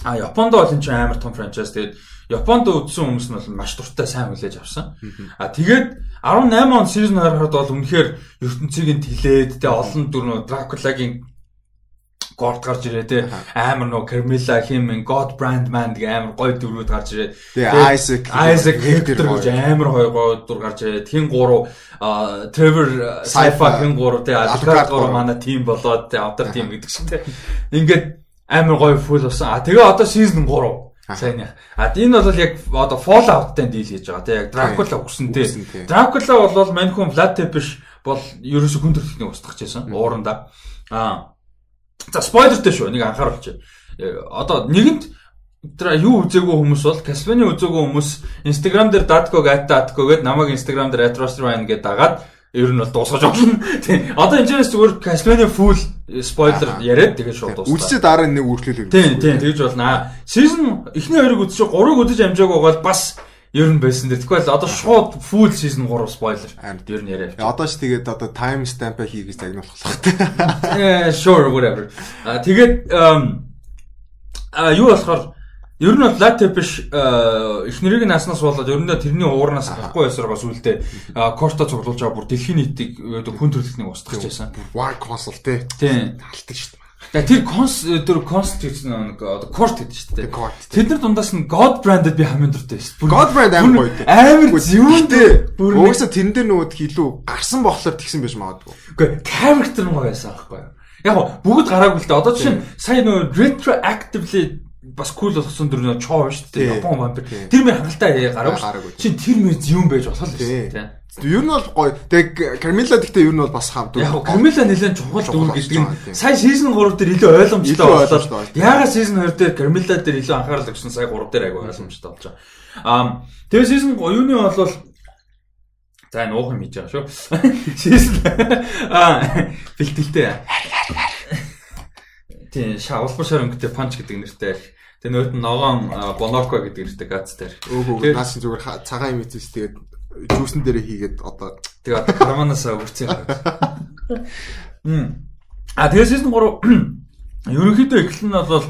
а Японд бол энэ чинь амар том франчайз. Тэгээд Японд үтсэн хүмүүс нь бол маш дуртай сайн хүлээж авсан. А тэгээд 18 он season 2 харахад бол үнэхээр ертөнцийг нь тэлээд тэ олон дүр Дракулагийн Горд гарч ирээ те амар нөө Carmilla хим God Brand Man гэх амар гоё дүрүүд гарч ирээ. Тэгээ Isaac Isaac Hector гэж амар гоё гоё дүр гарч ирээ. Тхин гурав Trevor Saifa хин гурав те Alucard гурав манай тим болоод те автор тим гэдэг шиг те. Ингээд амар гоё фул болсон. А тэгээ одоо season 3 сайн яа. А энэ бол яг одоо Fallout-тай дийл хийж байгаа тийм яг Dracula өгсөн тийм. Dracula бол мань хүн Vlad Tepes бол ерөөсө хүн төрөлхтнийг устгах гэсэн ууранда. Аа За спойлертэй шүү. Нэг анхааруулчих. Э, одоо нэгэнт тэр юу үзээгүй хүмүүс бол Castlevania үзээгүй хүмүүс Instagram дээр datco @datco гээд намайг Instagram дээр atrosrine гээд дагаад ер нь бол дуусгаж болно. Тийм. Одоо энэ ч зүгээр Castlevania full спойлер яриад тэгээд шууд дуусна. Үзчихээ дараа нэг үргэлжлэл. Тийм, тийм. Тэгж болно. Season эхний хоёрыг үзчих, гурыг үзэж амжаагүй бол бас ер нь байсан дээр. Тэгэхгүй л одоо шууд full season 3 spoiler. Ер нь яриа. Одоо ч тэгээд одоо time stamp хийгээс загнуулах хэрэгтэй. Sure whatever. А тэгээд а юу болохоор ер нь бол латеп биш эхнэрийг наснаас болоод ер нь тэрний уурнаас гахгүй байсараа сүулдэ корто цуглуулж байгаа бүр дэлхийн нийтийг хүн төрөлхнийг устгах гэсэн. War console те. Тийм. Талтдаг шүү дээ. Тэгээ тэр конс тэр конс гэсэн нэг одоо корт гэдэг шүү дээ. Тэд нар дундаас нь God branded би хамгийн дуртай шүү. God brand амар гоё дээ. Амар зүүнтэй. Уусаа тэрэн дээр нөгөө илүү гарсан болохоор тэгсэн байж магадгүй. Үгүй character нь гоё байсан аахгүй юу? Яг бүгд гараагүй л дээ. Одоо жишээ нь сая нөгөө retroactively бас кул болгосон дүр нөө чоо шүү дээ. Япон вампир. Тэр мөр хангалттай гараагүй. Чин тэр мөр зүүн байж болох л шүү дээ. Ер нь бол гоё. Тэг Кармила гэхдээ ер нь бол бас хам дүр. Яг Кармила нэлээд чухал дүр гэдэг нь сая season 3 дээр илүү ойлгомжтой болоод яагаад season 2 дээр Кармила дээр илүү анхаарал өгсөн сая 3 дээр айгүй ойлгомжтой болж байгаа. Аа тэгээ season юуны бол за энэ уух юм хийж байгаа шүү. Season аа бэлтгэлтэй. Тийм шавлбар шарангатай панч гэдэг нэртэй. Тэгээ нөт ногоон боноко гэдэг нэртэй гацтай. Өөгөө наас зүгээр цагаан юм ийцээс тэгээд жүүсэн дээр хийгээд одоо тэгээ одоо карманаас өрцөө. Мм. А тэгээ season 3 ерөнхийдөө эхлэн нь бол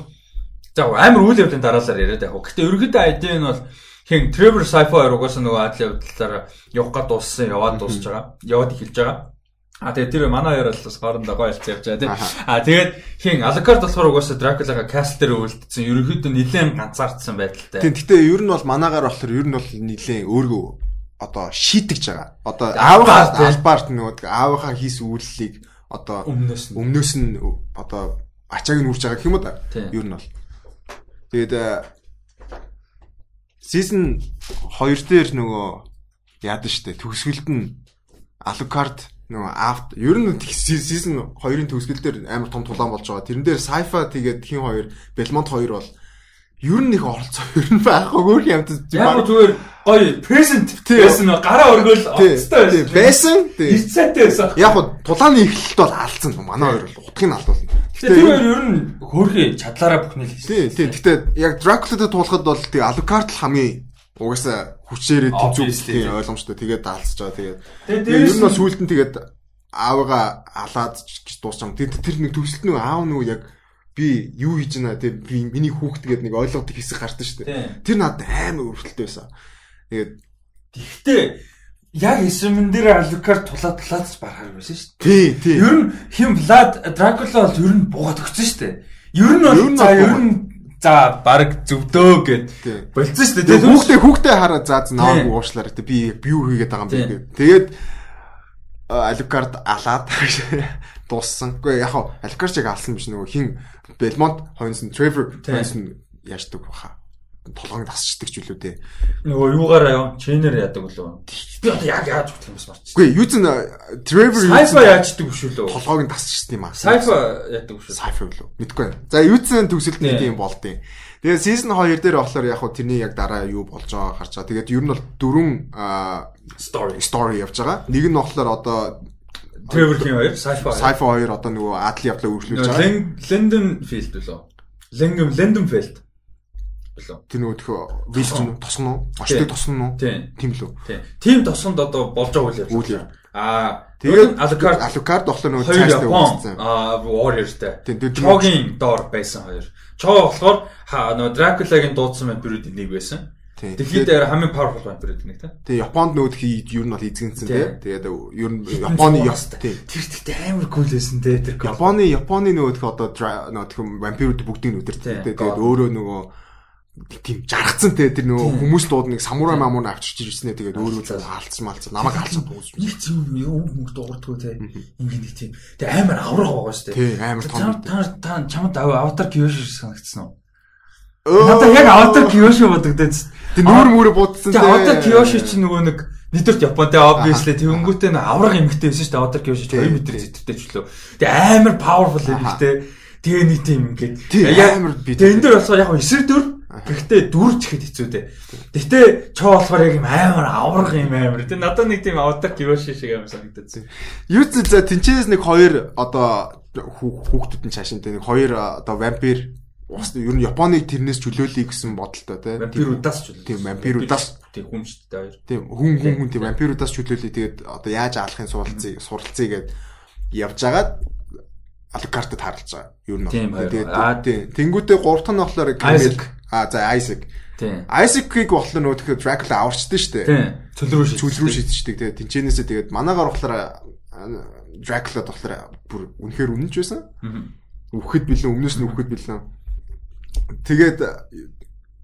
за амар үйл явдлын дараалал яриад яг. Гэхдээ ерөнхийдөө ID нь бол хин Trevor Sci-fi угаас нөгөө адил явдлаараа явах гад дууссан, яваад дуусж байгаа. Яваад эхэлж байгаа. А тэгээ тэр манай хоёр бол бас хоорондоо гоё хэлцээ явж байгаа тийм. А тэгээд хин Alucard болохоор угаасаа Dracula-га Castle дээр үлдсэн. Ерөнхийдөө нэлээд ганцаардсан байдалтай. Тийм. Гэтэ ер нь бол манаагаар болохоор ер нь бол нэлээд өөргөө одоо шийдэж байгаа. Одоо аавынхаа албаарт нөгөө аавынхаа хийсэн үйллийг одоо өмнөөс нь өмнөөс нь одоо ачааг нь үрж байгаа гэх юм уу да. Ер нь бол. Тэгээд season 2 дээр нөгөө яадаг штэ төгсгөлд нь Alucard нөгөө after ер нь season 2-ын төгсгөл дээр амар том тулаан болж байгаа. Тэрэн дээр Sci-fi тэгээд хин хоёр Belmont 2 бол ер нь их оролцоо ер нь байхгүй өөр юм. Яг зүгээр гоё present байсан гараа өргөөл оцтой байсан. Ирцээтэй байсан. Яг хуу тулааны эхлэлт бол алдсан. Манай хоёр бол утгыг нь алдуулна. Тэр хоёр ер нь хөөрхий чадлаараа бүхнэл хийсэн. Тийм. Гэтэ яг Dracula-д туулахад бол тэг Alucard л хамгийн угаасаа хүчээрээ тэнцүү ойлгомжтой. Тэгээд даалцж байгаа. Тэгээд ер нь бол сүултэн тэгээд аавыгаа алаад дууссан. Тэр тэр нэг төгсөлт нэг аав нөгөө яг би юу хийж байна те би миний хүүхд гэдэг нэг ойлгоод хэсэг гарсан шүү дээ. Тэр надад амар өрөвдөлттэй байсан. Тэгээд тэгтээ яг эсэмэн дээр Алукар тулаад тулаад барахаар байсан шүү дээ. Тий, тий. Ер нь хим Влад Дракула бол ер нь буугаад өгсөн шүү дээ. Ер нь бол за ер нь за баг зөвдөө гэд болцсон шүү дээ. Хүүхдээ хүүхдээ хараа за наагүй уушлаар те би юу хийгээд байгаа юм бэ гэдэг. Тэгээд Алукард алаад дууссан. Гэхдээ яг Алукарч яг алсан биш нөгөө хин Belmont хойноос нь Trevor хойноос нь яаждаг баха толгойг тасчдаг ч үлээ дээ. Нөгөө юугаар аа чейнер яадаг үлээ. Би одоо яг яаж бодох юм бэ марч. Үгүй юу зэн Trevor Cypher яаждаг биш үлээ. Толгойг тасчихсан юм аа. Cypher яадаг биш. Cypher үлээ. Мэдгүй. За юу зэн төгсөлт нэг юм болдیں۔ Тэгээ season 2 дээр болохоор яг хуу тэрний яг дараа юу болж байгаа харж байгаа. Тэгээд ер нь бол дөрвөн story story явж байгаа. Нэг нь болохоор одоо Trevor-ийн хоёр, Sci-fi. Sci-fi хоёр одоо нөгөө адал явдлаа үргэлжлүүлж байгаа. London Field үлээ. London London Field билүү. Тэр нөгөө төхөө вижн тосон уу? Очтой тосон уу? Тийм лүү. Тийм. Тосонд одоо болж байгаа үйл явдал. Аа тэгээд Alucard Alucard болохоор нөгөө цааштай үүссэн. Аа Warriors-тэй. Choгийн доор байсан хоёр. Чоо болохоор нөгөө Dracula-гийн дуудсан бүрүүд нэг байсан. Дэлхийд дээр хамгийн powerful vampire гэдэг нэг тийм. Тэгээ Японд нүүд ер нь бол эзэгэнсэн тийм. Тэгээд ер нь Японы тэр тэгтээ амар cool байсан тийм. Японы Японы нүүд одоо нөт вампирууд бүгдийг нүдэр тийм. Тэгээд өөрөө нөгөө тийм жаргацсан те тэр нөгөө хүмүүс дууд нэг самурай мамуур авчирч ирсэн ээ тэгээд өөрөө л хаалцсан малцсан намайг хаалцсан дуус нэг тийм юу мөнгө дуурдгүй те. Ингэ нэг тийм. Тэг амар авраг байгаа шүү дээ. Амар том та та чамд аватар киош санагдсан уу? Надад яг аватар киош бодогдод тэг нүүр мөрө буудсан те. аватар киош чи нөгөө нэг Нийтэрт Японтэй obviously тэгэнгүүтээ авраг эмгтэй байсан шүү дээ. Аватар киош 2 м зэтэртэй ч лөө тэг амар powerful эмгтэй. Тэгээ нэг тийм ингээд амар би тэг энэ дээр болохоор яг эсрэг дөр Гэхдээ дүрж ихэд хэцүү дээ. Гэхдээ чоо болохоор яг юм амар аврах юм амар. Тэ надад нэг тийм аватар кивоши шиг амар санагдаад. Юу ч за тэнчээс нэг хоёр одоо хүүхдүүд нь цаашинтай нэг хоёр одоо вампир Ус ер нь Японыг тэрнээс чөлөөлөе гэсэн бодолтой тий. Вампирудаас чөлөөлөе. Тийм вампирудаас тийм хүн шүү дээ хоёр. Тийм хүн хүн хүн тийм вампирудаас чөлөөлөе. Тэгээд одоо яаж аалахын суралцыг суралцъя гэд явж агаад алкартад харалж байгаа. Ер нь. Тэгээд тийм. Тэнгүүтээ гурав дахь нь болохоор Камил А за Айсек. Тийм. Айсекийг болохоор нөгөө тэгэхээр Дракула аварчдээ шүү дээ. Тийм. Цөл рүү шийдэж. Цөл рүү шийдчихдэг. Тэгээ тэнчэнээсээ тэгээд манаагаар болохоор Дракула болохоор бүр үнэхээр үнэнч байсан. Үхэхэд бэлэн өмнөөс нь үхэхэд бэлэн. Тэгээд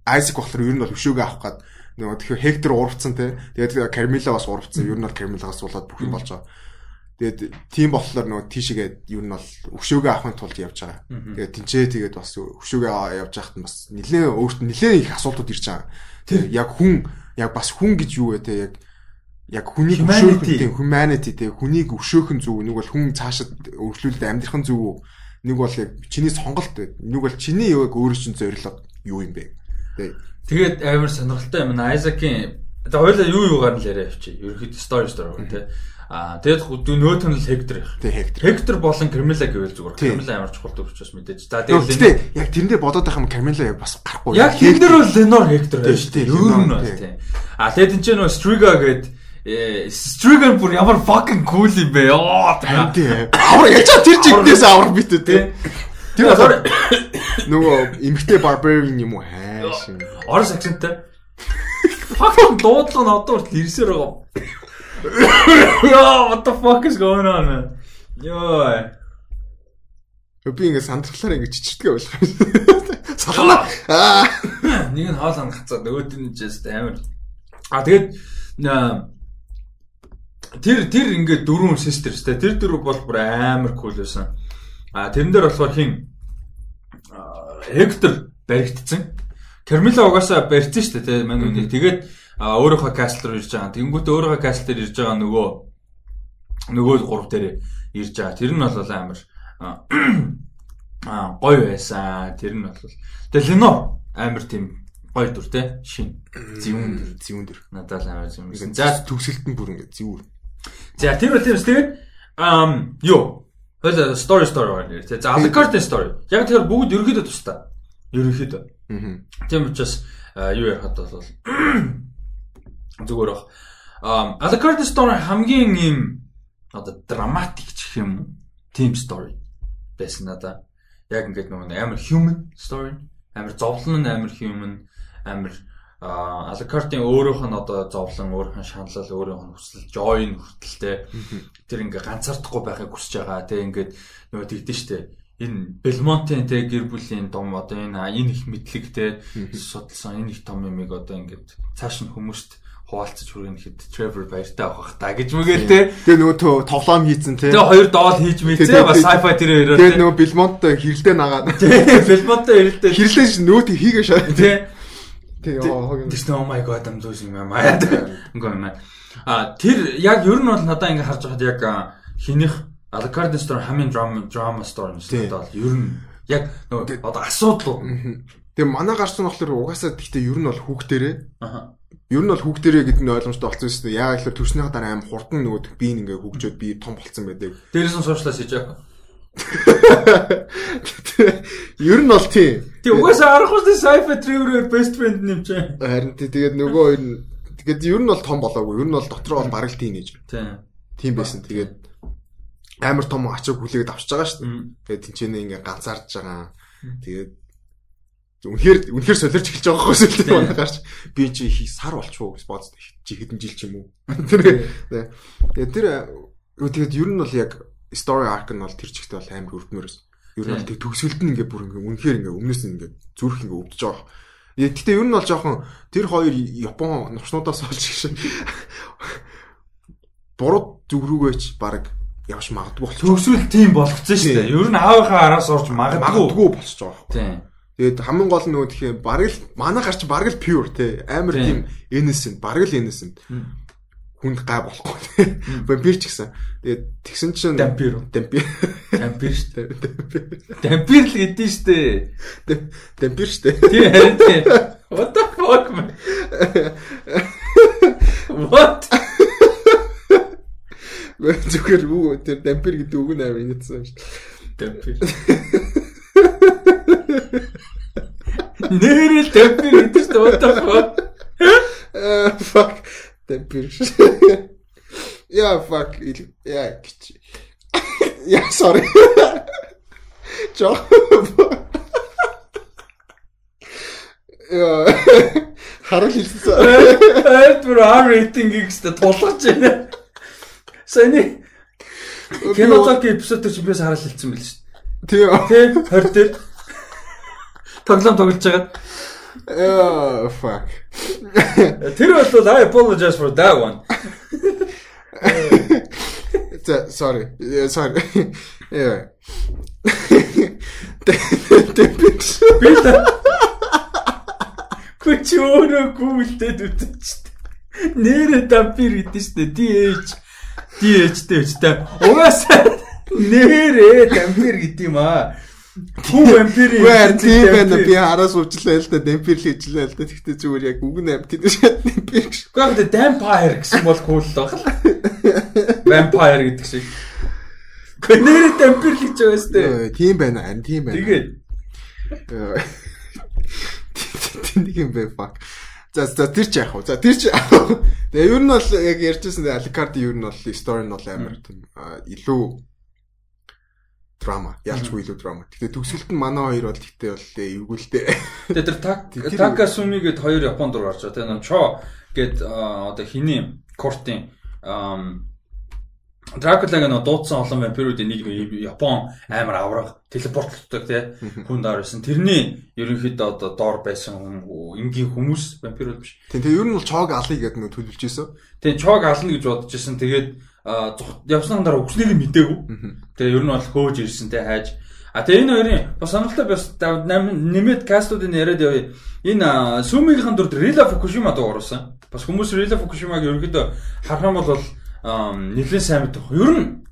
Айсек болохоор ер нь бол өшөөгөө авах гээд нөгөө тэгэхээр Хектор урвцсан те. Тэгээд Кармила бас урвцсан. Ер нь бол Кармилагаас суулаад бүх юм болж байгаа. Тэгээд тийм болохоор нөгөө тийшээгээ юу нь бол өшөөгөө авахын тулд явж байгаа. Тэгээд тэнцээ тэгээд бас өшөөгөө явж байхад нь бас нэлээд өөртөө нэлээд их асуудлууд ирж байгаа. Тэр яг хүн яг бас хүн гэж юу вэ те? Яг яг хүнийг өшөөх тийм humanity те. Хүнийг өшөөх нь зүг. Нэг бол хүн цаашид өршлүүлэлд амьдрах нь зүг. Нэг бол яг чиний сонголт нэг бол чиний яг өөрөө чинь зорилго юу юм бэ? Тэгээд амар сонирхолтой юм. Айзакийн За хоёлаа юу юугаар нь яриа явчих. Ерөнхийдөө story story тий. Аа тэгээд нөөт нь л Хектор их. Тэг Хектор. Хектор болон Кармела гэвэл зүгээр. Кармела ямар чухал төвч бас мэдээж. За тэгээд яг тэрэндээ бодоод байх юм Кармела яг бас гарахгүй. Яг дээр бол Ленор Хектор шүү дээ. Өөр нь бол тийм. Аа тэгээд энэ ч нөө Striga гээд Striga бүр ямар fucking cool юм бэ. Оо тийм. Авар яж тэр жигдээс авар бит үү. Тэр болохоор нөгөө эмгтэй barbarian юм уу хайш. Орос акценттай. Fucking дуудлага нь одоо хүртэл ирсээр байгаа. Яа, what the fuck is going on man? Йоо. Би ингэ сандрахлаар ингэ чичирдгээ болох юм. Салгана. Аа. Нэг нь хоол хангацаа, нөгөөд нь just амар. А тэгээд тэр тэр ингээ дөрвөн систер өстэй. Тэр дөрөв бол бүр амар кул байсан. А тэрэн дээр болохоор хин Хектор баригдсан. Кармила угаасаа барьсан шүү дээ, мань үнийг. Тэгээд а өөрийнхөө кастл руу ирж байгаа. Тэнгүүтээ өөрийнхөө кастл дээр ирж байгаа нөгөө нөгөө гурав дээр ирж байгаа. Тэр нь бол амар аа гоё байсан. Тэр нь бол Тэгээ Ленор амар тийм гоё дүр те шин зүүн дүр зүүн дүр надад амар зүүн. За төгсөлтөн бүр ингэ зүүн. За тэр үл тэрс тэгээд ам юу Well story story байна. За Alucard story. Яг тэр бүгд ерөөхдөө тустай. Ерөөхдөө. Аа. Тийм учраас юу ярихад бол зүгээр бах. Alucard story хамгийн ийм одоо драматик гэх юм team story байсан надаа. Яг ингээд нөгөө амар human story, амар зовлон амар human, амар Alucard-ийн өөрөөх нь одоо зовлон, өөрөөх нь шаналл, өөрөөх нь хүсэл, joy хүртэлтэй тэр ингээ ганцаардахгүй байхыг хүсэж байгаа. Тэ ингээд нөгөө тэгдэж штэ энэ Белмонтын те гэр бүлийн дом одоо энэ энэ их мэдлэгтэй судалсан энэ их том юмыг одоо ингээд цааш нь хүмүүст хуваалцаж хүргэн хэд Trevor баяртай авах та гэж мэгэл те. Тэгээ нөгөө тоглоом хийцэн те. Тэгээ хоёр доол хийж мэдээ бас sci-fi тэр хоёроо. Тэгээ нөгөө Belmont-той хэрэлдээ нагаад. Тэгээ Belmont-той хэрэлдээ. Хэрлэж нөөт хийгээ шаа. Те. Тэгээ Тэс oh my god I'm losing my mind. Ингээ юм. А тэр яг ер нь бол надаа ингээ харж байхад яг хинийх Alucard story хамгийн drama drama story нэстэй бол ер нь яг нөгөө одоо асуудал. Тэгээ манай гарсан болохоор угаасаа гэхдээ ер нь бол хүүхдэрээ. Аха Ер нь бол хүүхдэрээ гэдэг нь ойлгомжтой болсон шүү дээ. Яг л төрснийхаа дараа аим хурдан нөгөө би ингээ хөгжөөд би том болцсон байдаг. Дээрээс нь суучлаа вэ? Ер нь бол тийм. Тэг угаасаа арахгүй sci-fi Trevor best friend юм чи. Харин тэгээд нөгөө хоёр нь тэгээд ер нь бол том болоогүй. Ер нь бол дотроо бол бараг тийм нэж. Тийм. Тийм байсан. Тэгээд амар том ачааг хүлээгээд авчиж байгаа шүү дээ. Тэгээд тэнцэнэ ингээ ганцаардж байгаа. Тэгээд Үнэхээр үнэхээр солирч эхэлж байгаа хөөс л манай гарч би чи сар болчихоо гэж бодсон. Чи хэдэн жил ч юм уу. Тэр тэгээ тэр тэгээд ер нь бол яг story arc нь бол тэр чигт бол амар өрдмөрөөс. Ер нь бол тэг төгсгөлд нь ингээ бүр ингээ үнэхээр ингээ өмнөөс нь ингээ зүрх ингээ өвдөж байгаа. Гэхдээ ер нь бол жоохон тэр хоёр Япон новчнуудаас олж шиг буруу зүг рүүгээч баг явж магадгүй болчих. Төгсгөл тийм болгоцсон шүү дээ. Ер нь аавынхаа араас орж магадгүй болчихж байгаа. Тийм. Тэгээд хамгийн гол нь нөгөө тэгэхээр бараг л манай гарч бараг л pure те. Амар тийм. innocent бараг л innocent. Хүнд гай болохгүй те. Вампир ч гэсэн. Тэгээд тэгсэн чинь дампир дампир дампир штэ дампир л гэдэн штэ дампир штэ тий харин тий what the fuck man? What? Зүгээр үг тэр дампир гэдэг үг нь амар инээдсэн шүү дээ. Дампир Нэрэл темпер гэдэг чинь what the fuck? Uh, fuck темпер. Yeah, fuck. Yeah, гэж. Yeah, sorry. Жоо. Яа. Харал хэлсэн. Айд бүр R rating-ийг өстө тулгаж байна. Саяны кинотог эпизод чинь бис харал хэлсэн байл шүү. Тий. Тий, 20 дээр тоглоом тоглож байгаа. Oh fuck. Тэр бол I apologize for that one. sorry. Sorry. Yeah. Би та Күч өөрөө гүйлдээд үтчихсэн. Нэрэ дампир гэдэг шүү дээ. DH DH-тэй үстэй. Угаасаа нэрэ дампир гэдэг юм аа. Хүн вампир юм. Тийм байна. Би хараас уучлаа л да. Вампир л хийжлээ л да. Тэгтээ зүгээр яг үг нь амт гэдэг шиг вампир гэж. Гэхдээ vampire гэсэн бол cool л баг. Vampire гэдэг шиг. Гэхдээ нэрээ вампир л гэж байгаа сте. Тийм байна. Ан тийм байна. Тэгээд Тэнийг юм бэ fuck. За за тэр ч яах вэ? За тэр ч Тэгээ ер нь бол яг ярьжсэн Аликарди ер нь бол story нь бол амар илүү драма. Ялчгүй илүү драма. Гэтэ төгсөлт нь манай хоёр бол гэтээ бол эвгүүлтэй. Тэгээ тэр Такасуми гэд хоёр Японд руу гарч байгаа. Тэгээ Чо гэд одоо хиний кортын Дракулагаа нөө дуудсан олон вампируудын нэг Япон амар авраг телепортлдог тий хүн доор байсан. Тэрний ерөнхийдөө одоо доор байсан энгийн хүмүүс вампирууд биш. Тийм тэгээ ер нь бол Чог алыг гэдэг нөө төлөвлөж исэн. Тэгээ Чог ална гэж бодож исэн. Тэгээд явсны дараа өгснгийг мдээгүй. Тэгээ ер нь бол хөөж ирсэн те хайж. А тэгээ энэ хоёрын бас сонирхолтой бас нэмээд кастуудын яриад явъя. Энэ Сүмигийн дүрд Рила Фукушима дуу оруулсан. Бас хүмүүс Рила Фукушимаг ерөнхийдөө харах юм бол нэлээд сайн мэдэх. Ер нь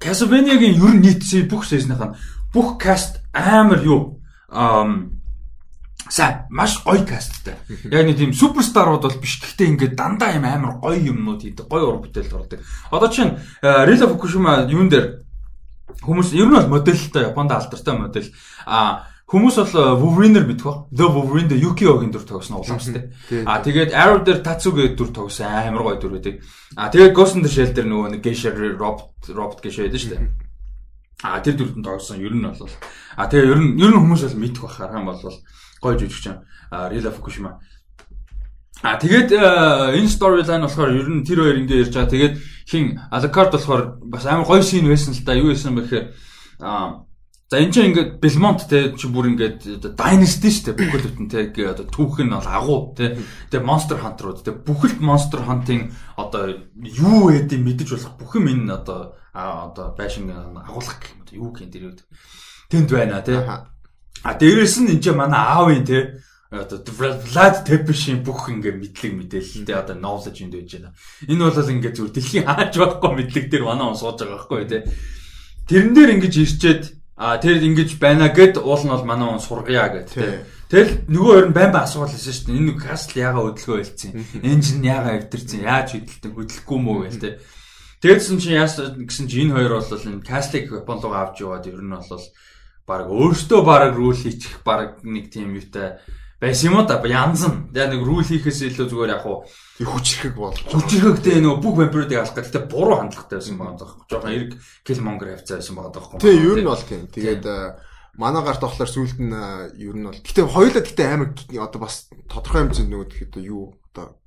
Castlevania-гийн ер нь нийтсээ бүх сезнийх нь бүх каст амар юу сайн маш гоё касттай. Яг нэг тийм суперстарууд бол биш. Гэхдээ ингээд дандаа юм амар гоё юмнууд хийдэг. Гоё уран бүтээл ордог. Одоо чинь Рила Фукушима юун дээр хүмүүс ер нь бол модельтэй Японд алдартай модель. А хүмүүс бол Wolverine-ээр мэдэх ба. The Wolverine дээр Yukio-гийн дүр тогсон уламжтай. А тэгээд Arrow дээр Tatsuge дүр тогсон амар гоё дүр байдаг. А тэгээд Ghost in the Shell дээр нөгөө нэг Geisha Robot Robot Geisha байдаг шүү дээ. А тэр дүртэн тогсон ер нь бол а тэгээ ер нь ер нь хүмүүс бол мэдэх бахаар юм бол гоё жүжигч Рила Фукушима. А тэгээд энэ storyline болохоор ер нь тэр хоёр ингэ ярьж байгаа. Тэгээд хин Алакард болохоор бас амар гоё шин байсан л да. Юу байсан бэ гэхээр а За энэ чинь ингээд Belmont те чи бүр ингээд Dynasty шүү дээ бүхэл бүтэн те одоо түүх нь бол агуу те тэгээ Monster Hunter-ууд те бүхэлд Monster Hunting одоо юу гэдэг мэдэж болох бүх юм энэ одоо одоо байшин агуулгах юм одоо юу гэх юм дэрүүд тэнд байна те А дээрэс нь энэ манай аавын те одоо Vlad Tepes-ийн бүх ингээ мэдлэг мэдээлэл те одоо knowledge энд байж байна. Энэ бол ингээ зүгээр дэлхийн хааж байхгүй мэдлэг дээр манай он сууж байгаа байхгүй те. Тэрэн дээр ингэж ирчээд а тэр ингэж байна гэд уул нь бол манай он сургая гэд те. Тэгэл нөгөө хоёр нь байн байн асуувал хэлсэн шүү дээ. Энэ нэг кастл ягаа хөдөлгөө хэлсэн. Энжин ягаа эвдэрсэн. Яаж хөдөлтөн хөдөлөхгүй мүү гэл те. Тэгээдсэн чинь яас гэсэн чинь энэ хоёр бол энэ кастлыг Япон руу авч яваад ер нь бол баг өөртөө баг рул хийчих баг нэг тийм юутай байсан юм уу да янз нь. Тэгээ нэг рул хийхээс илүү зүгээр яг хуу хүчрхэг бол. Хүчрхэгтэй нөгөө бүх вампируудыг алах гэдэг буруу хандлагатай байсан байгаа даа. Жохон эрг Killmonger хавцаа байсан байгаа даа. Тэгээ ер нь бол тийм. Тэгээд манай гарт болохоор сүулт нь ер нь бол гэтээ хоёулаа гэтээ амар одоо бас тодорхой хэмжээнд нөгөө тэгэхэд юу одоо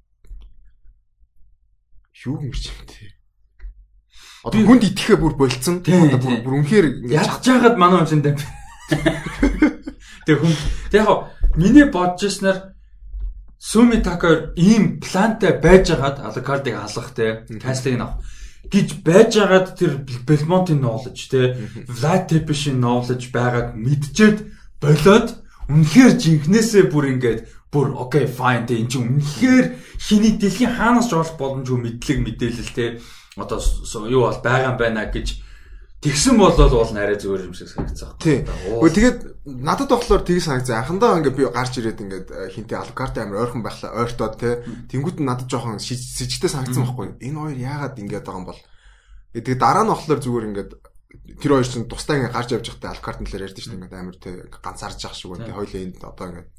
юу гэрч юм те. Одоо хүнд итгэхэ бүр болцсон. Одоо бүр үнэхээр яаж жагаад манай хүнсэндээ. Тэг хүн тэг яг миний бодож ирснээр Суми Така ийм плантай байжгаад Алакардыг халах те. Каслыг авах гэж байжгаад тэр Белмонтын knowledge те Vlad Tepes-ийн knowledge байгааг мэдчихэд болоод үнэхээр жинхнээсээ бүр ингээд бүр окей fine те эн чинь үнэхээр хиний дэлхийн хаанаас ч олох боломжгүй мэдлэг мэдээлэл те одоо юу бол байгаа юм байна гэж Тэгсэн бол бол нарай зүгээр юм шиг санагцсан. Тийм. Гэхдээ тэгээд надад болохоор тгий санагцсан. Анхандаа ингээд би гарч ирээд ингээд э, хинтээ алкарт амар ойрхон байхлаа ойртоод те. Тэнгүүд нь надад жоохон сэжигтэй санагцсан байхгүй. Энэ хоёр яагаад ингээд байгаа юм бол. Тэгээд дараа нь болохоор зүгээр ингээд тэр хоёр чинь тусдаа ингээд гарч явж байхдаа алкарт нэлээр ярьдэн шүү дээ ингээд амар те ганцаарч явах шиг байна. Хоёлаа энд одоо ингээд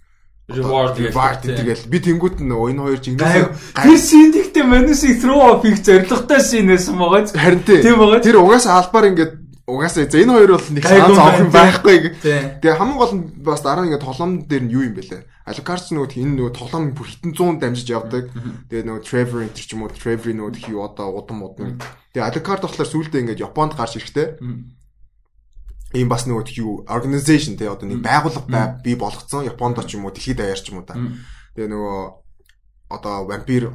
reward reward тэгэл би тэнгуут нь энэ хоёр жингээс тэр синдиктэй манусыг throw off их зоригтой синээс байгаа. Харин тийм байгаа. Тэр угаасаа албаар ингээд угаасаа за энэ хоёр бол нэг санаа зовх юм байхгүй. Тэгээ хамгийн гол нь бас дараа ингээд тоглоом дээр нь юу юм бэлээ. Алкарч нөгөө энэ нөгөө тоглоом бүр хитэн 100 дамжиж явдаг. Тэгээ нөгөө Trevor энэ ч юм уу Trevor нөгөө хий одоо удам удам. Тэгээ Алкарт болохоор сүүлдээ ингээд Японд гарч ирэхтэй ийм бас нөгөө юу organization те одоо нэг байгууллага бий болгоцсон Японд ч юм уу дэлхийд даяар ч юм уу та. Тэгээ нөгөө одоо вампир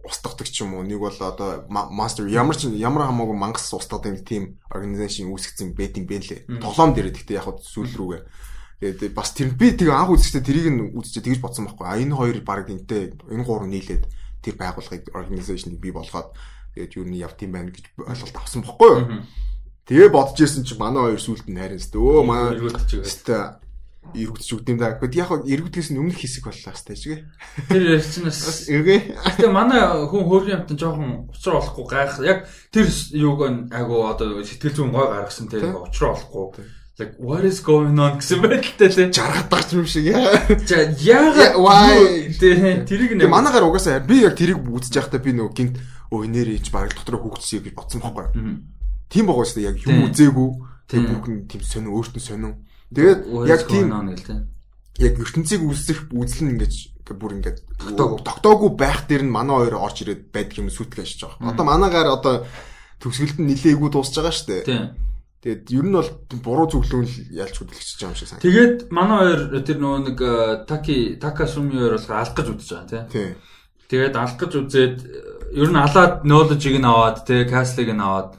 устгадаг ч юм уу нэг бол одоо master ямар ч ямар хамаагүй мангас устгадаг тийм organization үүсгэсэн бэдинг бэлээ. Тоглоом дээр гэхдээ яг сүүл рүүгээ. Тэгээд бас тэр би тэг анх үзэхдээ тэрийг нь үзчихээ тэгж бодсон байхгүй. А энэ хоёр баг энтэй энэ гурав нийлээд тэр байгууллагыг organization-ыг бий болгоод тэгээд юу нэг явт юм байна гэж ойлголт авсан байхгүй юу? Тэгээ бодож ирсэн чинь манай хоёр сүулт нь харин өстө. Өө манай өстө эргүдэж өгд юм да. Гэхдээ яг эргүдгээс нь өмнөх хэсэг боллоо хэвчээ чигээ. Тэр ярьчихнаас. Эгэ. Тэгээ манай хүн хөөргийн амтан жоохон учраа болохгүй гайх. Яг тэр юуг айгу одоо сэтгэл зүйн гой гаргасан тэр учраа болохгүй. Like what is going on гэсэн байдалтай лээ. Жаргад багч юм шиг яа. Яагаад тэрийг нэ манаагаар угаасаа би яг тэрийг үзэж байхдаа би нөгөө гинт өө нэрийч баг дотроо хүүхдсэй гэж бодсон байхгүй. Тийм байгаа шүү дээ. Яг юм үзээгүй. Тэг бүхэн тийм сонин өөртөө сонин. Тэгээд яг тийм яг ертөнцийг үүсэх үзэл нь ингэж бүр ингээд тогтоогүй байх дээр нь манай хоёр орж ирээд байдаг юм сүтгэж байгаа. Одоо манаагаар одоо төгсгөлд нь нилээгүй дуусж байгаа шүү дээ. Тэгээд ер нь бол буруу зөвлөөн ялч хөдөлгөж байгаа юм шиг санагдав. Тэгээд манай хоёр тэр нөгөө нэг таки така суми хоёр бол алах гэж үзэж байгаа тийм. Тэгээд алах гэж үзээд ер нь алаад knowledge-ыг нь аваад тий каслыг нь аваад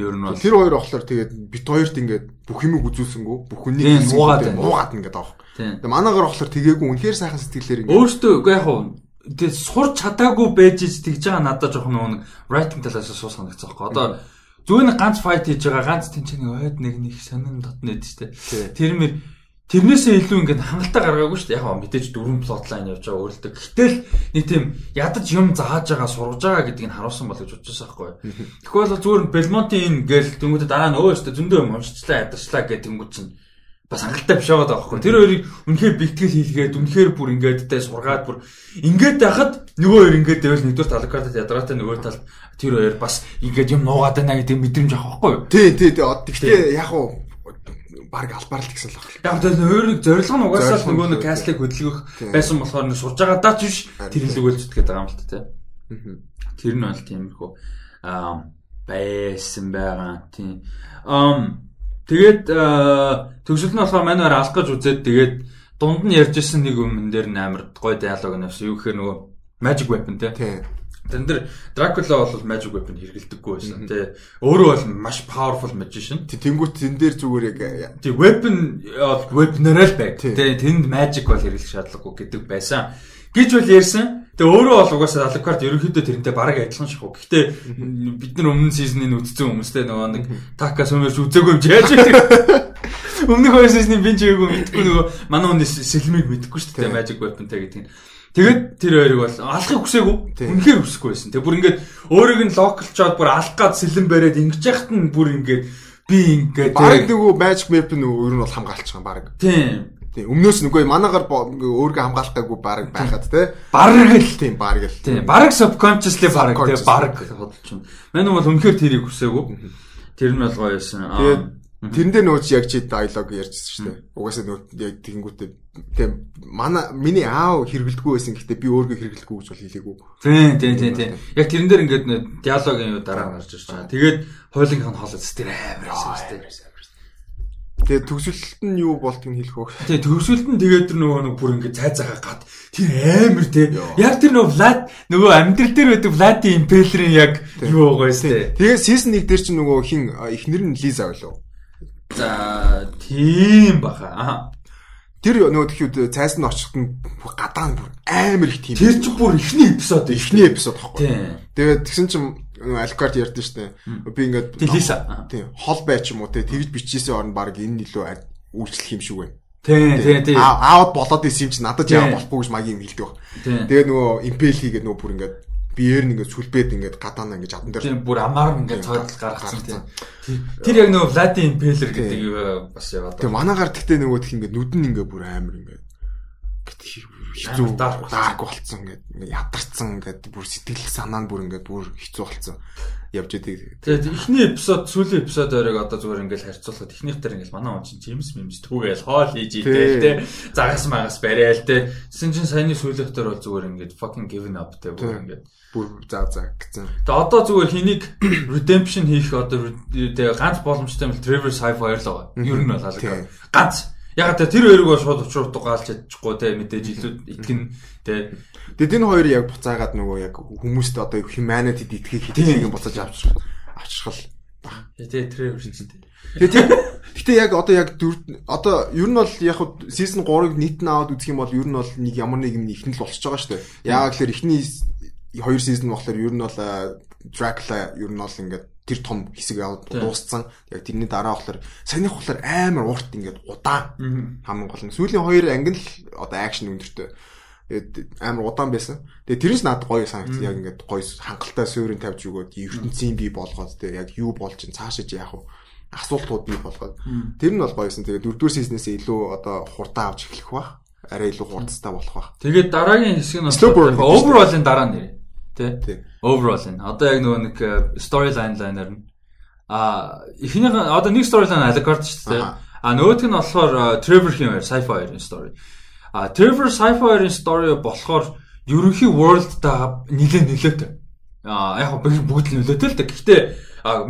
Ер нь бол тэр хоёр болохоор тэгээд бит хоёрт ингээд бүх юмыг үзүүлсэнгүү бүх хүнийг нуугаад байна. Нуугаад ингээд авах. Тэгээд манаагаар болохоор тэгээгүй үнэхээр сайхан сэтгэлээр ингээд өөртөө үгүй яг хуу тэгээд сурч чадаагүй байж тэгж байгаа надад жоох нэг writing талаас суу санагцсан байхгүй. Одоо нэг ганц fight хийж байгаа ганц тэнцэн ойд нэг нэг сонин дотнод дээ. Тэр мэр Тэрнээсээ илүү ингээд хангалттай гаргаагүй шүү дээ. Яг мэдээж дөрвөн плотлайн явж байгаа өөрөлдөө. Гэтэл нэг тийм ядаж юм зааж байгаа сургаж байгаа гэдгийг харуулсан бол гэж бодчихсон байхгүй. Тэгвэл зүгээр Белмонтийн гээл тэнгуүдэ дараа нь өө өстө зөндөө юм уншчлаа, ядарчлаа гэдэг тэнгуүд чинь бас хангалттай биш байгаа байхгүй. Тэр хоёрыг үнэхээр бэлтгэл хийлгээд үнэхээр бүр ингээд тэ сургаад бүр ингээд байхад нөгөө хоёр ингээд дэвэл нэгдүгээр талкартад ядараатай нөгөө тал тэр хоёр бас ингээд юм нуугаад байна гэдэг мэдрэмж авах байхгүй. Тий, тий, тий. Гэхдээ яг уу баг албаар л тэгсэн л байна. Яг тэр өөрөг зорилго нь угаасаа нөгөө нэг каслыг хөдөлгөх байсан болохоор нэг сурж байгаа даа ч биш тэр хэлгүүлж гэдэг байгаа юм л та тий. Тэр нь бол тиймэрхүү аа байсан байгаа тийм. Ам тэгээд төгсөлт нь болохоор манайгаар алах гэж үзээд тэгээд дунд нь ярьж исэн нэг юм дээр амар гой диалог нэвсэн. Юу гэхээр нөгөө magic weapon тий. Тэн дээр Дракула бол magic weapon хэрэгэлдэггүй байсан тий. Өөрөө бол маш powerful magician. Тэнгүүт тэн дээр зүгээр яг тий weapon weapon-араа л байг. Тий тэнд magic бол хэрэглэх шаардлагагүй гэдэг байсан. гэж бол ярьсан. Тэгээ өөрөө бол угаасаа Alucard ерөнхийдөө тэрнтэй бараг адилхан шах уу. Гэхдээ бид нар өмнө сизныг үзсэн хүмүүстэй нөгөө нэг Taka сумерч үзээгүй юм яаж? Өмнөх хоёр сизний би ч үгүй мэдгүй нөгөө манай хүний сэлмийг мэдгүй шүү дээ magic weapon-тэй гэдэг нь. Тэгээд тэр хоёрыг бол алахыг хүсээгүй. Үнэхээр хүсэхгүй байсан. Тэг бүр ингээд өөрийг нь локалчоод бүр алах гад сэлэн бариад ингэж яхад нь бүр ингээд би ингээд баг нөгөө magic map нь өөр нь бол хамгаалч байгаа баг. Тийм. Тийм. Өмнөөс нүгөө манаагаар өөргөө хамгаалахгүйгүй баг байхад те. Бараг л тийм баг л. Тийм. Бараг subconsciously баг тийм баг бодолч юм. Мань бол үнэхээр тэрийг хүсээгүй. Тэр нь бол гоё байсан. Тэгээд Тэрэн дээр нөгөө яг чи диалог ярьжсэн шүү дээ. Угаасаа нөгөө яг тэгэнгүүтээ тийм манай миний аав хэрэгэлдэггүй байсан гэхдээ би өөргөө хэрэгэлдэггүй гэж бол хэлээгүй. Тийм тийм тийм тийм. Яг тэрэн дээр ингээд диалогийн юу дараа гарч ирж байгаа. Тэгээд хойлынхын хоолой зү тэр амар байсан шүү дээ. Тэгээ төгсөлт нь юу болтгийг хэлэх үү? Тэгээ төгсөлт нь тэгээд тэр нөгөө нэг бүр ингэ цайцаага гад тэр амар те. Яг тэр нөгөө Влад нөгөө амьдрал дээр байдаг Влади империйн яг юу байгаа юм те. Тэгээ сизон 1 дээр чи нөгөө хин эхнэр нь Лиза байлуу. За тийм баха. Тэр нөгөө тэгэхэд цайс нь очихд нь гадаа нь бүр амар их тийм. Тэр чинь бүр эхний эпизод эхний эпизод байхгүй. Тэгээд тэгсэн чинь алкарт ярьдэн штэ. Би ингээд. Тийм. Хол бай ч юм уу те тэгж бичижсэн орн баг энэ илүү үйлчлэх юм шиг байна. Тийм тийм тийм. Аавд болоод исэн юм чи надад яа болохгүй гэж магийн юм хэлдэг баг. Тэгээд нөгөө импел хийгээд нөгөө бүр ингээд биеэр нь ингээд сүлбээд ингээд гадаана ингээд адан дээр. Тийм бүр амаар ингээд цогцол гаргацсан тийм. Тэр яг нөгөө Влади импелер гэдэг бас яваад. Тийм манаагаар тэгтээ нөгөө тх ингээд нүд нь ингээд бүр амар ингээд хэцүү дарк болцсон ингээд ядарсан ингээд бүр сэтгэл санаа нь бүр ингээд бүр хэцүү болцсон явж идэг. Тэгээд эхний эпизод сүүлийн эпизод оройг одоо зүгээр ингээд харьцуулахад эхнийхтэр ингээд манай он чинь Джеймс Мимс түүгээл хоол хийж идээл те загас магас бариал те. Тэсэн чинь саяны сүүлийнхтэр бол зүгээр ингээд fucking given up те бүр ингээд бүр заа заа гэсэн. Тэгээ одоо зүгээр хэнийг redemption хийх одоо тэгээ ганц боломжтой юм бол Trevor Sci-fi л байгаа. Ер нь бол алга. Ганц Яг та тэр хоёрыг бол шууд учруу дугаалж чадчихгүй те мэдээж илүү итгэн те. Тэгэд энэ хоёр яг буцаагаад нөгөө яг хүмүүст одоо humanity итгэхийг хэтгэлийг буцааж авчих авчрал баг. Тэгээ тэр үржинтэй. Тэгээ Гэтэ яг одоо яг одоо ер нь бол яг season 3-ыг нийт нь аваад үзэх юм бол ер нь бол нэг ямар нэг юм ихнэл болчихж байгаа шүү дээ. Яг л ихний хоёр season болохоор ер нь бол Dracula ер нь бол ингээд тэр том хэсэг аваад дууссан. Яг тэрний дараа болохоор саяных болохоор амар урт ингээд удаан хамгийн гол нь. Сүүлийн хоёр анги л одоо акшн өндөртэй. Тэгээд амар удаан байсан. Тэгээд тэрнээс надад гоё санагдсан. Яг ингээд гоё хангалттай суурин тавьж өгөөд ертөнцийн бий болгоод тэгээд яг юу болж ин цаашиж яах вэ? асуултууд бий болгоод тэр нь бол гоёсэн. Тэгээд дөрөвдүгээр сизнээс илүү одоо хурдан авч эхлэх бах. Арай илүү хурдтай болох бах. Тэгээд дараагийн хэсэг нь overall-ын дараа нэр. Тэ? Overall энэ. Одоо яг нөгөө нэг storyline liner нь а эхнийх нь одоо нэг storyline Alucard шүү дээ. А нөгөөх нь болохоор Trevor хэмээр sci-fi-ийн story. А Trevor sci-fi-ийн story болохоор ерөнхий world-та нилээ нөлөөтэй. А яг бүгд л нөлөөтэй л дээ. Гэхдээ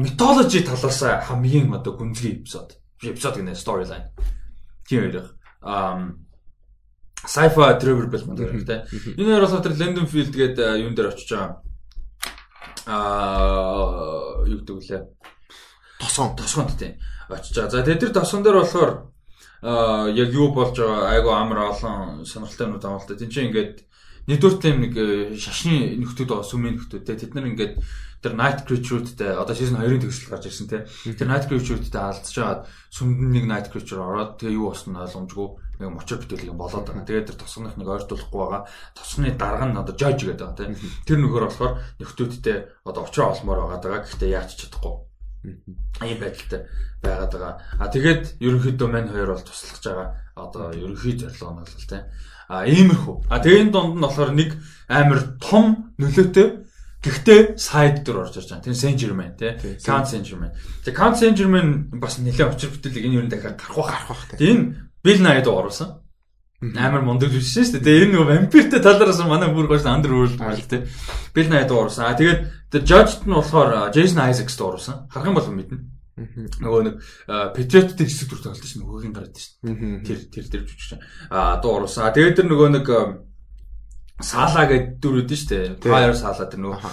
mythology талаас хамгийн одоо гүнзгий эпизод. Эпизод гэнэ storyline. Тийм хоёр. Um sci-fi Trevor Belmont гэх тэ. Энэ хоёр болохоор Landon Field гэдэг юун дээр очиж байгаа. Аа юу гэдэг вүлээ? Тосгон, тосгонд тийм очиж байгаа. За тэгээд тэр тосгон дээр болохоор аа яг юу болж байгаа айгу амар олон сонирхолтой юмуд авалт. Тин чинь ингээд нэгдүгээр тийм нэг э, шашны нөхдүүд байгаа сүмийн нөхдүүд те тэд нар ингээд тэр night creature-тэй одоо season 2-ын төгсөл гарч ирсэн те тэр night creature-тэй алдчихж байгаа сүмд нэг night creature ороод тэгээ юу болсон нь ойлгомжгүй нэг мочор бүтээлэг болоод байгаа. Тэгээд тэр тосгоных нэг ойртуулахгүй байгаа. Тосгоны дарга нь одоо judge гэдэг байгаа те тэр нөхөр болохоор нөхдүүдтэй одоо очроо олмоор байгаа даа гэхдээ яаж чадахгүй ийм байдалтай байгаад байгаа. А тэгээд ерөнхийдөө мань хоёр бол туслах байгаа. Одоо ерөнхий зорилго нь бол те А иймэрхүү. А тэгээд донд нь болохоор нэг амар том нөлөөтэй Гэхдээ сайд дээр орж ирж байгаа. Тэр Saint Germain тий. Count Saint Germain. Тэгээ Count Saint Germain бас нэлээд очир бүтээлэг энэ юу дахиад гарах гарах байх. Тэгээ энэ Nye дуу оруулсан. Амар мундаг биш шүү дээ. Энэ нөгөө вампиртэй талаараас манай бүр гош Underworld мэл тий. Bill Nye дуу оруулсан. А тэгээд The Judge нь болохоор Jason Isaacs дуу оруулсан. Харах юм бол мэднэ. Нөгөө нэг Patriot-тэй хэсэг дүр тоглолт шин нөгөөгийн гараад шин. Тэр тэр тэр жүжигч. А дуу оруулсан. А тэгээд тэр нөгөө нэг Сала гэдэг дүр үүдэн штэ. Fire Sala тэр нөгөө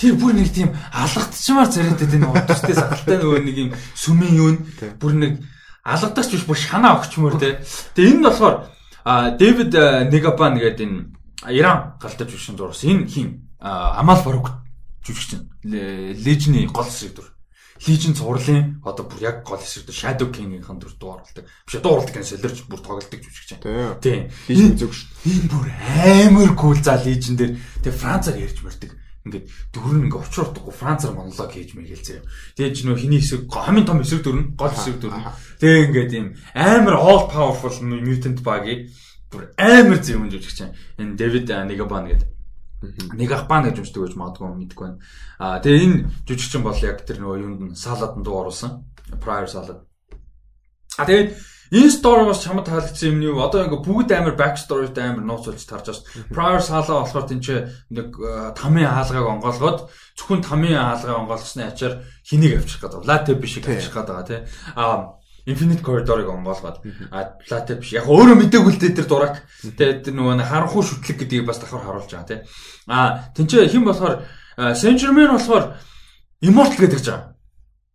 тэр бүр нэг тийм алгадчмаар царайтай тэр нөгөө төстэй сахалтай нөгөө нэг юм сүмийн юу бүр нэг алгадагч биш бүр шанаа өгчмөр те. Тэгээ энэ нь болохоор Дэвид Негабан гэдэг энэ Иран галтай жүжигчин дуурсан. Энэ хин Амал Фарук жүжигчин. Лежны гол хэсэг дүр. Legion цувралын одоо бүр яг гол хэсэг дээр Shadow King-ийн дүр дуурлдаг. Биш дуурлдаг гэж солирч бүр тоглолдог жүжигч. Тийм. Legion зүг шүү. Энэ бүр амар кул за Legion дээр тэг Францаар ярьж мэрдэг. Ингээд дүр нь ингээд учруулдаггүй Францаар монолог хийж мэгэлцээ. Тэгээд ч нөө хиний хэсэг хамгийн том хэсэг дүр нь гол хэсэг дүр. Тэгээ ингээд юм амар all powerful mutant баг-ий бүр амар зөв юм жүжигч. Энэ David Nigabан гэдэг нэг ахбан гэж уншдаг гэж магадгүй мэдгүй байна. Аа тэгээ энэ жүжигчин бол яг тэр нөгөө юунд нь салад нь дуу оруулсан. prior салаад. А тэгээд энэ story бас чамд таалагдсан юм нь юу? Одоо ингээ бүгд амар back story-тэй амар нууцуулж тарж байгаа шүү. Prior салаа болохоор тэн чи нэг тамийн хаалгааг онгоолгоод зөвхөн тамийн хаалгаа онгоолгосны ачаар хэнийг авчрах гэдэг. Latte биш авчрах гэдэг тий. А Infinite Corridor-ыг онгоолгоод а Latte биш. Яг өөрөө мэдээгүй л дээр дурак. Тэгээд нөгөө харанхуй шүтлэг гэдгийг бас давхар харуулж байгаа тий. А тэн чи хэн болохоор Saint Germain болохоор Immortal гэдэг жаа.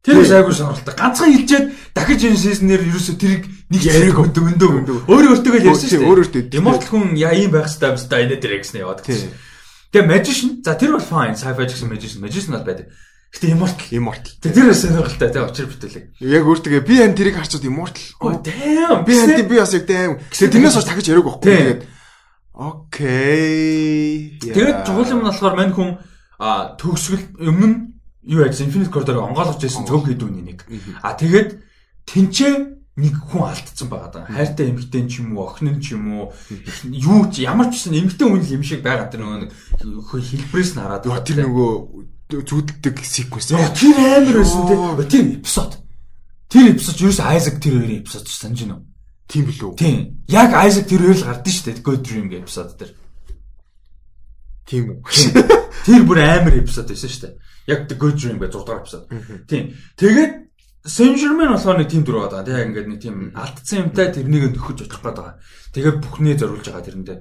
Тэр айгүй сонирхолтой. Ганцхан хэлжээд дахиж энэ сизнээр ерөөсө тэрийг нэг яриаг өндөг өндөг. Өөр өөртөө ярьсан шүү. Өөр өөртөө. Immortal хүн яа ийм байх хэрэгтэй юм байна энэ дээр гэсэн яваад гэсэн. Тэгээ magician за тэр бол fine sci-fi гэсэн magician magician бол байдаг. Гэтэ immortal immortal. Тэр сонирхолтой тий очир бүтээлэг. Яг өөртөө би энэ тэрийг харчод immortal. Oh damn. Би энэ би бас яг damn. Гэтэ тэрнээс хойш дахиж яриаг байхгүй. Тэгээд окей. Тэгээд чухал юм нь болохоор мань хүн а төгсгөл өмнө юу яжсан Infinite Corridor-ыг онгойлгож байсан цөг хэдүүний нэг. А тэгээд тэнцээ нэг хүн алдсан байгаа даа. Хайртай эмэгтэй ч юм уу, охин ч юм уу, юу ч ямар ч гэсэн эмэгтэй хүн юм шиг байгаа тэр нөгөө нэг хэлбэрээс нь хараад тэр нөгөө зүудэлдэг секвенс. Тэр амар байсан тий. Тэр эпизод. Тэр эпизод юу ч Айзек тэр хоёрын эпизод ч санаж байна уу? Тийм билүү? Тийм. Яг Айзек тэр хоёр л гардыг шүү дээ. God Dream гэх эпизод дээр. Тийм үү. Тэр бүр амар эпизод байсан шүү дээ. Яг The Good Dream гэх 6 дахь эпизод. Тийм. Тэгээд Germain болохоор нэг тийм дөрөв байгаа. Тэгээ ингээд нэг тийм алдсан юмтай тэрнийг нөхөж очих гээд байгаа. Тэгээ бүхнээ зориулж байгаа тэрэндээ.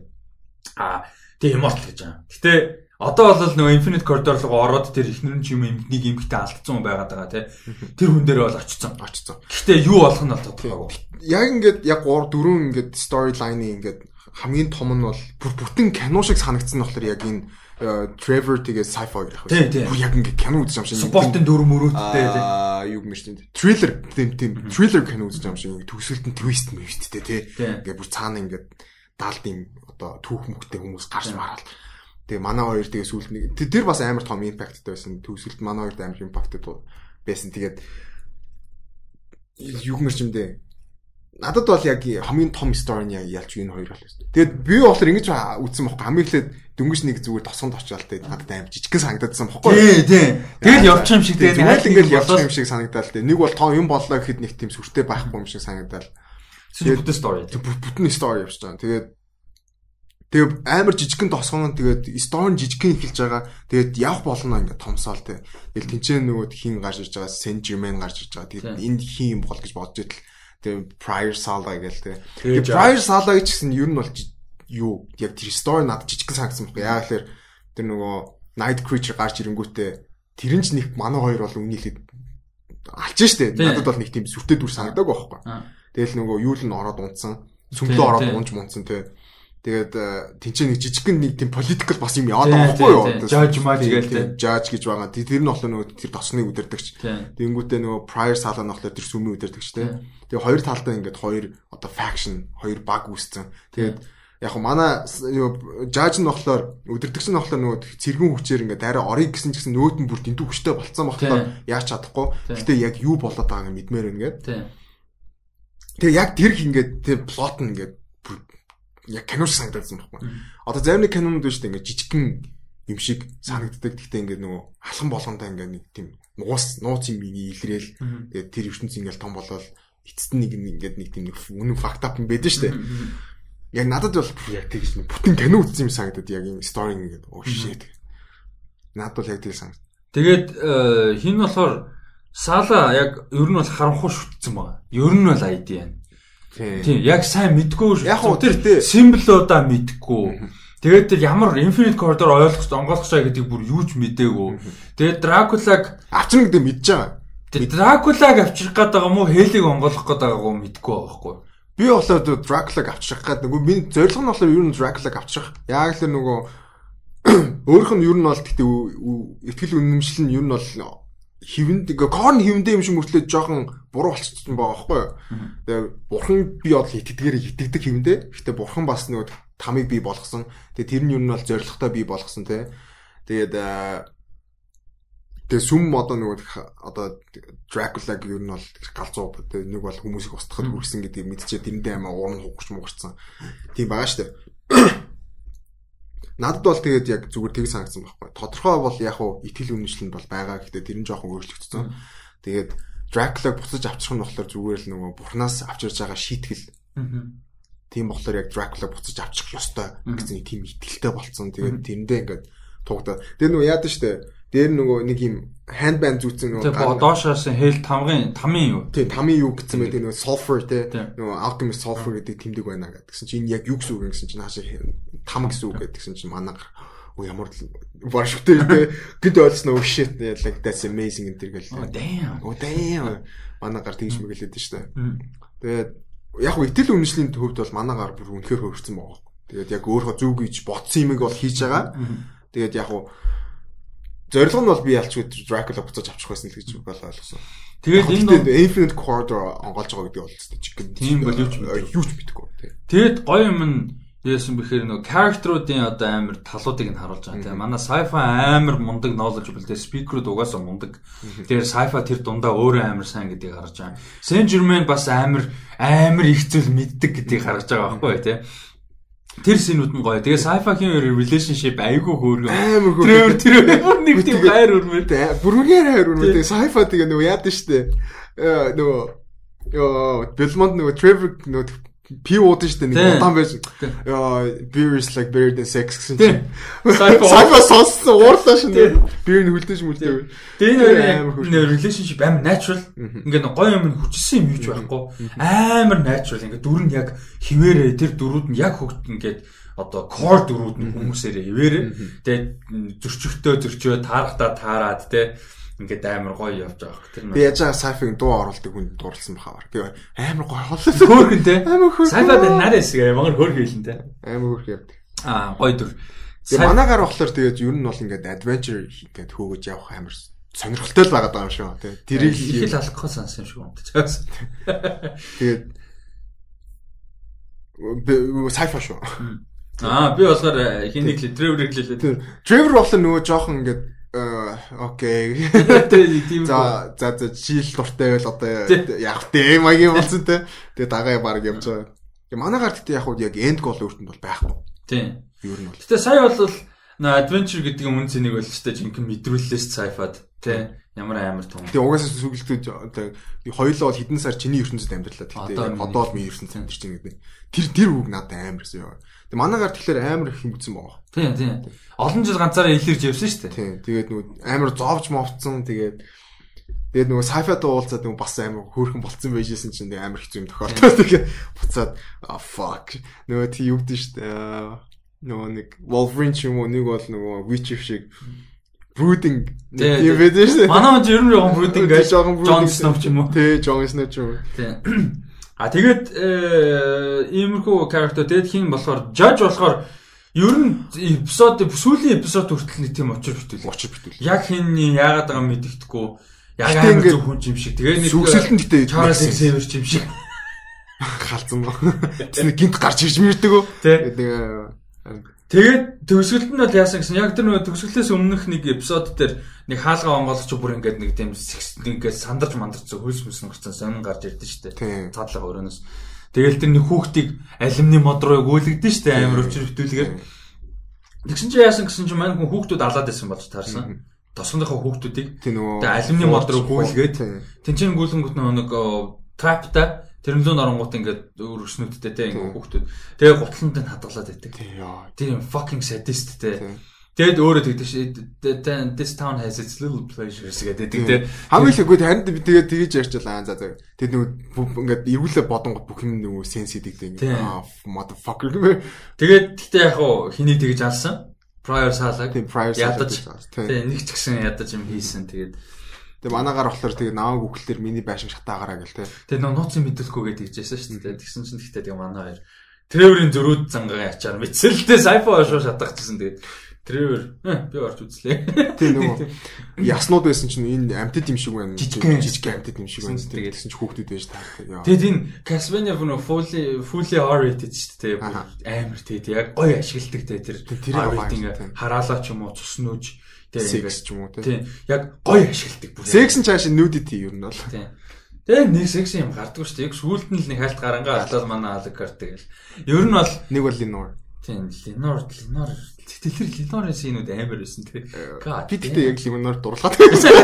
Аа, тэгээ Immortal гэж байгаа. Гэтэ одоо бол нөгөө Infinite Corridor руу ороод тэр ихнэр нь ч юм эмгнийг эмгтэй алдсан хүн байгаад байгаа тий. Тэр хүн дээр бол очсон. Очсон. Гэтэ юу болох нь бол тодорхойгүй. Яг ингээд яг 3 4 ингээд storyline-ы ингээд хамгийн том нь бол бүр бүтэн кино шиг санагдсан нь болохоор яг энэ Trevor тэгээ sci-fi гэх юм. Бүр яг ингээ кино үзэж юм шиг. Спортын дөрөв мөрөөдтэй тий. Аа юу юм шиг. Thriller тийм тийм thriller кино үзэж юм шиг. Төгсгөлд нь twist мэвчтэй тий. Ингээ бүр цаана ингээ даалд юм одоо түүх мөхтэй хүмүүс гарч мараад. Тэгээ манай хоёр тэгээ сүүлд нэг тэр бас амар том импакттай байсан. Төгсгөлд манай хоёрт амар импакттай байсан. Тэгээд юу гэмэр чимдээ надад бол яг хамгийн том story нь ялч энэ хоёр бол. Тэгээд би болохоор ингэж үзсэн бохоо хамгийн эхлээд дөнгөж нэг зүгээр тосгонд очиад тэгээд надад аим жижигхэн санагдсан бохоо. Тий, тий. Тэгэл явчих юм шиг тэгээд тэгэл ингээл явчих юм шиг санагдал тий. Нэг бол тоо юм боллоо гэхэд нэг тийм сүртэй байхгүй юм шиг санагдал. Тэгээд бүтэн story. Бүтэн story явж байгаа. Тэгээд Тэгээ амар жижигхэн тосгоон тэгээд story жижигхэн эхэлж байгаа. Тэгээд явах болно ингээд томсоол. Тэгэл тэнцэн нөгөө хин гарч ирж байгаа, Saint Germain гарч ирж байгаа. Тэгээд энд хин юм бол гэж бодож итэл Тэгээ Prior Sala гээл тэгээ. Тэгээ Prior Sala гэж гэсэн ер нь бол юу яг тэр story надад жижигхэн санагдсан байхгүй. Яа гэхээр тэр нөгөө Night Creature гарч ирэнгүүтээ тэр нь ч нэг манай хоёр бол үнийхэд алж штэ. Надад бол нэг тийм сүртэй дүр санагдаагүй байхгүй. Тэгэл нөгөө юу л н ороод унтсан. Сүмлөө ороод унж мунцсан те. Тэгээд тэнцээ нэг жижигхэн нэг тийм political бас юм яваад байгаа байхгүй юу? Judge match гээл те. Judge гэж байгаа. Тэр нь болохоор нөгөө тэр тосны үдирдэгч. Тэнгүүтээ нөгөө prior sala нь болохоор тэр сүмийн үдирдэгч те. Тэгээ хоёр талдаа ингээд хоёр одоо faction, хоёр баг үүссэн. Тэгээд яг манай жааж нь болохоор өдөртөгч нь болохоор нөгөө цэргэн хүчээр ингээд арай орыг гэсэн ч гэсэн нөгөөт нь бүр дэндүү хүчтэй болцсон болохоор яаж чадахгүй. Гэтэ яг юу болоод байгааг мэдмээр байна гээд. Тэгээ яг тэр их ингээд тэр плот нь ингээд яг кино шиг санагдсан байхгүй. Одоо зарим нэг кинонууд биш үү ингээд жижигхэн юм шиг санагддаг. Гэхдээ ингээд нөгөө алхан болгондоо ингээд нэг тийм нуус нууц юм илрээл тэгээд тэр ертөнц ингээд том болоод эцэст нэг ингээд нэг тийм үнэн факт ап юм байдаг шүү дээ. Яг надад бол яг тэгж бүтэн кино үзсэн юм санагдаад яг энэ стори ингээд оо shit. Надад бол яг тийм санагд. Тэгээд э, хин болохоор Сала яг ер нь бол харанхуй шүтсэн байгаа. Ер нь бол ID байна. Тийм яг сайн мэдгүй яг уу тэр символуудаа мэдгүй. Тэгээд тэр ямар Infinite Corridor ойлгох онгойлгох шаа гэдэг бүр юу ч мэдээгүй. Тэгээд Dracula-г авчрна гэдэг мэдж байгаа. Тэр Дракулаг авчрах гээд байгаа мó Хелиг онгойлгох гээд байгаагүй мэдгүй байхгүй. Би болохоор Дракулаг авчрах гээд нөгөө миний зорилго нь болохоор ер нь Дракулаг авчрах. Яг л нөгөө өөрөх нь ер нь бол гэхдээ ихтгэл үнэмшил нь ер нь бол хивэнд корн хивэндээ юм шиг мөртлөө жоохон буруу болчихсон байгаа байхгүй юу. Тэгээ бурхан би бол итгэдгээр итгэдэг хивэндээ. Гэхдээ бурхан бас нөгөө тамыг бий болгосон. Тэгээ тэр нь ер нь бол зоригтой бий болгосон тий. Тэгээд Тэгээ сүм одоо нөгөө одоо Дракулагийг ер нь бол галзуу тэгээ нэг бол хүмүүсийг устгахад хүрсэн гэдгийг мэдчихээ тэрэндээ амаа уурн хугч муурцсан. Тийм байгаа штэ. Надад бол тэгээд яг зүгээр тэг санагдсан байхгүй. Тодорхой бол яг уу итгэл үнэмшил нь бол байгаа гэхдээ тэр нь жоохон өөрчлөгдсөн. Тэгээд Dracula буцаж авчих нь болохоор зүгээр л нөгөө бурхнаас авч ирж байгаа шийтгэл. Тийм болохоор яг Dracula буцаж авчих ёстой гэсэн тийм итгэлтэй болцсон. Тэгээд тэрэндээ ингээд тугадаа. Тэр нөгөө яадаг штэ. Дээр нөгөө нэг юм handband зүүцэн нөгөө Тэгээ доошоос хэл тамгын тамийн юу? Тийм тамийн юу гэсэн мэт нөгөө sulfur те нөгөө alchemist sulfur гэдэг тэмдэг байна гэдгсэн чинь энэ яг юу гэсэн үг гэсэн чинь хаашаа там гэсэн үг гэдгсэн чинь манай Оо ямар башгтай те гэд ойлгосноо oh shit like that's amazing энэ төр гэл. Oh damn. Oh damn. Манай гар тэгж мэгэлээд штэ. Тэгээд яг хөө итэл үнэмшлийн төвд бол манай гар бүр үнэхээр хөвөрцөн байгаа. Тэгээд яг өөрөө зүг гэж ботсон юмыг бол хийж байгаа. Тэгээд яг хөө зорилго нь бол би ялчгүй Dracula буцаж авчих байсан л гэж бол ойлгосон. Тэгээд энэ Infinite Corridor онголж байгаа гэдэг бол чиг. Тийм бол юу ч юу ч мэдэхгүй. Тэгээд гоё юм нь Яасан бэхээр нөгөө character-уудын одоо амар талуудыг нь харуулж байгаа тийм. Манай sci-fi амар мундаг knowledgeable тийм speaker-ууд угаасаа мундаг. Тэгэхээр sci-fi тэр дундаа өөрөө амар сайн гэдгийг харж байгаа. Saint Germain бас амар амар их зүйл мэддэг гэдгийг харж байгаа байхгүй тийм. Тэр синүүд нь гоё. Тэгээ sci-fi-ийн relationship айгүй хөөргөө. Амар хөөргөө. Тэр тэр нэг тийм хайр өрмөр. Бүргээр хайр өрмөр. Тэгээ sci-fi тэгээ нөгөө яад нь штэ. Нөгөө ёо Belmont нөгөө Trevor нөгөө пи уудсан шүү дээ нэг удаан байж. Beer is like better than sex гэсэн чинь. Сайфа сонссон уурлаа шин. Beer нь хүлдэж мүлдээ. Тэгээ нэр relationship амар natural. Ингээ гоё юм хүчсэн юм юуч байхгүй. Амар natural ингээ дүр нь яг хിവэрээ тэр дөрүүд нь яг хөгт ингээд одоо core дөрүүд нь хүмүүсээрээ хിവэрээ. Тэгээ зөрчигтөө зөрчөө таарахтаа таарад те ингээд амар гоё явж байгаа. Тэр би яаж байгаа сайфиг дуу оруулдаг хүн дурлсан бахаар. Би амар гоё хоолой. Хөөрхөн те. Амар хөөрхөн. Сайфа бэн нарийн хэсэг ямар хөөрхөн хэлэн те. Амар хөөрхөн явдаг. Аа гоё дүр. Тэгээ манаагаар болохоор тэгээд ер нь бол ингээд adventure хийгээд хөөгөж явах амар сонирхолтой л байгаад байгаа юм шүү. Тэ тэрийг их л алхах сансан юм шиг унтаж. Тэгээд сайфа шүү. Аа би болохоор хинийг л Trevor хэлээ. Trevor болохоор нөгөө жоохон ингээд Э, окей. За за за жишээл дуртай байл одоо яг тэ маягийн болсон те. Тэгээ дагаа баг явж байгаа. Тэгээ манай гарт гэдэг яг яг энд гол өөртөнд бол байхгүй. Тийм. Юу нь бол. Гэтэ сая бол adventure гэдэг юм үнцнийг бол ч жинхэнэ мэдрүүллээс цайфад тий ямар амар том. Тэгээ угаасаа сүгэлтүүд одоо хоёулаа бол хэдэн сар чиний ертөнцид амьдралаа. Тэгээ одоо бол миний ертөнцид амьдарч байгаа гэдэг. Тэр тэр үг надад амар гэсэн юм. Тэгээ манай гар тэгэхээр амар их хэмжсэн байгаа. Тийм тийм. Олон жил ганцаараа илэрж явсан шүү дээ. Тийм. Тэгээд нөгөө амар зовж мовцсон тэгээд Тэгээд нөгөө сайфад уулзаад нөгөө бас амар хөөрхөн болцсон байжсэн чинь амар хэцүү юм тохиолдсон. Тэгээд буцаад fuck. Нөгөө тий юу гэдэг шүү дээ. Нөгөө нэг Wolverine ч юм уу нэг бол нөгөө Witcher шиг brooding тийм байдаг шүү. Манай хүн ер нь жоохон brooding гэж Jon Snow ч юм уу. Тий, Jon Snow ч юм уу. Тийм. А тэгээд э, иймэрхүү character тэгэд хин болохоор judge болохоор ер нь эпизод сүүлийн эпизод хүртэл нэг тийм очир битүүл. Очир битүүл. Яг хин яагаад байгаа мэддэхгүй. Яг амар зөв хүн юм шиг. Тэгээ нэг сүгсэлтэн гэтээ Charles Xavier юм шиг. Халзан ба. Тэс гинт гарч ирж мэрдэг үү? Тэгээд Тэгээд төгсгөлд нь бол яасан гэсэн яг тэр нөгөө төгсгөлээс өмнөх нэг эпизод дээр нэг хаалгаа онгоолч бүр ингээд нэг тийм ингээд сандарч мандарч хөлс мөс нөрцөн сонин гарч ирдэ штэ. Цаадлага өрөөнөөс. Тэгэл тэр нэг хүүхдийг алюминий мод руу гүйлгдэн штэ амар өчр хөтүүлгээр. Тэгсэн чи яасан гэсэн чи маань хүн хүүхдүүд алаад байсан болж таарсан. Тосгоныхоо хүүхдүүдийг тэгээ алюминий мод руу гүйлгээд тэнцэн гүйлгэнгүүт нэг трапта Тэрнлүүн оронгууд ингээд өргөснүүдтэй те ингээд хүүхдүүд. Тэгээ гутланд нь хадгалаад байдаг. Тийм fucking sadist те. Тэгэд өөрөө тэгдэж this town has its little pleasures гэдэг те. Хамгийн их үгүй харин тэгээд тэгэж ярьчлаа. За за. Тэгэд нөгөө ингээд эргүүлээ бодонгод бүх юм нөгөө sense хийдэг ингээд motherfucker гэмээр. Тэгээд тэгтээ яг хуу хэний тэгэж алсан. Prior салаг. Ядаж. Тийм нэг ч гэсэн ядаж юм хийсэн. Тэгээд Тэгээ манаагаар болохоор тэгээ наваг үхлээр миний байшин шатаагараа гэл те. Тэгээ нөө нууцын мэдлэхгүй гэдэг хэлжсэн шүү дээ. Тэгсэн чинь гэхдээ тэгээ манай хоёр Треврийн зөрүүд зангагийн ачаар мэдсэлтэй сайфа ошоо шатагчсан тэгээд Тревер би орж үзлээ. Тэгээ нөгөө яснууд байсан чинь энэ амтд юм шиг байна. Жижиг жижиг амтд юм шиг байна. Тэгээд тэгсэн чинь хүүхдүүд байж таардаг. Тэгээд энэ Castlevania нөгөө fully fully R-rated шүү дээ. Амар тэгээд яг гоё ашигладаг те тэр R-rating хараалаа ч юм уу цуснууж секс ч юм уу тийм яг гоё ашигладаг бүр секс нь цааш ер нь бол тийм Тэгээ нэг секси юм гардггүй шүү дээ. Яг сүүлд нь л нэг хальт гарангаа атлал манай Алекарт тэгэл. Ер нь бол нэг бол Ленор. Тийм Ленор Ленор тэр Ленорын синүүд амар байсан тий. Би тэгтээ яг Ленор дурлаад байсан.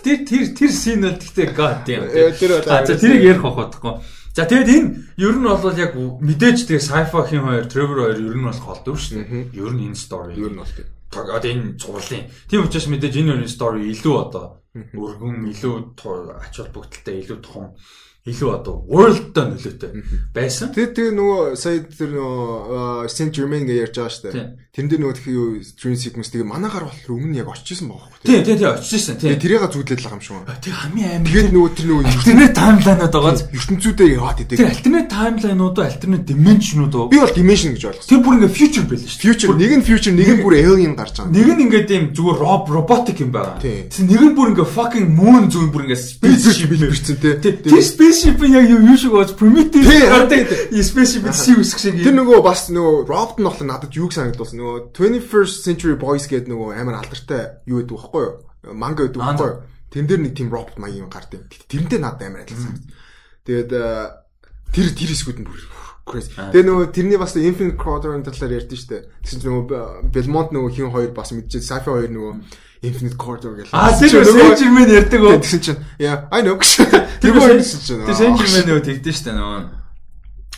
тэр тэр тэр син бол гэхдээ god damn. Тэр бол за тэрийг ярих байхгүй. За тэгээд энэ ер нь бол яг мэдээж тэгээ sci-fi хин хоёр Trevor хоёр ер нь бол холдов шүү дээ. Ер нь энэ story. Ер нь бол. Одоо энэ цувралын. Тийм учраас мэдээж энэ story илүү одоо өргөн илүү ач холбогдолтой илүү том илүү одоо world-д нөлөөтэй байсан. Тэр тэр нөгөө сая тэр нөгөө Saint Germain гэж ярьж байгаа шүү дээ. Тэрэн дээр нөгөө тхий юу Dream Sequence тэгээ манаагаар болохоор өмнө яг очижсэн байгаа байхгүй. Тий, тий, тий очижсэн. Тий. Тэрийг зүудлээд л байгаа юм шиг байна. Тэг хамгийн амар. Тэгээд нөгөө тэр нөгөө альтернат таймлайнууд байгаа. ертөнцүүдээ яваад идэг. Тэр таймлайнууд уу, альтернат dimensionууд уу? Би бол dimension гэж ойлгосон. Тэр бүр ингээ future байл шүү. Future нэг нь future, нэг нь бүр alien гарч байгаа. Нэг нь ингээ тийм зүгээр robotic юм байгаа. Тэр нэг нь бүр ингээ fucking moon зүүн бүр ингээ spaceship бэлэрсэн тий. Тэр spaceship-ийн яг юу шиг бооч primitive гардаг spaceship си үсэх шиг. Тэр нөгөө бас нөгөө robot нь болохоор надад юуг санагдуулсан нөгөө 21st century boys гэдэг нөгөө амар алдартай юу гэдэг вэ юу? Манга гэдэг вэ юу? Тэн дээр нэг тийм robot маягийн гардаг. Тэрнтэй надад амар адилхан. Тэгээд тэр тэр хэсгүүд нь бүр crazy. Тэгээ нөгөө тэрний бас Infinite Quadrant талаар ярьдэн штэ. Тэгсэн чинь нөгөө Belmont нөгөө хин хоёр бас мэдчихээ Sci-fi хоёр нөгөө Infinite Corridor гэх. Аа тэр Saint Germain ярьдаг уу? Тэгсэн чинь яа I know. Тэр нөгөө ярьсан чинь. Тэр Saint Germain нөгөө тэгдэж штэ нөгөө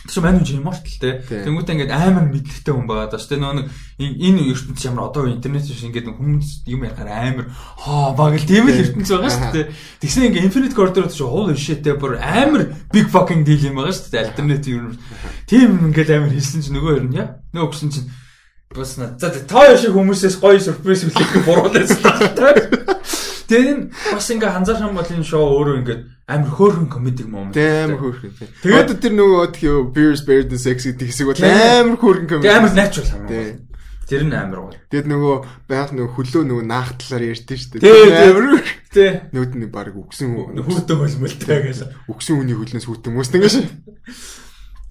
Тэгш маань юм immortal те. Тэнгүүтээ ингээд амар мэдлэгтэй хүн байгаа даа. Тэ нөгөө энэ ертөнц ямар одоо интернет шиг ингээд хүмүүс юм ярихаар амар хоо баг л тийм л ертөнц байгаа дээ. Тэгсэн ингээд Infinite Corridor ч shit те бүр амар big fucking deal юм байгаа дээ. Alternative universe. Тийм ингээд амар хэлсэн чинь нөгөө хоёр нь яа. Нөгөө өгсөн чинь бас за тоо шиг хүмүүсээс гоё сюрприз үлээх буруулаад Тэр нь бас ингээ ханзаар хамгаалын шоу өөрөө ингээ амар хөөрхөн комедик момент. Амар хөөрхөн. Тэгээд тэр нөгөө тхиё Beers Beard and Sex гэдэг хэсэг бол амар хөөрхөн комеди. Тийм амар natural хамгаалал. Тэр нь амар гоё. Тэгэд нөгөө байнга нөгөө хөлөө нөгөө наах талаар ярьдэн шүү дээ. Амар. Тийм. Нүүд нь баг үгсэн хүүтэн хөлмөлтэй гэж. Үгсэн хүний хөлнөөс хүүтэн мөст ингээ шин.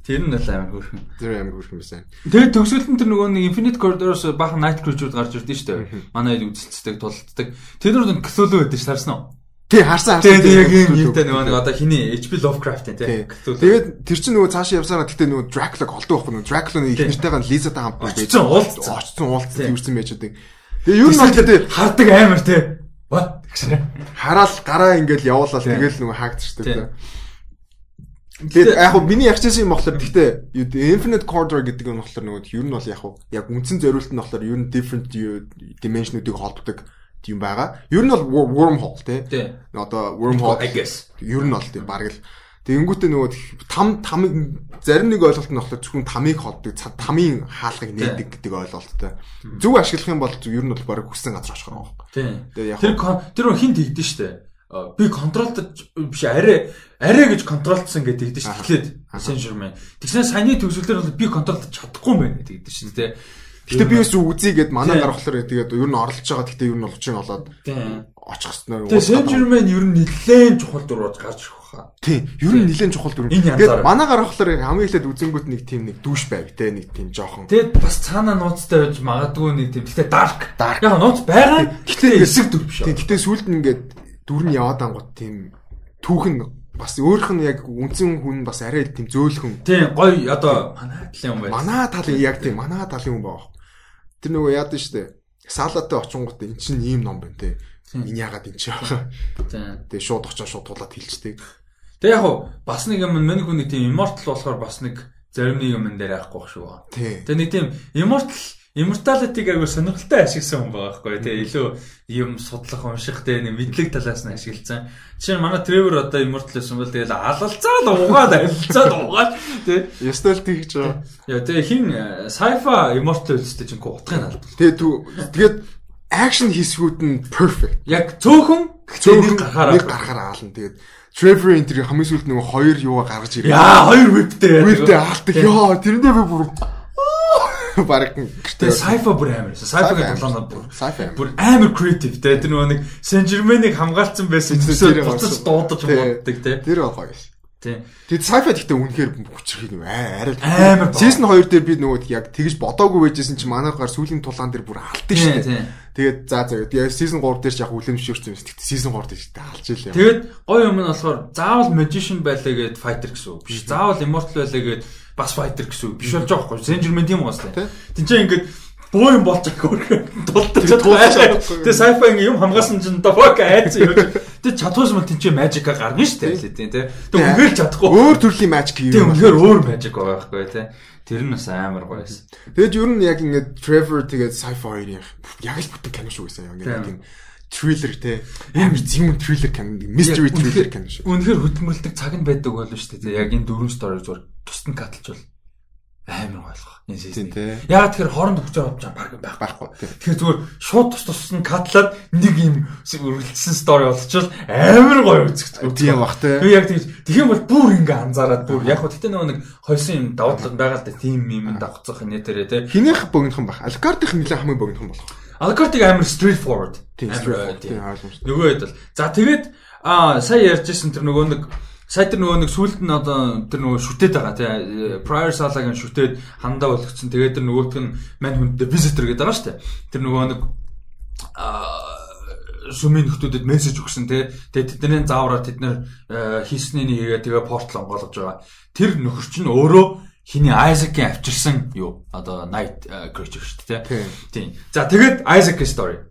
Тэр нь л амар хөөрхөн. Тэр амар хөөрхөн байсан. Тэгээд төгсгөлд нь тэр нөгөө нэг Infinite Corridor-оос бахан Night Creature-ууд гарч ирдэ шүү дээ. Манай үзэлцдэг, тулалддаг. Тэр нь Cthulhu байдаг шаарсан уу? Тий, харсан харсан. Тэгээд яг юм юутай нөгөө нэг одоо хиний HP Lovecraft тий. Тэгээд тэр чинь нөгөө цаашаа явсараа гэхдээ нөгөө Dracula голдуу байхгүй нөгөө Dracula-ны их нэртэйгээ Lisa-тай хамт байж. Очсон уулзсан. Очсон уулзсан юурсан байж байгаа. Тэгээ нь бол тэгээд хардаг амар тий. What? Хараал гараа ингээл явуулаад тэгэл нөгөө хаагдчихдаг. Тэгээд яг хөө миний ягчсан юм болохоор гэхдээ Infinite Corridor гэдэг юм болохоор нөгөө ер нь бол яг хөө яг үндсэн зориулт нь болохоор ер нь different dimension-уудыг холбодог юм байгаа. Ер нь бол wormhole тий. Одоо wormhole I guess. Ер нь бол тий баг л Тэгэнгүүтээ нөгөө там тамыг зарим нэг ойлголт нь болохоор зөвхөн тамыг холдог, тамийн хаалгыг нээдэг гэдэг ойлголттой. Зөв ашиглах юм бол ер нь бол баг хүссэн газар очих юм байна. Яг тэр тэр хин тэгдэж штэ би контролдож биш арай арай гэж контролдсон гэдэг дээ шүү дээ. Saint Germain. Тэгснээр саяны төгсгөлөөр бол би контролдож чадахгүй байна гэдэг дээ шүү дээ. Гэтэ би бас үзье гэд манай гарахлаар тэгээд ер нь оролцож байгаа. Гэтэ ер нь олчин олоод очих хэснээр. Тэгээд Saint Germain ер нь нэлээд чухал дурууж гарч ирэх баха. Тийм. Ер нь нэлээд чухал дүр. Тэгээд манай гарахлаар хамгийн эхлээд үзэнгүүт нэг тийм нэг дүүш байв те нэг тийм жоохон. Тэгээд бас цаана нууцтай байж магадгүй нэг тийм. Гэтэ dark. Яг нууц байгаа. Гэтэ эсэг дүр биш. Тийм. Гэтэ сүүлд нь ингээд дүр нь яваад ангууд тийм түүхэн бас өөрөх нь яг үнцэн хүн бас арай тийм зөөлхөн. Тийм гоё одоо манай талын хүн байна. Манай талын яг тийм манай талын хүн байгаа. Тэр нөгөө яад нь штэ. Салаатай очингууд эн чинь ийм ном байна те. Энэ ягаад энэ ч байгаа. Тэгээ шууд очоо шууд тулаад хэлчихдэг. Тэгээ яг бас нэг юм миний хүн нэг тийм immortal болохоор бас нэг зарим нэг юм дээр яахгүй байх шүү. Тэгээ нэг тийм immortal Immortality-г айгу сонирхолтой ашигласан хүн байгаа байхгүй тий илүү юм судлах унших тий мэдлэг талаас нь ашигласан. Жишээ нь манай Trevor одоо Immortal байсан бол тэгэл алалцаад угаад алалцаад угаад тий л тэгж байгаа. Яа тий хин э, sci-fi Immortal үстэй чинь утгыг албал. Тэгээ тэгээд action хэсгүүд нь perfect. Яг цөөхөн цөөхөн гарахаар нэг гарахаар аална тэгээд Trevor энэ хамгийн сүүлд нөгөө хоёр юугаа гаргаж ирээ. Яа хоёр whipтэй. Whipтэй алдаг. Яа тэрэндээ би бүр баг тэгээ sci-fi бүр амар. Sci-fi-гийн тоглоомнууд бүр бүр амар creative те тэр нөгөө нэг Germain-ыг хамгаалцсан байсан зүйлсээ буцаж дуудаж боддог те. Тэр гоё. Тийм. Тэгээд sci-fi гэхдээ үнэхээр хүчрэх юм арай амар. Season 2 дээр би нөгөө яг тэгж бодоогүй байжсэн чи манай гар сүүлийн тулаан дээр бүр алдсан шүү дээ. Тэгээд за за тэгээд season 3 дээр ч яг үлэмшүүрсэн юм. Гэхдээ season 3 дээр ч алж илээ. Тэгээд гоё юм нь болохоор заавал magician байлаа гэд fighter гэсэн үг биш. Заавал immortal байлаа гэд бас fighter гэсэн үг биш болж байгаа байхгүй. Saint Germain тийм уус лээ. Тинчээ ингээд бөө юм болж байгаа дулдаж чадахгүй. Тэгээ sci-fi ингээ юм хамгаасан чинь the fuck айц юу. Тэгээ чадхуйс мэл тийч magic гарна шүү дээ тий. Тэгээ үнээр чадахгүй. Өөр төрлийн magic юм. Тэгээ үнээр өөр magic байгаа байхгүй тий. Тэр нь бас амар гоё байсан. Тэгээд ер нь яг ингээд Trevor тэгээд sci-fi яг л бүтэн кино шүү гэсэн. Ингээд тийм триллер те амар зэм триллер кино mystery триллер кино шүү. Үнэхээр хөдөлмөрлөдөг цаг нь байдаг болов шүү дээ. Яг энэ дөрвөн стори зүгээр тусад нь катлж бол амар ойлгох. Энэ систем. Яг тэгэхээр хооронд өгч байгаа баг байх байхгүй. Тэгэхээр зүгээр шууд тус тус нь катлаад нэг юм үргэлжлсэн стори болчихвол амар гоё үзэгдэх. Тийм бах те. Би яг тийм тэгэх юм бол бүр ингээ анзаараад бүр яг хөө тэгтээ нөгөө нэг хойсон юм даваад байгаа л да тийм юм давцах нэтэрэ те. Хинийх богинохон бах. Алкартих нэлээ хамгийн богинохон болох. Alcott-ыг амар straight forward. Тийм ойлгомжтой. Нөгөө хэд бол. За тэгээд аа сая ярьжсэн тэр нөгөө нэг сая тэр нөгөө нэг сүулт нь одоо тэр нөгөө шүтээд байгаа тий. Prior Salah-гийн шүтээд хандаа болгоцсон. Тэгээд тэр нөгөөтг нь мань хүндээ visitor гэдэг байгаа шүү дээ. Тэр нөгөө нэг аа сүмийн нөхдүүдэд мессеж өгсөн тий. Тэгээд тэдний заавраа тэд нэр хийсний нэгээ тэгээ портал онгоолгож байгаа. Тэр нөхөр чинь өөрөө хиний Айзекийн авчирсан юу одоо Night э, Creature шүү дээ тийм. За тэгээд Isaac story.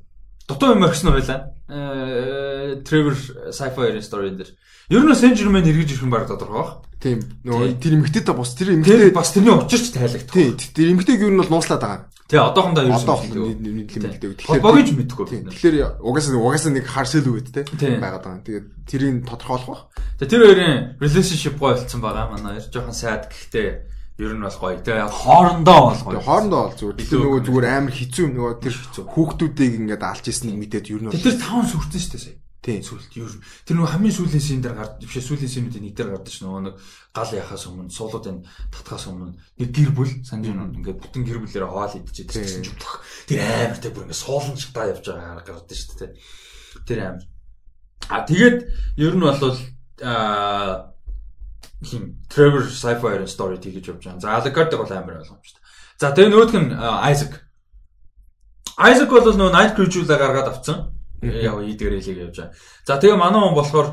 Дутуу юм орхисон байлаа. Э Trevor sci-fi story дээр. Ер нь Saint Germain эргэж ирэх юм баг тодорхой баг. Тийм. Нөгөө тэр эмгтэй та бус тэр эмгтэй бас тэрний учирч тайлагдах. Тийм. Тэр эмгтэйг ер нь бол нууслаад байгаа. Тий, одоохондоо юу нэмэлтэй. Тэгэхээр богино мэдгүй. Тэгэхээр угаасаа угаасаа нэг харсэл үгэд те байгаад байгаа. Тэгээд тэрийг тодорхойлох бах. Тэгээ тэр хоёрын relationship гой болцсон байгаа манай. Жохон сайд гэхдээ ер нь бол гоё. Тэгээ хоорондоо бол гоё. Хоорондоо бол зүгээр. Тэр нөгөө зүгээр амар хэцүү нөгөө тэр хүүхдүүдийг ингээд алж ирснийг мэдээд ер нь Тэр таван сүртэн шүү дээ сая. Тийм сүлт ер. Тэр нөгөө хамгийн сүүлийн син дээр гард биш сүүлийн синүүдийн нэг дээр гардаг ш нөгөө нэг гал яхаас өмнө суулуудын татхаас өмнө нэг гэр бүл санаж байна ингээд бүтэн гэр бүлээрээ хоол идчихээ тэр чинь жуутах. Тэр амар тэ бүр ингээд суулан шатаа явж байгаа гардаг ш тэ. Тэр амар. А тэгээд ер нь бол аа хин Trevor Sci-Fi story тэгэж явж байгаа. За Alucard бол амар ойлгомжтой. За тэгээ нөгөөх нь Isaac. Isaac бол нөгөө Night Creature-ла гаргаад авцсан. Яг ийдгээр хэлийг явж байгаа. За тэгээ манай хүн болохоор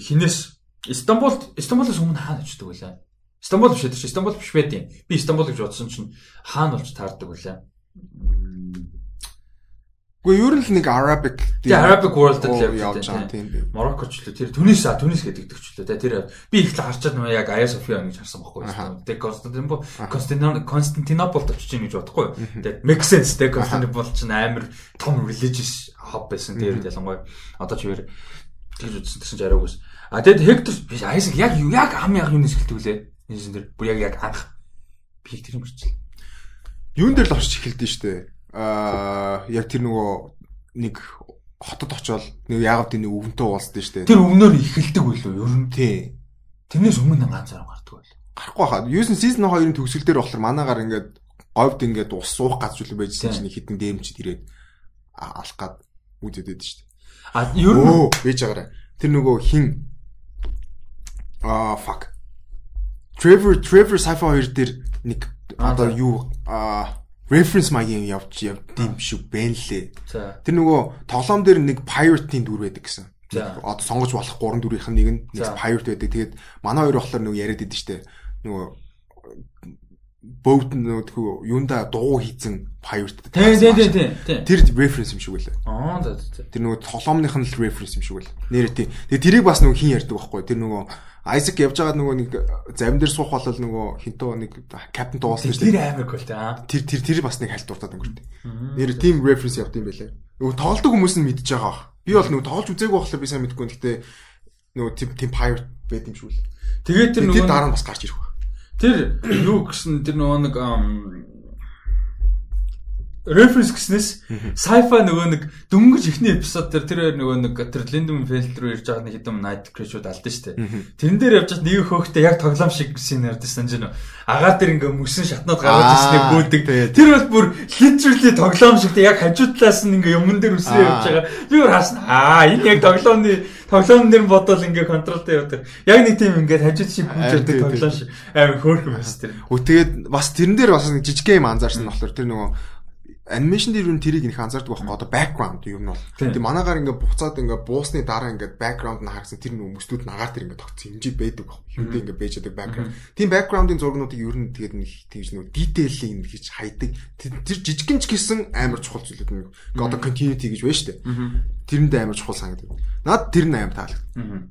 хинээс Истанбулд Истанбулоос өмнө хаана очдөг вэ? Истанбул биш ээ. Истанбул биш байт юм. Би Истанбул гэж бодсон чинь хаана болж таардаг вэ? Гэхдээ ер нь л нэг Arabic тийм Arabic world дээр явж байгаа тийм. Мороккоч л тэр Түнис а Түнис гэдэг ч лээ тэр би их л харчаад нөө яг Ая София гэж харсан байхгүй юу. Тэгээ Константинопол Константинопол очиж ийн гэж бодохгүй. Тэгээ make sense тэгээ Константинопол ч амар том religious hub байсан тэр ялангуяа одоо ч өөр тэгж үзсэн гэсэн ч арайгүйс. А тэгэд Hector биш Isaac яг яг ам яг юунаас эхэлдэг вүлээ. Энэ дээр бүр яг яг анх би тэр юм гэрчил. Юун дээр л орч эхэлдэж штэ аа яг тэр нөгөө нэг хотод очоод нэг яагаад тийм өвөнтэй уулзсан шүү дээ. Тэр өвнөөр ихэлдэг байлоо ер нь. Тий. Тэрнээс өмнө ганц зарам гардаг байл. Гарахгүй хаа. Юусэн season 2-ын төгсгөл дээр болохоор манаагаар ингээд говьд ингээд ус суух газ зүйл байжсэн чинь хитэн дэмчид ирээд алах гад шүү дээ. А ер нь бэж байгаарай. Тэр нөгөө хин аа fuck. Trevor Trevor Sci-Fi 2 дээр нэг одоо юу аа reference маягийн явж явдсан шиг байна лээ. Тэр нөгөө тоглоом дээр нэг pirate-ийн дүр байдаг гэсэн. Одоо сонгож болох 3 дүрийнх нь нэг нь pirate байдаг. Тэгээд манай хоёр болохоор нөгөө яриад идэв штэ. Нөгөө boat нөгөө юунда дуу хийцэн pirate. Тийм тийм тийм. Тэр reference юм шиг байлаа. Аа за за. Тэр нөгөө тоглоомных нь л reference юм шиг байлаа. Нэр тийм. Тэгээд тэрийг бас нөгөө хин ярьдаг байхгүй. Тэр нөгөө Айзек явж байгаа нөгөө нэг зарим дээр суух болол нөгөө хинтөө нэг капитан дуулсан шүү дээ. Тэр амар гол таа. Тэр тэр тэр бас нэг хальт дуртаад өнгөрдөө. Нэр team reference явд юм байлаа. Нөгөө тоглодог хүмүүс нь мэдж байгаа. Би бол нөгөө тоглож үзээгүй болохоор би сайн мэдгүй. Гэхдээ нөгөө team pirate байт юм шүү л. Тэгээд тэр нөгөө дараа нь бас гарч ирэх. Тэр юу гэсэн тэр нөгөө нэг reference гэснээс sci-fi нөгөө нэг дөнгөж ихний эпизод дээр тэр нөгөө нэг тэр Lindum Felt руу ирж байгаа нэг хэдэн Night Crash-ууд алдсан шүү дээ. Тэрэн дээр явж чад нэг хөөхтэй яг тоглоом шиг шин ярьдсан жин. Агаар дээр ингээ мөсөн шатнаад гаргаж ирснийг бөөдөг. Тэр бол бүр literally тоглоом шиг яг хажуу талаас нь ингээ юмн дээр үсрээ явж байгаа. Би өөр хаасна. Аа энэ яг тоглоомны тоглоом дээр бодвол ингээ контролтой явдаг. Яг нэг тийм ингээ хажууд шиг явдаг тоглоом шиг амар хөөрхөн байс тэр. Үу тэгээд бас тэрэн дээр бас жижиг юм анзаарсан болохоор тэр нөгөө анимашн дээр юу тэрийг их анзаардаг байхгүй одоо background юм бол тийм манаагаар ингээ буцаад ингээ буусны дараа ингээ background нь харсан тэр хүмүүстүүд нагаар тэр ингээ тогтсон хэмжээ байдаг хэмдэ ингээ байж байгаа background. Тийм background-ын зургнуудыг ер нь тэгээд нэг тэгж нэг нэг хийж хайдаг. Тэр жижигэн ч гэсэн амар чухал зүйлүүд нэг одоо continuity гэж байна шүү дээ тэрэндээ амар чухал санагдав над тэр нь амар таалагдав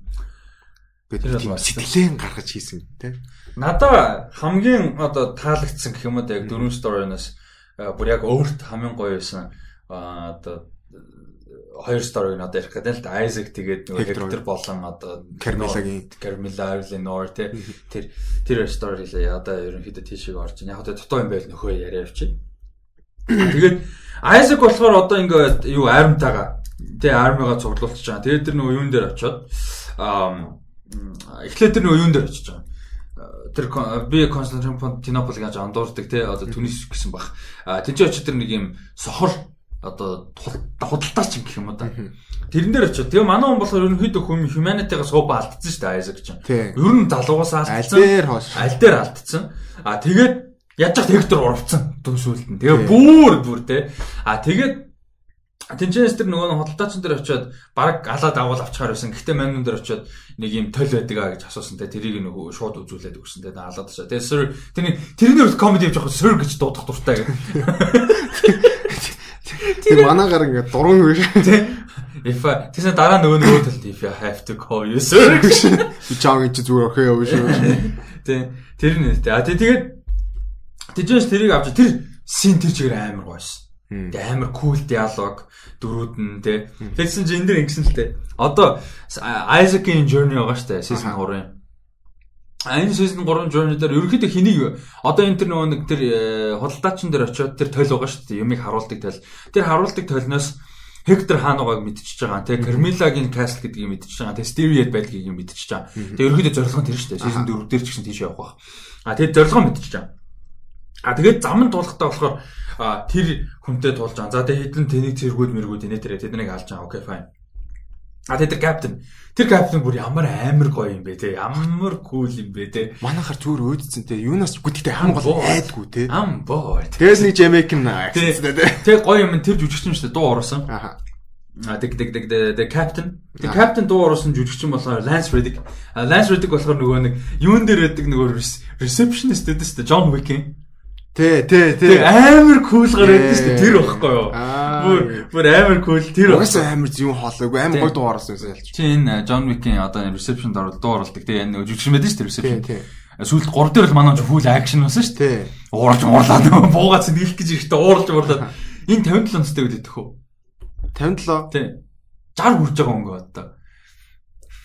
гэдэг тийм сэтгэлэн гаргаж хийсэн тийм надаа хамгийн одоо таалагдсан гэх юм уу яг дөрөв story-наас бүр яг өөрт хамгийн гоё байсан одоо хоёр сториг надад ярих гэдэг л да. Айзек тэгээд нөгөө Хектор болон одоо Кармилагийн Кармила Эленор тэ тэр тэр стори л одоо ерөнхийдөө тийшээ орж ин яг одоо дутуу юм байл нөхөө яриа явчих. Тэгээд Айзек болохоор одоо ингээд юу армтайгаа тэ армигаа цуглуулчих чагаа. Тэгээд тэр нөгөө юун дээр очиод эхлээд тэр нөгөө юун дээр очиж байгаа тэр би Константинополь гэж андуурдаг те одоо Түнис гэсэн баг. А тийч очиж тэр нэг юм сохор одоо худалдаач гэх юм уу да. Тэрэн дээр очив. Тэгээ манай хүн болохоор ерөнхийдөө хүн humanity-гаас сууба алдсан шүү дээ Айзек ч. Ер нь залуугаас алдсан. Аль дээр хоош. Аль дээр алдсан. А тэгээд яаж ч Хектор урвцсан төсөөлт нь. Тэгээ бүр бүр те. А тэгээд Тинчэнс тэр нөгөө худалдаачин дээр очиод баг алаад авал авчихаар байсан. Гэхдээ мамнун дээр очиод нэг юм толь байдаг а гэж асуусан. Тэ тэрийг нөгөө шууд үзүүлээд өгсөн. Тэ алаад очиод. Тэгээ sir тэрний тэрний өрт комеди явж байгаа sir гэж дуудах дуртай гэх. Тэр манаагаар ингээд дуран үгүй. Тэ. If тэгсэн дараа нөгөө нөгөө талд if you have to call you sir гэж. Чааг чи зүгээр охей явж шүү. Тэ. Тэр нь тэ. А тэгээд Тинчэнс тэрийг авч тэр син тэр чигээр амар гойсон. Тэгээ амар кул диалог дөрүүд нь те. Тэгсэн чинь энэ дэр ингэсэн л те. Одоо Isaac-ийн journey байгаа штэ season 3-ын. Энэ season 3 journey дээр ерөнхийдөө хэнийг одоо энэ тэр нөгөө нэг тэр э, худалдаачин дээр очиод тэр тойл байгаа штэ юмыг харуулдаг тойл. Тэр харуулдаг тойлноос Хектор хаануугааг мэдчихэж байгаа. Тэгээ Кармилагийн касл гэдгийг мэдчихэж байгаа. Тэгээ Стериэд байдгийг мэдчихэж байгаа. Тэгээ ерөнхийдөө зорилго нь тэр дээ. Season 4 дээр ч гэсэн тийш явах байх. А тэгээ зорилго мэдчихэж байгаа. А тэгээд зам нь тулахтаа болохоор тэр хүнтэй тулж байгаа. За тэгээд хэдэн тэнийг цэргүүд мэргүүд инээ тэрэ тэднийг алж байгаа. Окей fine. А тэр капитан тэр капитан бүр ямар амар гоё юм бэ те. Ямар кул юм бэ те. Манайхаар зүгээр өөдсөн те. Юунаас гүтгэдэг хамгийн гол айдгүй те. Ам боо. Тэгээс нэг Jamaican те. Тэг гоё юм тэр жүжигчин шүү дээ. Дуу оруулсан. Аха. А тэг тэг тэг the captain. The captain дуу оруулсан жүжигчин болохоор Lance Reddick. Lance Reddick болохоор нөгөө нэг юун дээр байдаг нөгөө receptionist гэдэг шүү дээ. John Wick. Тий, тий, тий. Амар кул гараад шүү дээ. Тэр багхгүй юу? Бүр бүр амар кул тэр. Угсаа амар юм хоолойгүй амар гой дуугараас байсан ялч. Чи энэ John Wick-ийн одоо reception дор дуу оруулдаг. Тэгээ нэг жүжигч мэдэн шүү дээ reception. Тий, тий. Сүүлд 3 дээр л манай фул акшн болсон шүү дээ. Уурж уурлаад буугаад сэлгэх гэж ирэхдээ уурж уурлаад энэ 57 настай үед идэх үү? 57. Тий. 60 хүрж байгаа өнгө одоо.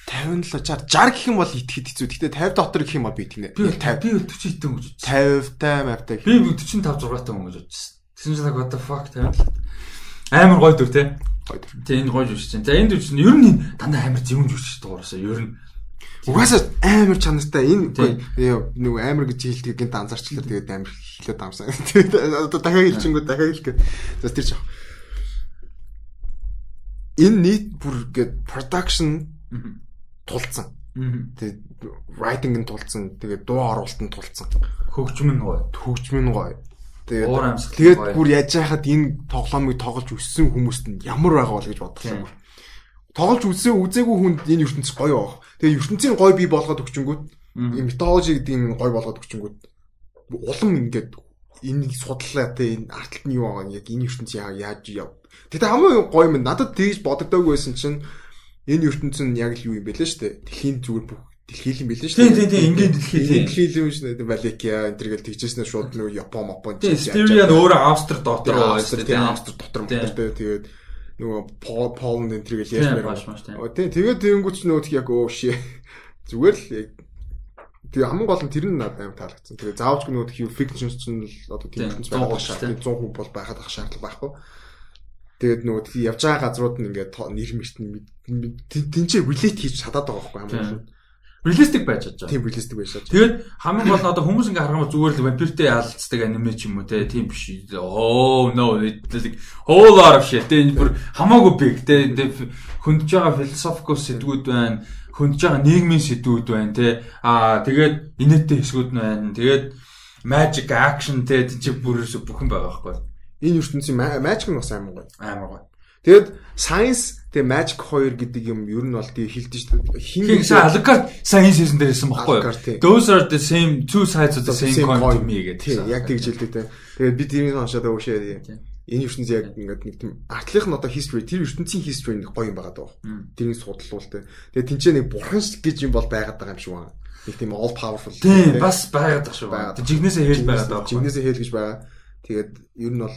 57 60 гэх юм бол итгэхэд хэцүү. Гэхдээ 50 дотор гэх юм бол би итгэнэ. Би 50 би 40 хитэн гэж бодсон. 50 та мавтай. Би 45 6 таа гэж бодсон. Тэсэн чинь what the fuck 57. Амар гоё дүр те. Гоё дүр. Тэ энэ гоё жүжигч. За энэ жүжигч нь ер нь дандаа амар зөвөн жүжигч дуурасаа ер нь. Угаасаа амар чанартай энэ нөгөө амар гэж хэлдэг гинт анзаарчлаа тэгээд амар хэлээд амсан. Тэгээд одоо дахиад хэлчихэнгүү дахиад хэлэх гээд. За тэр жоо. Энэ нийт бүр гээд production тулцсан. Тэгээд writing нь тулцсан. Тэгээд дуу оруулалт нь тулцсан. Хөгжим нь гоё. Хөгжим нь гоё. Тэгээд тэгээд бүр яаж яхад энэ тоглоомыг тоглож өссөн хүмүүст нь ямар байгаа бол гэж бодлоо. Тоглож үзсэн үзээгүй хүнд энэ ертөнц гоё баг. Тэгээд ертөнцийн гоё бий болгоод өгчөнгүүт методологи гэдэг юм гоё болгоод өгчөнгүүт улам ингээд энийг судлаа те энэ арталт нь юу байгаа яг энэ ертөнц яаж яв. Тэгтээ хамгийн гоё юм надад тэгж бодогдоогүй байсан чинь энэ ертөнц нь яг л юу юм бэлээ шүү дээ. Дэлхийн зүгээр бүх дэлхий юм бэлээ шүү дээ. Тийм тийм тийм ингийн дэлхий тийм. Дэлхий юм шүү дээ. Валикия энэ төр гэл тэгжсэн шууд нөгөө Япон, Мапон тийм. Стериан өөрөө Австри дотор байсан тийм. Австри дотор мөртэй тэгээд нөгөө Поланд энэ төр гэл яашмаар. Тийм тэгээд тэгэнгүүт ч нөгөө яг оо ши зүгээр л Тэгээ хамгийн гол нь тэр нь надад амар таалагдсан. Тэгээ заавч нөгөө хүү fiction чинь л одоо тийм ертөнц байх шаардлага 100% бол байхад ах шаардлага байхгүй. Тэгээд нөгөө явж байгаа газрууд нь ингээд нэр мэрт нь тэнцээ relate хийж чадаад байгаа байхгүй хамгийн реалистик байж чадж байгаа. Тийм реалистик байж чадж. Тэгээд хамгийн гол нь одоо хүмүүс ингээ харгамаа зүгээр л вампиртэй ялцдаг аниме ч юм уу те тийм биш. Oh no like whole lot of shit. Тэгээд бүр хамаагүй big те хөндөж байгаа philosophical сэдвүүд байна. Хөндөж байгаа нийгмийн сэдвүүд байна те. Аа тэгээд инээдтэй хэсгүүд нь байна. Тэгээд magic action те чи бүр бүхэн байгаа байхгүй. Энэ ертөнцийн magic нь бас амар гоё. Амар гоё. Тэгэд science тэгээ magic 2 гэдэг юм ер нь бол тэгээ хилдэж. Хин Alucard сайн энэ season дээр хэлсэн баггүй юу? Those are the same two sides of the same coin to me гэдэг. Яг тэгж хэлдэг те. Тэгээд би тэрийг уншаад өшөө энэ ертөнц яг ингээд нэг тийм артлынх нь одоо history тэр ертөнцийн history нэг гоё юм байгаа даа. Тэрийг судлуул те. Тэгээ тэнцээ нэг бурхан гэж юм бол байгаад байгаа юм шиг байна. Нэг тийм all powerful. Тийм бас байгаад байгаа шүү. Жигнэсээ хэл байгаад байгаа. Жигнэсээ хэл гэж байгаа. Тэгээд ер нь бол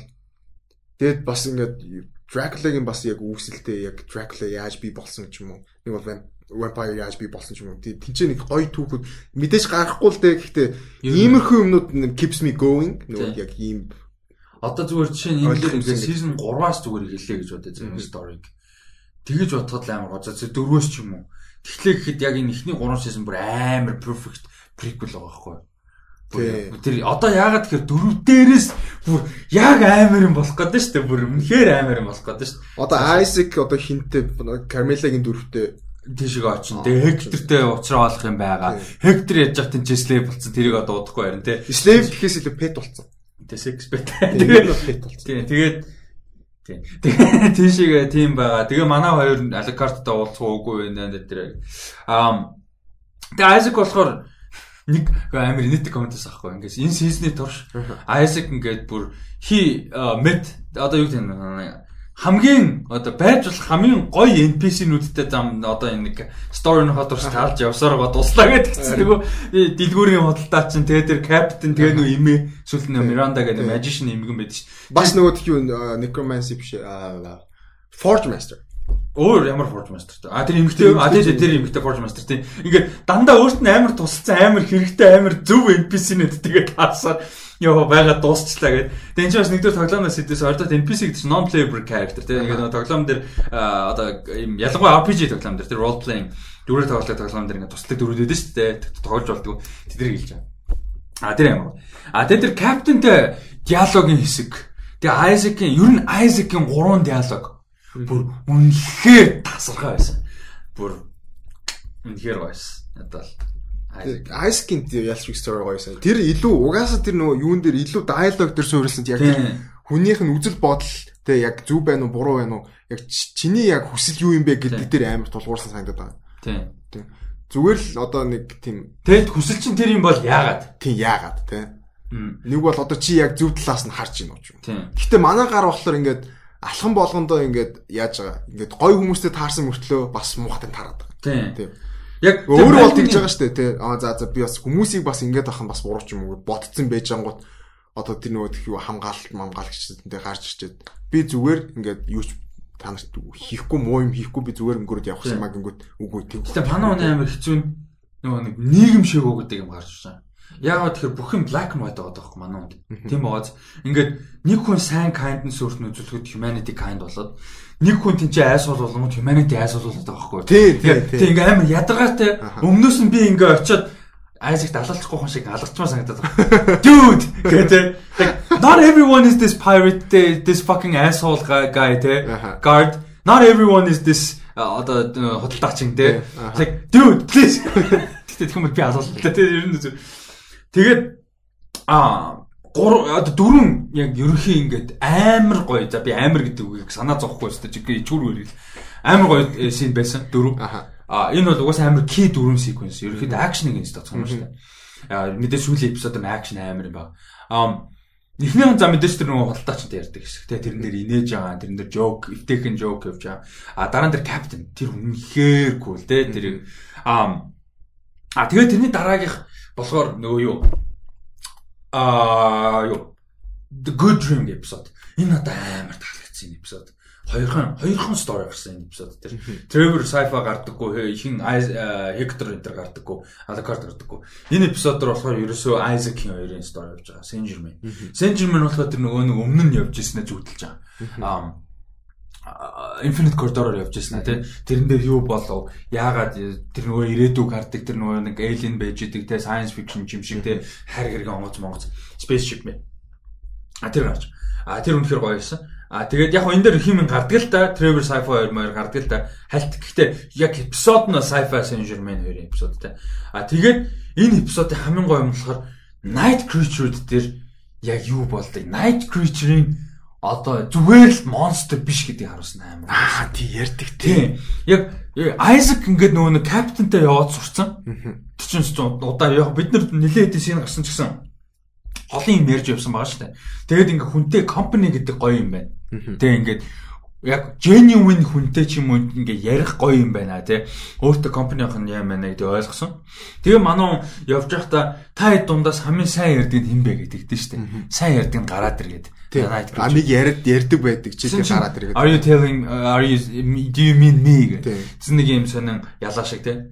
тэгээд бас ингээд Dracula-гийн бас яг үүсэлтэй яг Dracula яаж бий болсон ч юм уу. Нэг бол vampire яаж бий болсон ч юм уу. Тинчээ нэг гоё түүхүүд мэдээж гарахгүй л дээ. Гэхдээ иймэрхүү юмнууд keeps me going. Нөгөө яг ийм Одоо зүгээр жишээ нь энэ дээр ингээд season 3-аас зүгээр хэлээ гэж бодож байгаа story-г. Тэгэж бодоход л амар гоцоо дөрвөөс ч юм уу. Тэгэхээр гэхэд яг энэ ихний 3 season бүр амар perfect prequel байгаа байхгүй юу? Тэр одоо яагаад тэгэхээр дөрөв дээрээс бүр яг амар юм болох гэдэг шүү дээ. Бүр үнэхээр амар юм болох гэдэг шүү дээ. Одоо Isaac одоо хинтээ Carmela-гийн дөрөвтэй тийшээ очин. Тэгээ Hector-тэй уулзраа болох юм байгаа. Hector яж хат энэ slave болсон тэрийг одоо удахгүй харин тий. Slave гэхээс илүү pet болсон. Тэгээ sex pet. Тэгээд тэгээд Тэгээд тийшээгээ тийм байгаа. Тэгээ манай хоёр Alucard-тай уулзах уугүй байна дээр. Аа Тэгээ Isaac болохоор нэг амар инээдэг комментс ахгүй. Ингээс энэ сизний турш Isaac ингээд бүр хи met одоо юу гэх юм хамгийн одоо байж болох хамгийн гоё NPC-нүүдтэй зам одоо нэг story-ны хотороос таалж явсаар гоо дуслаа гэдэг чинь нөгөө дэлгүүрийн худалдаа чинь тэгээ тэр captain тэгээ нөгөө имээ сүлд нөгөө Miranda гэдэг magician имгэн байдаг шүү. Бас нөгөө тийм necromancy биш Forge Master. Өөр ямар Forge Master те. А тэр эмгтэй а тэр тэр эмгтэй Forge Master тийм. Ингээд дандаа өөрт нь амар тусалсан амар хэрэгтэй амар зөв NPC-нүүд тэгээд таасаар ёо байгаа дуусчлаа гэд. Тэгээ энэ ч бас нэгдүгээр тоглоомоос хэдээс ордот NPC гэдэг чинь non playable character тийм. Ингээд нөгөө тоглоом дээр одоо ийм ялангуяа RPG тоглоом дээр тэр role playing дөрөөр тоглох тоглоом дээр ингээд тусдаг дөрүүд өгдөө шүү дээ. Тоглож болдгоо тэдрийг хэлж байгаа. А тэр ямар. А тэр тэр captain-тэй диалогийн хэсэг. Тэгээ Isaac-ийн ер нь Isaac-ийн гурван диалог бүр үнэхээр тасархай байсан. Бүр үнэхээр байсан. Надад Айскин ялч story гоёсэн. Тэр илүү угаасаа тэр нөгөө юун дээр илүү диалог дээр суурилсан яг хүнийх нь үзэл бодол тэ яг зөв байна уу буруу байна уу яг чиний яг хүсэл юу юм бэ гэдэг дээр амар тулгуурсан санагдаад байгаа. Тийм. Зүгээр л одоо нэг тийм Тэгэд хүсэл чинь тэр юм бол яагаад? Тийм яагаад те. Нэг бол одоо чи яг зөв талаас нь харж байна уу юм. Гэтэ манай гар болохоор ингээд алхан болгондоо ингээд яаж байгаа. Ингээд гой хүмүүстэй таарсан мөртлөө бас муухтай таарад байгаа. Тийм. Яг өөрөө бол тэгж байгаа шүү дээ тий. Аа за за би бас хүмүүсийг бас ингэж ахын бас буруу ч юм уу ботцсон байж ангууд одоо тэр нөгөө тхий хамгаалалт мамгаалагчдэнтэй гарч ирчээд би зүгээр ингээд юу ч та нарт хийхгүй муу юм хийхгүй би зүгээр өнгөрөөд явах юм аа гингүүд үгүй тийм. Гэтэ манай оны амар хэцүү нөгөө нэг нийгэм шиг уу гэдэг юм гарч ирсэн. Яагаад тэгэхээр бүх юм black white байгаа байхгүй манай хүнд. Тийм бооз. Ингээд нэг хүн сайн kindness өөрт нь үзүүлэхэд humanity kind болоод нэг хүн тийч айсуул болгоно humanity айсуул болоод байгаа байхгүй. Тийм ингээд амар ядаргаатай өмнөөс нь би ингээд очиод Айзек далалцахгүй хүн шиг алгацмаа санагдаад байна. Dude гэдэг. Not everyone is this pirate this fucking asshole guy те. Guard. Not everyone is this одоо худалдаачин те. Like dude please. Тэгтээ тэгмэл би алууллаа те. Ер нь Тэгээд а дөрөв яг ерөнхий ингээд амар гоё. За би амар гэдэг үгийг санаа зовхгүй дээ. Жигээ ичгүүр үрэл. Амар гоё шин байсан дөрөв. А энэ бол угаасаа амар ки дөрөв секвенс. Ерөнхийдөө акшныг энэ тооцох юм шүү дээ. А мэдээ сүүлийн эпизод нь акшн амар юм байна. А Эхнийхэн за мэдээж тэр нөгөө худалдаачтай ярьдаг хэсэг те тэрэн дээр инээж байгаа тэрэн дээр joke эвтэйхэн joke явж байгаа а дараа нь тэр captain тэр үнэхээр cool те тэр а а тэгээд тэрний дараагийнх болохоор нөгөө юу аа юу The Good Dream episode. Энэ надад амар таалагдсан episode. Хоёрхан хоёрхан story гарсан энэ episode дээр. Trevor Sci-fi гардаггүй, ихэн Hector энэ гардаггүй, Alucard гардаггүй. Энэ episode дээр болохоор ерөөсөө Isaac-ийн хоёрын story явж байгаа. Saint Germain. Saint Germain болохоор тэр нөгөө нэг өмнө нь явж ирснээр зүудэлж байгаа. Infinite Corridor-оор явж байсан тий. Тэрэн дээр юу болов? Яагаад тэр нөгөө ирээдүг хардаг тэр нөгөө нэг alien байж идэг тий science fiction юм шиг тий хайр гэргийн онгоц монгоц spaceship мэ. А тэр гарч. А тэр үнэхээр гоё байсан. А тэгээд яг энэ дээр химэн гардаг л да. Trevor Sci-fi 2 маяг гардаг л да. Хальт гэхдээ яг эпизод нь Sci-fi Saint-Germain 2 эпизод тий. А тэгээд энэ эпизодын хамгийн гоё юм болохоор Night Creature дээр яг юу болдог? Night Creature-ийн одоо зүгээр л монстр биш гэдгийг харуулсан амар. Аа тий ярьдаг тий. Яг Айзек ингээд нөгөө нэг капитантай яваад сурцсан. Тэр чинь удаа яг бид нар нилээ хэдийн шин гарсан ч гэсэн олон юм ярьж явсан байгаа шүү дээ. Тэгээд ингээ хүнтэй компани гэдэг гоё юм байна. Тэгээд ингээд яг genuine хүнтэй ч юм уу ингээ ярих гоё юм байна тий. Өөртөө компанийн нь яа мэнэ гэдэг ойлгосон. Тэгээ манай явж байхдаа та хэд дундаас хамгийн сайн ярддаг нь хэн бэ гэдэг дээ шүү дээ. Сайн нь гараад ир гэдэг. Амиг яриад ярддаг байдаг чи тэр гараад ир гэдэг. Are you telling are you do you mean me гэдэг. Тэс нэг юм сонин ялаа шиг тий.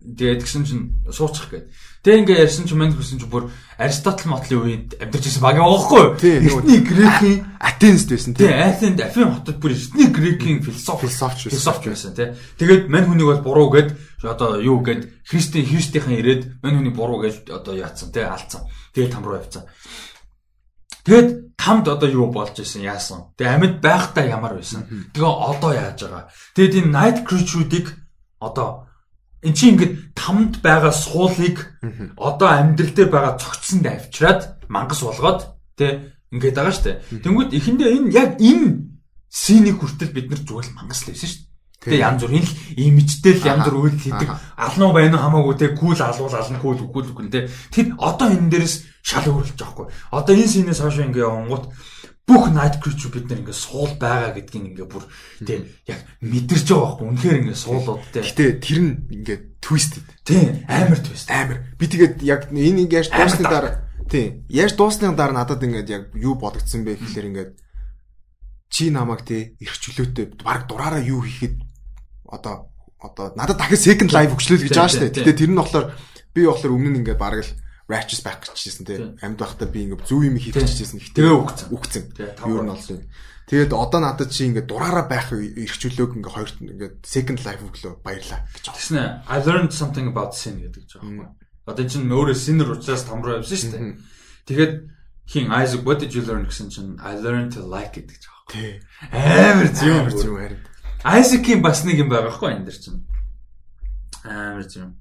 Тэгээд тэгсэн чинь суучих гээд. Тэг ингээ ярьсан чинь мань хүсэн чинь бүр Аристотл мотлын үед амьдарч байсан баг аахгүй. Эхний грекийн Атенст байсан тий. Атенд Афин хотод бүр эхний грекийн философи философч философч байсан тий. Тэгээд мань хүнийг бол буруу гэд одоо юу гэд Христийн Христийнхэн ирээд мань хүнийг буруу гэж одоо яатсан тий алдсан. Тэгээд там руу явцсан. Тэгэд тамд одоо юу болж исэн яасан. Тэгээ амьд байхдаа ямар байсан. Тэгээ одоо яаж байгаа. Тэгэд энэ night creature-уудыг одоо Эн чинь ингээд тамд байгаа суулыг одоо амьдрал дээр байгаа цогцсонд авчираад мангас болгоод тэ ингээд байгаа штэ. Тэнгүүд эхэндээ энэ яг энэ синий хүртэл бид нар зүгээр мангас л байсан штэ. Тэгээ янз бүр хэл имижтэй л янз бүр үйл хийдэг. Алнуу байна уу хамаагүй те кул алуул ална кул үгүй л үгүй те. Тэр одоо энэ дээрээс шал өөрлөж байгаа хгүй. Одоо энэ синээс хойш ингээ явангууд бүх night creature бид нар ингээ суул байгаа гэдгийг ингээ бүр тийм яг мэдэрч байгаа байхгүй. Үнэхээр ингээ суулууд тийм. Гэтээ тэр нь ингээ twisted. Тийм амар twist. Амар. Би тэгээд яг энэ яаж дуусны дараа тийм яаж дуусны дараа надад ингээ яг юу бодогдсон бэ гэхэлэр ингээ чи намайг тий эрхчлөөтэй баг дураараа юу хийхэд одоо одоо надад дахиад second life өгчлөө гэж байгаа шүү дээ. Гэтэ тэр нь болохоор би болохоор өмнө нь ингээ бараг л righteous байх гэжсэн тий. Амьд байхдаа би ингээ зөв юм хийх гэжсэн. Тэгээ үгцэн. Үгцэн. Юу нь болсон. Тэгээд одоо надад чи ингээ дураараа байх эрхчлөөг ингээ хоёрт ингээ second life өглөө баярлаа гэж байна. Тэснэ I learned something about sin гэдэг ч аахгүй. Одоо чинь өөрөө sinner учраас том руу явсан шүү дээ. Тэгээд хин Isaac what did you learn гэсэн чинь I learned to like it гэж аахгүй. Тий. Амар зөв амар зөв харин. Isaac-ийн бас нэг юм байгаа хгүй энэ дэр чинь. Амар зөв.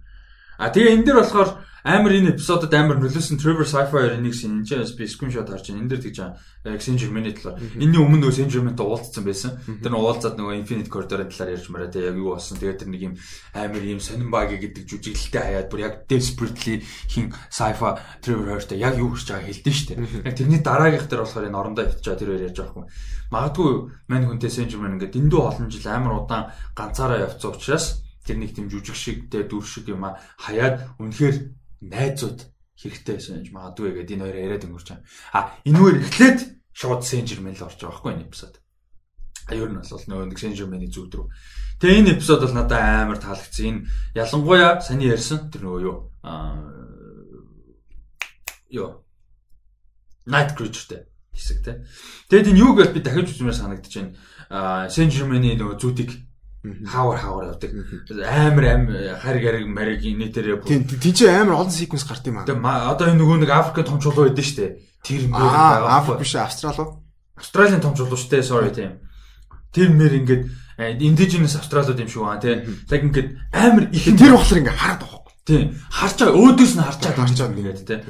А тэгээ энэ дэр болохоор амар энэ эпизодод амар нөлөөсөн Trevor Sci-Fi энийг энэ чинь би скриншот харж байна. Энд дэр тэгж яг Saint Germain-ийн талаар. Энэний өмнө нөгөө Saint Germain-тай уулзсан байсан. Тэр нь уулзаад нөгөө Infinite Corridor-ын талаар ярьж мараа те яг юу болсон. Тэгээд тэр нэг юм амар юм сонин баги гэдэг жүжиглэлтэй хаяад бүр яг desperately хин Sci-Fi Trevor хоёртой яг юу хийж байгааг хэлдэж штэ. Яг тэрний дараагийнх дээр болохоор энэ орондоо ивчаа тэр хоёр ярьж байгаа юм. Магадгүй мань хүнтэй Saint Germain ингээд эндүү олон жил амар удаан ганцаараа явцсан учраас тэр нэг тийм жүжиг шиг те дүр шиг юм а хаяад үнэхээр найзууд хэрэгтэй байсан гэж магадгүй гэдэг энэ хоёр яриад өнгөрч байгаа. А энэгээр эхлээд шууд Сенжермен л орж байгаа байхгүй энэ эпизод. А ер нь бол нөгөө нэг Сенжермений зүуд рүү. Тэгээ энэ эпизод бол надад амар таалагдсан. Энэ ялангуяа саний ярьсан тэр нөгөө юу аа ёо Night Creature-тэй хэсэг те. Тэгэд энэ юу гэж би дахиж үзмээр санагдаж байна. Аа Сенжермений нөгөө зүудийг хаавар хаавар явдаг. Амар амар хариг хариг мариг нэтэрээ. Тийм тийм чи амар олон секвенс гарт юм аа. Тэгээ одоо энэ нөгөө нэг Африкийн том чулуу байдсан шүү дээ. Тэр мэр байгаа. Африк биш Австрал уу? Австралийн том чулуу дээ. Sorry тийм. Тэр мэр ингээд indigenous австралууд юм шиг байна тийм. Яг ингээд амар их тэр болохоор ингээд хараад байгаа. Тийм. Харж байгаа өөдөөс нь харж байгаа харж байгаа ингээд тийм.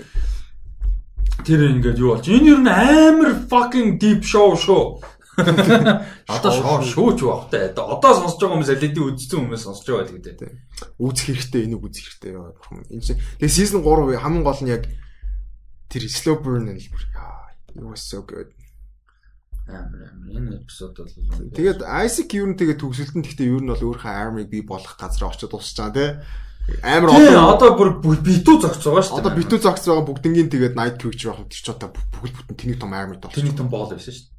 Тэр ингээд юу болч энэ ер нь амар fucking deep show шүү. Одоо шоо шүүж багтай. Одоо сонсож байгаа хүмүүс алидийн үзсэн хүмүүс сонсож байгаа л гэдэг. Үзэх хэрэгтэй, энийг үзэх хэрэгтэй. Энэ чинь тэгээ season 3 хамгийн гол нь яг тэр slow burn л бүр юу so good. Амар амар энэ эпизод бол тэгээд Isaac юу н тэгээд төгсөлтөнд гэхдээ юу нь бол өөрийнхөө army би болох газар очиж дуусч байгаа тий. Амар одоо одоо бүр битүү зогц байгаа шүү дээ. Одоо битүү зогц байгаа бүгднгийн тэгээд night creature байх тэр ч одоо бүгд бүтэн тэнийг том army болсон. Тэнийг том боол байсан шүү дээ.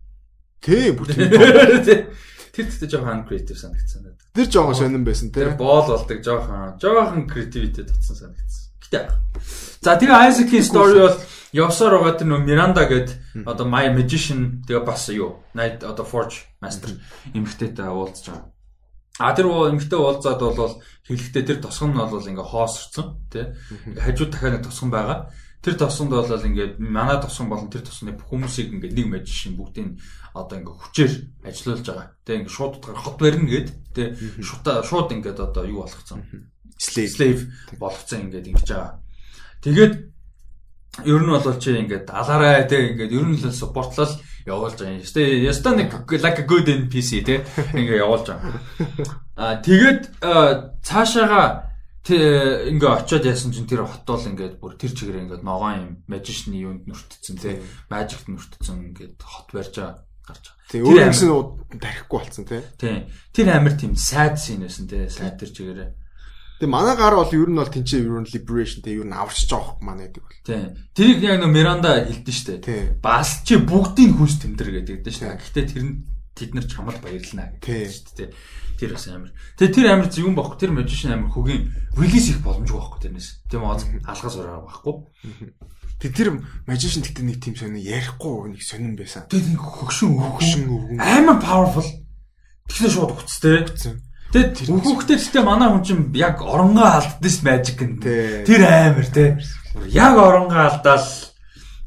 Тий, бүтэн. Тэр ч жоохон creative санагдсан надад. Тэр жоохон сонирн байсан тий. Тэр боол болдог жоохон жоохон creativity татсан санагдсан. Гэтэ. За тэгээ Isaac-ийн story бол явсаар байгаа тэр нөө Miranda гээд одоо My Magician тэгээ бас юу Night одоо Forge Master эмгтээтэй уулзж байгаа. А тэр эмгтээ уулзаад бол хэлэхдээ тэр тосгон нь бол ингээ хоосорсон тий. Хажууд дахиад тосгон байгаа. Тэр тосгонд бол ингээд манай тосгон болон тэр тосгоны бүх хүмүүсийг ингээд нэг мажишин бүгдийг одоо ингээд хүчээр ажилуулж байгаа. Тэ ингээд шууд утгаар хот барина гэд тэ шууд шууд ингээд одоо юу болгоцсон. Slave slave болгоцсон ингээд ингэж байгаа. Тэгээд ер нь бол чи ингээд алаарай тэ ингээд ер нь л спортлол явуулж байгаа юм. Гэтэ яста нэг like a good NPC те ингээ явуулж байгаа. Аа тэгээд цаашаага ингээ очиод яасан чинь тэр хотол ингээд бүр тэр чигээр ингээд ногоон юм magician юунд нүртцэн те magic нүртцэн ингээд хот барьж байгаа гарч байгаа. Тийм өөр юмсэн тарихгүй болцсон те. Тийм. Тэр амир тийм sad scene байсан те sad тэр чигээрээ. Тэгээ манай гар бол ер нь бол тэнцээ ер нь liberation те ер нь аварчж байгаа хөх манай гэдэг бол. Тийм. Тэрийг яг нөө Миранда хэлдэн штэ. Бас чи бүгдийг хүс тэмдэр гэдэг дээ штэ. Гэхдээ тэр нь тэд нар чамд баярлнаа гэдэг штэ. Тэр бас амар. Тэгээ тэр амар зүгэн бохоо тэр magician амар хөгийн релиз их боломжгүй байхгүй тэрнээс. Тийм оз алгаас ураа байхгүй. Тэг тэр magician гэхдээ нэг тийм сонио ярихгүй нэг сонирн байсан. Тэг нэг хөгшин хөгшин амар powerful. Тэгэхээр шууд уцтэй. Тэгээд хүүхдээ гэхдээ манай хүн чинь яг оронгоо алдсан ш magic нь. Тэр амар те. Яг оронгоо алдаал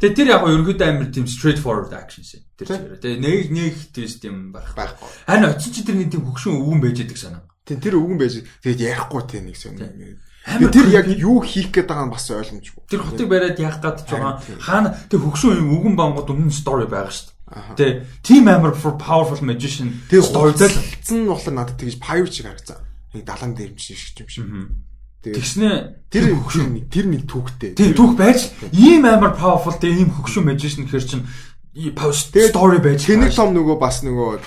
Тэгээ тэр яг ерөөдөө амар тийм straight forward action шээ. Тэр. Тэгээ нэг нэг twist юм байх байхгүй. Харин очиж чи тэр нэг тийм хөгшин өвгөн байж байгаа санаа. Тийм тэр өвгөн байж тэгээд ярихгүй те нэг юм. Тэр яг юу хийх гээд байгаа нь бас ойлгомжгүй. Тэр хотыг бариад яах гээд байгаа. Хаана тэр хөгшин өвгөн бангууд өмнө story байгаа шүү дээ. Тэ team member for powerful magician storytel цэн болохоор надад тэгж pirate шиг харагдсан. Нэг далан дээр юм шиг юм шиг. Тэгснэ тэр хөгшин тэр нэг түүхтэй. Тийм түүх байж ийм амар powerful тэг ийм хөгшин magician гэхэр чинь post story байж. Тэнийг том нөгөө бас нөгөө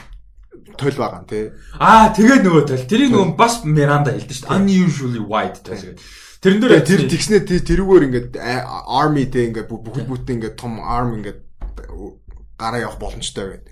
тойл байгаа юм тий. Аа тэгээд нөгөө тойл. Тэрийг нөгөө бас Miranda хэлдэг шүү дээ. Unusually wide тойл гэдэг. Тэрэн дээр тэр тэгснэ тэрүүгээр ингээд army тий ингээд бүгд бүтэн ингээд том arm ингээд гараа явах боломжтой байна.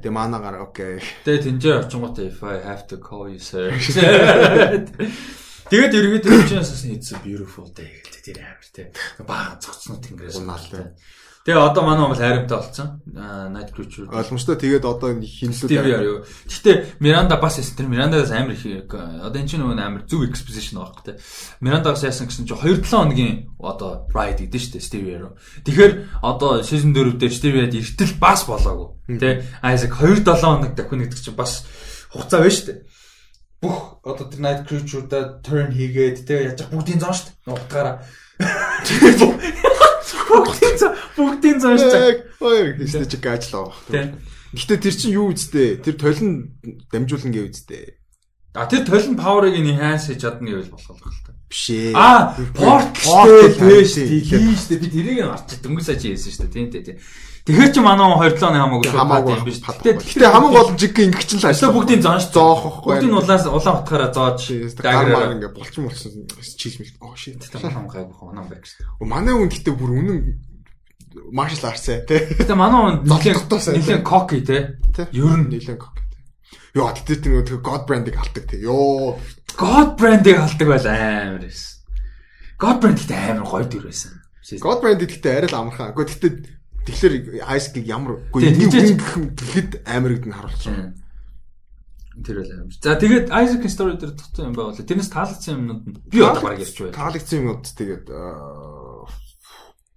Тэгээ манай гараа окей. Тэгээ тэнцээ очингуудаа if I have to call you sir. Тэгээд асуусан it's a beautiful day гэдэг тэр амар те. Баа цогцноо тэнгэрээс унаалтай. Тэгээ одоо манай бол хайрамтай болсон. Night Creature. Ойлгомжтой. Тэгээд одоо хинлүүд яа. Гэхдээ Miranda бас ясан тэр Miranda-гаас амар их одоо энэ чинь нөгөө амар зөв exposition байгаа хөөхтэй. Miranda-гаас яасан гэсэн чинь 2-7 хоногийн одоо ride гэдэг шүү дээ Stevie руу. Тэгэхээр одоо season 4 дээр Stevie-ад эртэл бас болоогүй. Тэ Isaac 2-7 хоног давхин гэдэг чинь бас хугацаа байна шүү дээ бүх одоо тэр night creature-да turn хийгээд тэгээ яаж бүгдийн зон шүү дээ. Утгаараа. Бүгдийн зон бүгдийн зон шүү дээ. Хоёр хэвчээ чи гажлаа. Гэхдээ тэр чинь юу үсттэй? Тэр толин дамжуулна гэв үсттэй. А тэр толин power-ыг enhance хийж чадна гэвэл болох л та. Биш ээ. А portal биш дээ. Би тэрийг нь арчиж дөнгөж сая чи хэлсэн шүү дээ. Тийм тийм. Тэгэхээр чи манай 2 7 оны хамаагүй хамаагүй юм биш. Гэтэ хамаг олон жиг ингэ чинь л ажил. Бүгдийн зоош зоох байхгүй. Бүгдийн улаас улаан утгаараа зоож дагар ингэ болчин болсон чийл мэл. Оо. Тэгтээ хамаг гайгүй хоноо байх шүү. Манай хүн гэтэ бүр үнэн маршал ээ тий. Гэтэ манай хүн нэлээд коки тий. Ер нь нэлээд коки. Йоо тэгтээ тийм нөгөө God brand-ыг алдаг тий. Йоо God brand-ыг алдаг байл амар эс. God brand гэдэг амар гоё дүр байсан. God brand гэхдээ арай л амархан. Гэхдээ Тэгэхээр Isaac-ыг ямар үгүй нэг хүн гэхэд амар гэдгийг харуулчихсан. Тэр л амар. За тэгээд Isaac-ийн story дээр дутсан юм байвал тэрнээс таалагдсан юмнууд нь би одоо бараг ярьж байна. Таалагдсан юмнууд тэгээд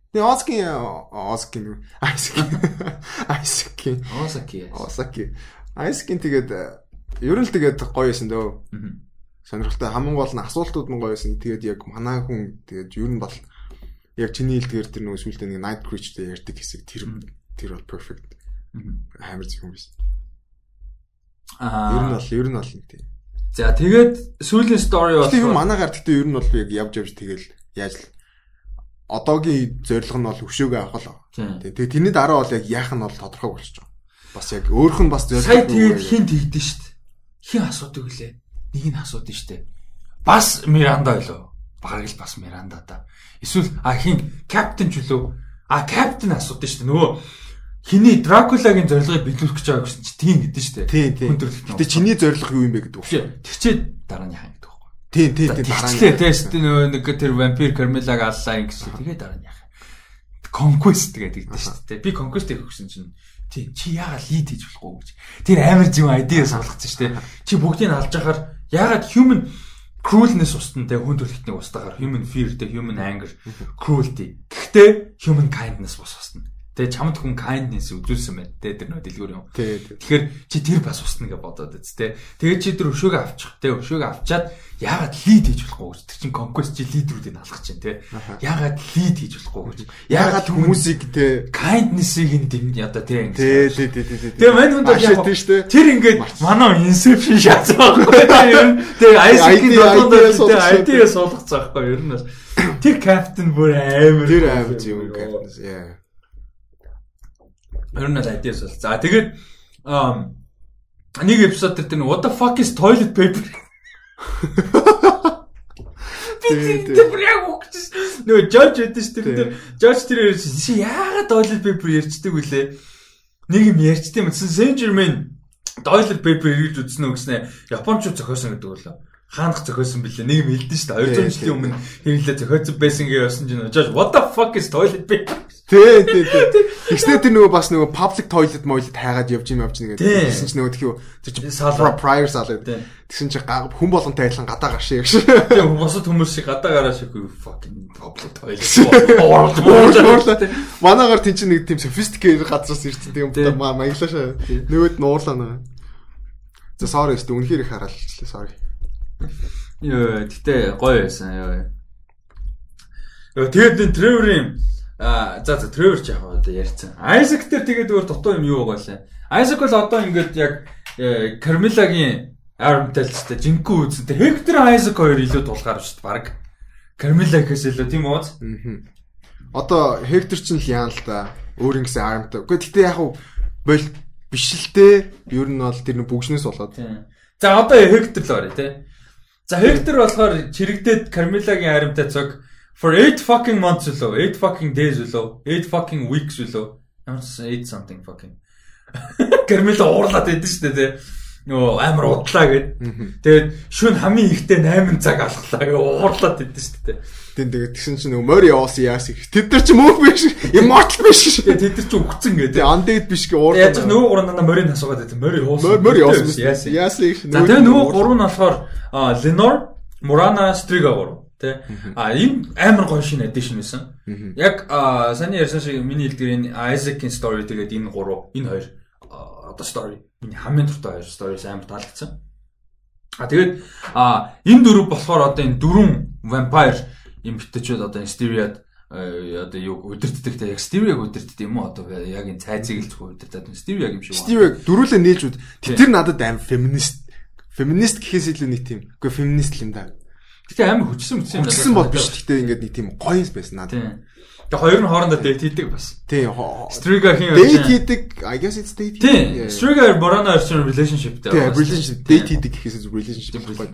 Тэгээ Осkin Осkin Isaac Isaac Осаки Осаки Isaac тэгээд ер нь л тэгээд гоё байсан дөө. Сонирхолтой хамгийн гол нь асуултууд нь гоё байсан. Тэгээд яг манай хүн тэгээд ер нь бол яг чиний хэлдгээр тэр нөгөө сүултээ нэг night creature-тэй ярьдаг хэсэг тэр тэр бол perfect. Амар зөв юм биш. Аа. Ер нь бол ер нь бол нэг тийм. За тэгээд сүүлийн story бол тийм манаагаар гэхдээ ер нь бол яг явж явж тэгэл яаж л одоогийн зорилго нь бол өвшөөгөө авах л. Тэгээд тэрний дараа бол яг яах нь бол тодорхой болчихж байгаа. Бас яг өөрх нь бас зорилго. Сая тэгээд хин тэгдэж штт. Хин асуудаг үлээ. Нэг нь асуудаг штт. Бас Миранда байлоо. Бараг л бас Миранда да. Эсвэл а хин капитан ч үлээ. А капитан асуудаг шүү дээ. Нөгөө хиний Дракулагийн зорилгыг биелүүлэх гэж байгаа гэсэн чи тийм гэдэг шүү дээ. Тийм тийм. Гэтэ чиний зорилго юу юм бэ гэдэг үү? Тэр чинь дарааны хаан гэдэг байхгүй. Тийм тийм тийм дарааны. Тест нөгөө нэг тэр вампир Кармелагаа аллаа гэсэн. Тэгээ дарааны хаан. Conquest гэдэг дээ шүү дээ. Би Conquest хийх гэсэн чинь тий чи яагаад лид хийж болохгүй гэж. Тэр амар зөв айдиа суулгацсан шүү дээ. Чи бүгдийг алж яхаар яагаад human cruelness устна те хүн төрөлхтний устдахаар human fear те human anger cruelty. Гэхдээ human kindness бус устна. Тэгээ чамд хүн kindness үзүүлсэн байна. Тэгээ тэр нөө дэлгүүр юм. Тэгэхээр чи тэр бас устна гэж бодоод үз тээ. Тэгээд чи тэр өшөөгөө авчих тээ. Өшөөгөө авчаад яагаад лид хийж болохгүй гэж. Тэр чин conquest чи лидерүүдийг алгах чинь тээ. Яагаад лид хийж болохгүй гэж. Яагаад хүмүүсийг тээ kindness-ийг нь дэм одоо тээ ингэ. Тий, тий, тий, тий. Тэгээ мань хүнд яг тэр ингээд манай inception шатсан байхгүй. Ер нь тэгээ Isaac-ийн долоодоо ID суулгацсан байхгүй. Ер нь тэр captain бүр амар. Тэр амар юм captain. Яа. Ер нь л ideas бол. За тэгээд нэг эпизод дээр тэр what the fuck is toilet paper? Тэр яг үгчс. Нөгөө жож өгдөн ш тэр тэр жож тэр яагаад toilet paper ярьцдаг вүлээ? Нэг юм ярьчтай юм. Saint Germain toilet paper гэж үзсэн үү гэснэ. Япончууд зохиосон гэдэг үлээ хаанах зохиосон бэлээ. Нэг юм хэлдэж шүү дээ. 200 жилийн өмнө хэрэглээ зохиосон байсан гэж явсан чинь жоо what the fuck is toilet paper? Тий, тий, тий. Тэгснэ тэр нөгөө бас нөгөө public toilet мойлд хайгаад явж юм явж нэгээд тэгсэн чинь нөгөө тхиу тэр чинь prior салаад. Тэгсэн чинь хүн болгонтэй адилхан гадаа гаршээ гэж. Тий, босод хүмүүс шиг гадаа гараа шихгүй fucking public toilet. Манаагаар тийч нэг тийм sophisticated газраас ирсэн тийм маяглаашаа. Нөгөөд нь уурлаа наа. За sorry өстө үнэхээр их хараалчлаа sorry. Йоо, гэтээ гоё байсан ёо. Йоо, тэгээд энэ Треворийн а за за Тревор ч яг одоо ярьсан. Айзек дээр тэгээд өөр дутуу юм юу байгаа лээ. Айзек бол одоо ингээд яг Кармилагийн армтай л ч жинхэнэ үзэн тэр Хектор Айзек хоёр илүү тулгаар шүү дээ баг. Кармила гэхээс илүү тийм үү? Аа. Одоо Хектор ч л яан л да. Өөр ингэсэн армтай. Гэхдээ гэтээ яг бол биш л дээ. Ер нь бол тэр бүгжнээс болоод. За одоо Хектор л барь тий. За Hector болохоор чирэгдээд Carmilla-гийн харимтай цог for 8 fucking months үлээ 8 fucking days үлээ 8 fucking weeks үлээ ямар ч 8 something fucking Carmilla уурлаад байдсан шүү дээ нөгөө амар удлаа гэд. Тэгээд шүн хамгийн ихтэй 8 цаг алхлаа гэ уурлаад байдсан шүү дээ. Тэн тэгээд тэгсэн чинь нөгөө мори явуулсан яас их. Тэд нар ч мөнх биш. Immortal биш. Тэгээд тэд нар ч өгцөн гэдэг. Undead биш гэ уурлаа. Яаж нөгөө гурав надаа морийг асуугаад байсан. Мори хуусан. Мори явуулсан. Яас. Яас их. Тэгээд нөгөө гурав нь болохоор Lenore, Murana, Striga гурав. Тэ. А энэ амар гоё шин addition байсан. Яг саний ярьсан шиг миний хэлдгээр энэ Isaac-ийн story тэгээд энэ гурав, энэ хоёр одоо story миний хамгийн дуртай хоёр stories амар таалагдсан. А тэгээд а энэ дөрөв болохоор одоо энэ дөрвөн vampire юм битээчүүд одоо Styriad э, одоо юу удирддаг те яг Styriag удирддаг юм уу одоо яг энэ цайцыг л зөвхөн удирддаг Styriag юм шиг байна. Styriag дөрүүлээ нээлжүүд тэр надад аим феминист феминист гэхээс илүү нэг тийм үгүй феминист юм да. Гэтэ амар хүчсэн хүчсэн юм. Хүчсэн бол биш гэтээ ингээд нэг тийм гоё байсан надад. Тэгээ хоёр нь хоорондоо дейт хийдэг бас. Тийм. Striga хийн дейт хийдэг. I guess it's date. Тийм. Striga Morana орчин relationship дээр. Тийм, relationship. Дейт хийдэг гэхээс relationship байхгүй.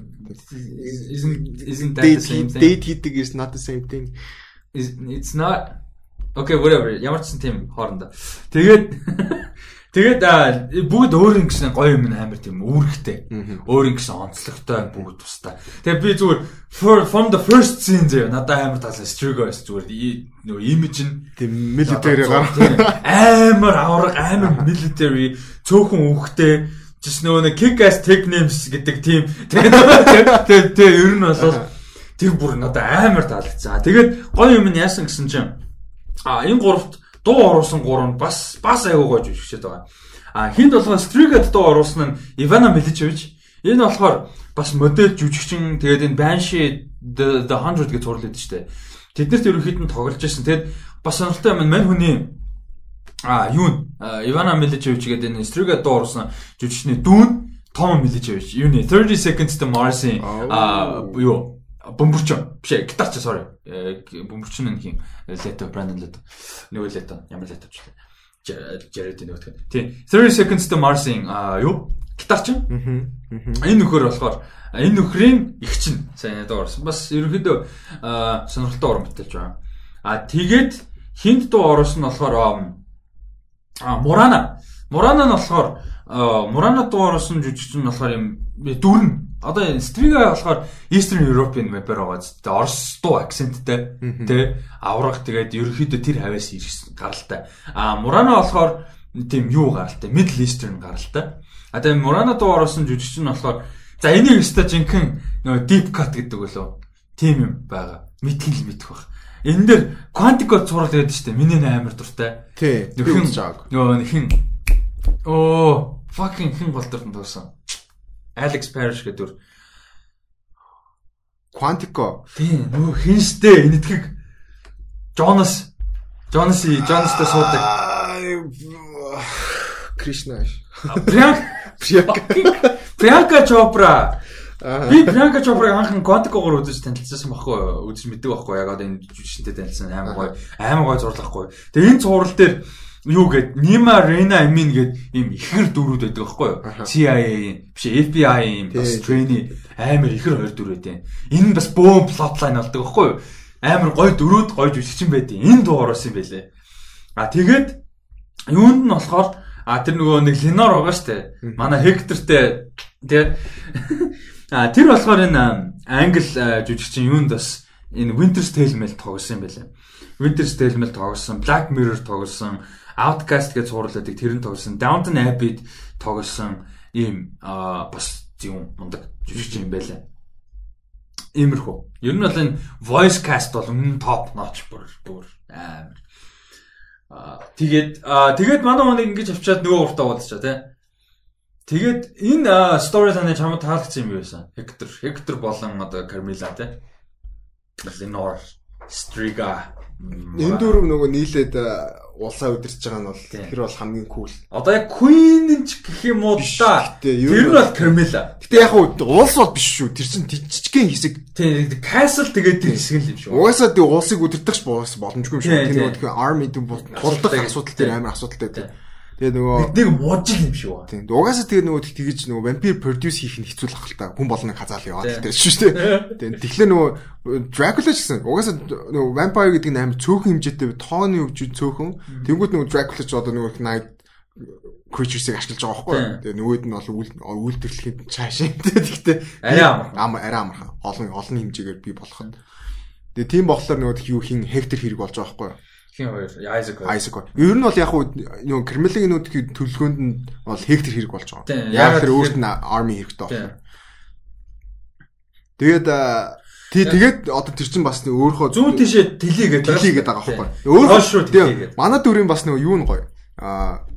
Isn't isn't that the same thing? Дейт хийдэг is not the same thing. It's not Okay, whatever. Ямар ч тийм хоорондоо. Тэгээд Тэгээд бүгд өөр юм гэсэн гоё юм амар тийм үүрэгтэй. Өөр юм гэсэн онцлогтой бүгд тустай. Тэгээд би зүгээр from the first scene зөө надад амар таалаа Strigo-с зүгээр нөгөө имиж нь тийм military гар амар авраг амар military цөөхөн үхтэй just нөгөө нэг kick ass tech names гэдэг тийм тэгээд тэгээд ер нь бол тэр бүр надад амар таалагдсан. Тэгээд гоё юм нь яасан гэсэн чинь а энэ гуравт дуу оруулсан гурав нь бас бас аягүй гойж бишгэд байгаа. А хинд болохоор Strigat дуу оруулсан нь Ивана Миличевич. Энэ болохоор бас модель жүжигчин тэгээд энэ Banshee the 100 гэж зурлаад штэ. Тэднэрт ерөнхийдөө тоглож байсан. Тэгээд бас сонирхолтой юм мань хүний а юу Ивана Миличевич гэдэг энэ Strigat дуу оруулсан жүжигчний дүүн Том Миличевич. Юуны 30 seconds to Mars-ийн а юу бөмбөрчин биш ээ гитарч sorry. Э, бөмбөрчин нь хин Leto Brandon Leto нөгөө Leto ямар Leto ч Jared нөгөө тийм 30 seconds to Mars-ing а юу? Гитарчин энэ нөхөр болохоор энэ нөхрийн эгчин сайн дуурсан бас ерөнхийдөө сонирхолтой уран бүтээлч байна а тэгээд хинт дуу оруулсан нь болохоор а Мурана. Мурана нь болохоор Мурана дуу оруулсан жүжигчин нь болохоор юм дүрн одоо Стрига болохоор Eastern European rapper байгаа. Тэгээ Орос дуу акценттэй тий авраг тэгээд ерөөхдөө тэр хавьяас ирсэн гаралтай. А Мурана болохоор тийм юу гаралтай Middle Eastern гаралтай. А тэгээд Мурана дуу оруулсан жүжигч нь болохоор за энийг өстой жинхэнэ нөгөө deep cut гэдэг үлээ. Тим юм байгаа. Мэдхин л мэдэх бах. энэ дээр Quantico цуврал гэдэг чинь миний амар дуртай. Тий. Нөхөн нөгөө хин оо fucking хин болдорт туусан. Alex Parrish гэдэг Quantico. Тий, нөгөө хинстэй энэтхэг Jonas Jonas-и Jonas-тай суудаг. Кришна. Приянка Приянка Чопра. Би Приянка Чопраг анхан Quantico-гоор үзэж танилцсан байхгүй үзэж мэддэг байхгүй яг одоо энэ жүжигчтэй танилцсан амар гоё амар гоё зурлахгүй. Тэгээ энэ зурал дээр юу гэд Нима Рена Амин гэд ийм ихэр дөрүүд байдаг байхгүй юу? CIA биш FBI ийм бас trainee амар ихэр хоёр дөрүүд байна. Энэ бас бөөм plotline болдог байхгүй юу? амар гой дөрөөд гой жүжигчин байдیں۔ Энэ дуу оруулсан юм байлээ. А тэгээд юунд нь болохоор а тэр нөгөө нэг Ленор байгаа штэ. Манай Хектортэй тий. А тэр болохоор энэ англ жүжигчин юунд бас энэ Winter's Tale мэл тоглосон юм байлээ. Winter's Tale мэл тоглосон, Black Mirror тоглосон, Outcast гэж цуурлаадаг тэр нь тоглосон, Downton Abbey тоглосон ийм бас юм мундаг жүжигчин юм байлээ. Иймэрхүү. Ер нь бол энэ voice cast бол өмнө top notch бүр бүр амар. Аа тэгээд тэгээд манай хүнийг ингэж авчаад нөгөө уртаа уулзчаа тий. Тэгээд энэ storyline чамд таалагдсан юм байсан. Hector Hector болон одоо Carmilla тий. Lenore Striga Энэ дөрөв нөгөө нийлээд улсаа удирч байгаа нь бол тэр бол хамгийн кул. Одоо яг Queen ч гэх юм уу да. Тэр нь бол Carmilla. Гэтэ яг улс бол биш шүү. Тэр чинь жижигхэн хэсэг. Тийм Castle тэгээд тэр хэсэг л юм шүү. Угаасаа тий улсыг удирдах боломжгүй юм шүү. Тэр нөгөө army тулдах асуудал дээр амар асуудалтай тий. Тэгээ нөгөө нэг мужил юм шиг ба. Тийм. Угаасаа тэгээ нөгөө тэгэж нөгөө vampire produce хийх нь хэцүү л ах л та. Хүн болныг хазаал яваад тэр шүү дээ. Тийм. Тэгэхээр нөгөө Dracula ч гэсэн угаасаа нөгөө vampire гэдэг нь амар цөөхөн хэмжээтэй тооны хөвж цөөхөн. Тэнгүүд нөгөө Dracula ч одоо нөгөө night creatures-ыг ашиглаж байгаа байхгүй. Тэгээ нөгөөд нь бол үйлдвэрлэхэд цаашаа. Тэгтээ арай амар. Арай амархан. Олон олон хэмжээгээр би болоход. Тэгээ тийм болохоор нөгөө юу хин хектар хэрэг болж байгаа байхгүй. Хин хоёр Isaac хоёр. Isaac хоёр. Ер нь бол яг хуу нөгөө Кремлигийн нүүдхийн төлөвлөгөөнд нь бол хектар хэрэг болж байгаа. Яг тэр өөрт нь army хэрэгтэй болохоор. Тэгээд Тий тэгээд одоо тэр чинь бас нэг өөрөө зүүн тишээ тэлийгээд тэлийгээд байгаа байхгүй. Өөрөө манай дүрийн бас нэг юу н гоё. Аа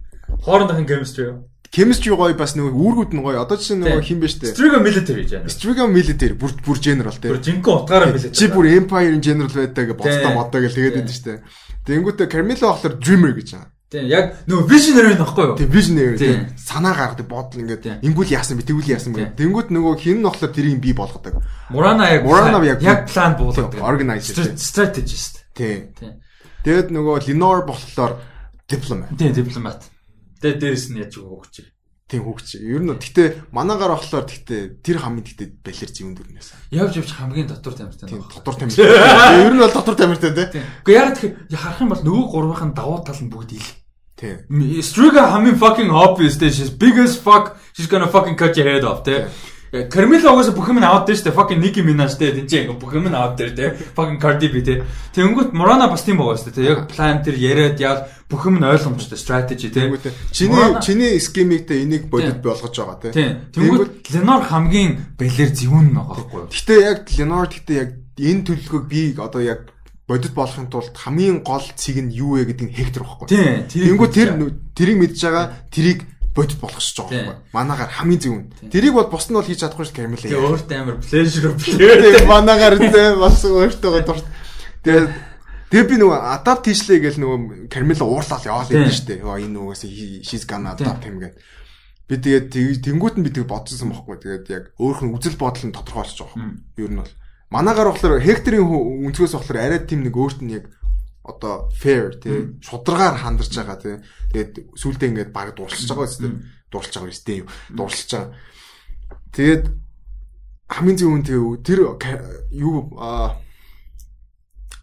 хоорондын chemistry юу? Chemistry гоё бас нөгөө үүргүүд нь гоё. Одоо чинь нөгөө хин бэ штэ. Striga military гэж байна. Striga military бүр бүр general тий. Бүр жинхэнэ утгаараа military. Чи бүр empire-ын general байдаг гэж боцтой модоо гэж тэгээд байдаг штэ. Тэнгүүтээ Carmilla болохоор dreamer гэж байгаа. Тийм яг нөгөө visionary нөхгүй юу? Тийм visionary тийм санаа гаргадаг бодол ингээд ингэвэл яасан бэ тэгвэл яасан бэ. Тэнгүүт нөгөө хин нь болохоор тэрийг бий болгодог. Murana яг Murana яг план буулгадаг. Organizer strategist. Тийм. Тэгээд нөгөө Lenore болохоор дипломат. Тийм дипломат. Тэгээд дээрэс нь яаж өгч. Тийм хөгч. Ер нь гэхдээ манаагаар болохоор гэхдээ тэр хамгийн гэхдээ балер зүүн дөрнөөс. Явж явж хамгийн дотор тамиртай. Тийм дотор тамиртай. Ер нь бол дотор тамиртай тий. Гэхдээ яг тэгэхээр харах юм бол нөгөө гурвынхын давуу тал нь бүгд ил. Тийм. Striga хамгийн fucking obvious дээ. She's big as fuck. She's gonna fucking cut your head off тий. Carmilla угаасаа бүх юм аваад дээ штэ. Fucking Nicki Minaj дээ. Тинчээ бүх юм аваад дээ тий. Fucking Cardi B тий. Тэнгүүт Morana бас тийм байгаа штэ. Яг plan тэр яриад яа бүх юм нь ойлгомжтой strategy тий. Чиний чиний схемигтэй энийг бодит болгож байгаа тий. Тэнгүүт Lenore хамгийн бэлэр зөвүүн байгаа байхгүй юу? Гэтэ яг Lenore гэтэ яг энэ төлөвлөгөөг би одоо яг бодит болохын тулд хамгийн гол цэг нь юу вэ гэдэг нь хектор байхгүй. Тэнгүүт тэр тэрийг мэдж байгаа тэрийг бодит болгосч байгаа байхгүй. Манаагаар хамгийн зөв нь. Тэрийг бол бус нь бол хийж чадахгүй шүү Камила. Тэгээ өөртөө амар pleasure Тэгээ манаагаар зэ бас өөртөө дурт. Тэгээ Тэгээ би нөгөө adapt хийшлээ гэл нөгөө Камила уурлал яваал юм шүү дээ. Йоо энэ нөгөөс she's gonna adapt him гэдэг. Би тэгээд тэнгуут нь би тэг бодсон байхгүй. Тэгээд яг өөрхөн үзэл бодол нь тодорхой болчих жоох. Ер нь бол манаагаар болохоор Хекторийн өнцгөөс болохоор арай тийм нэг өөрт нь яг одоо fair тий шударгаар хандарч байгаа тий тэгээд сүултээ ингээд баг дурлж байгаа үстэй дурлж байгаа үстэй юу дурлж байгаа. Тэгээд хамгийн зөв үн тэр юу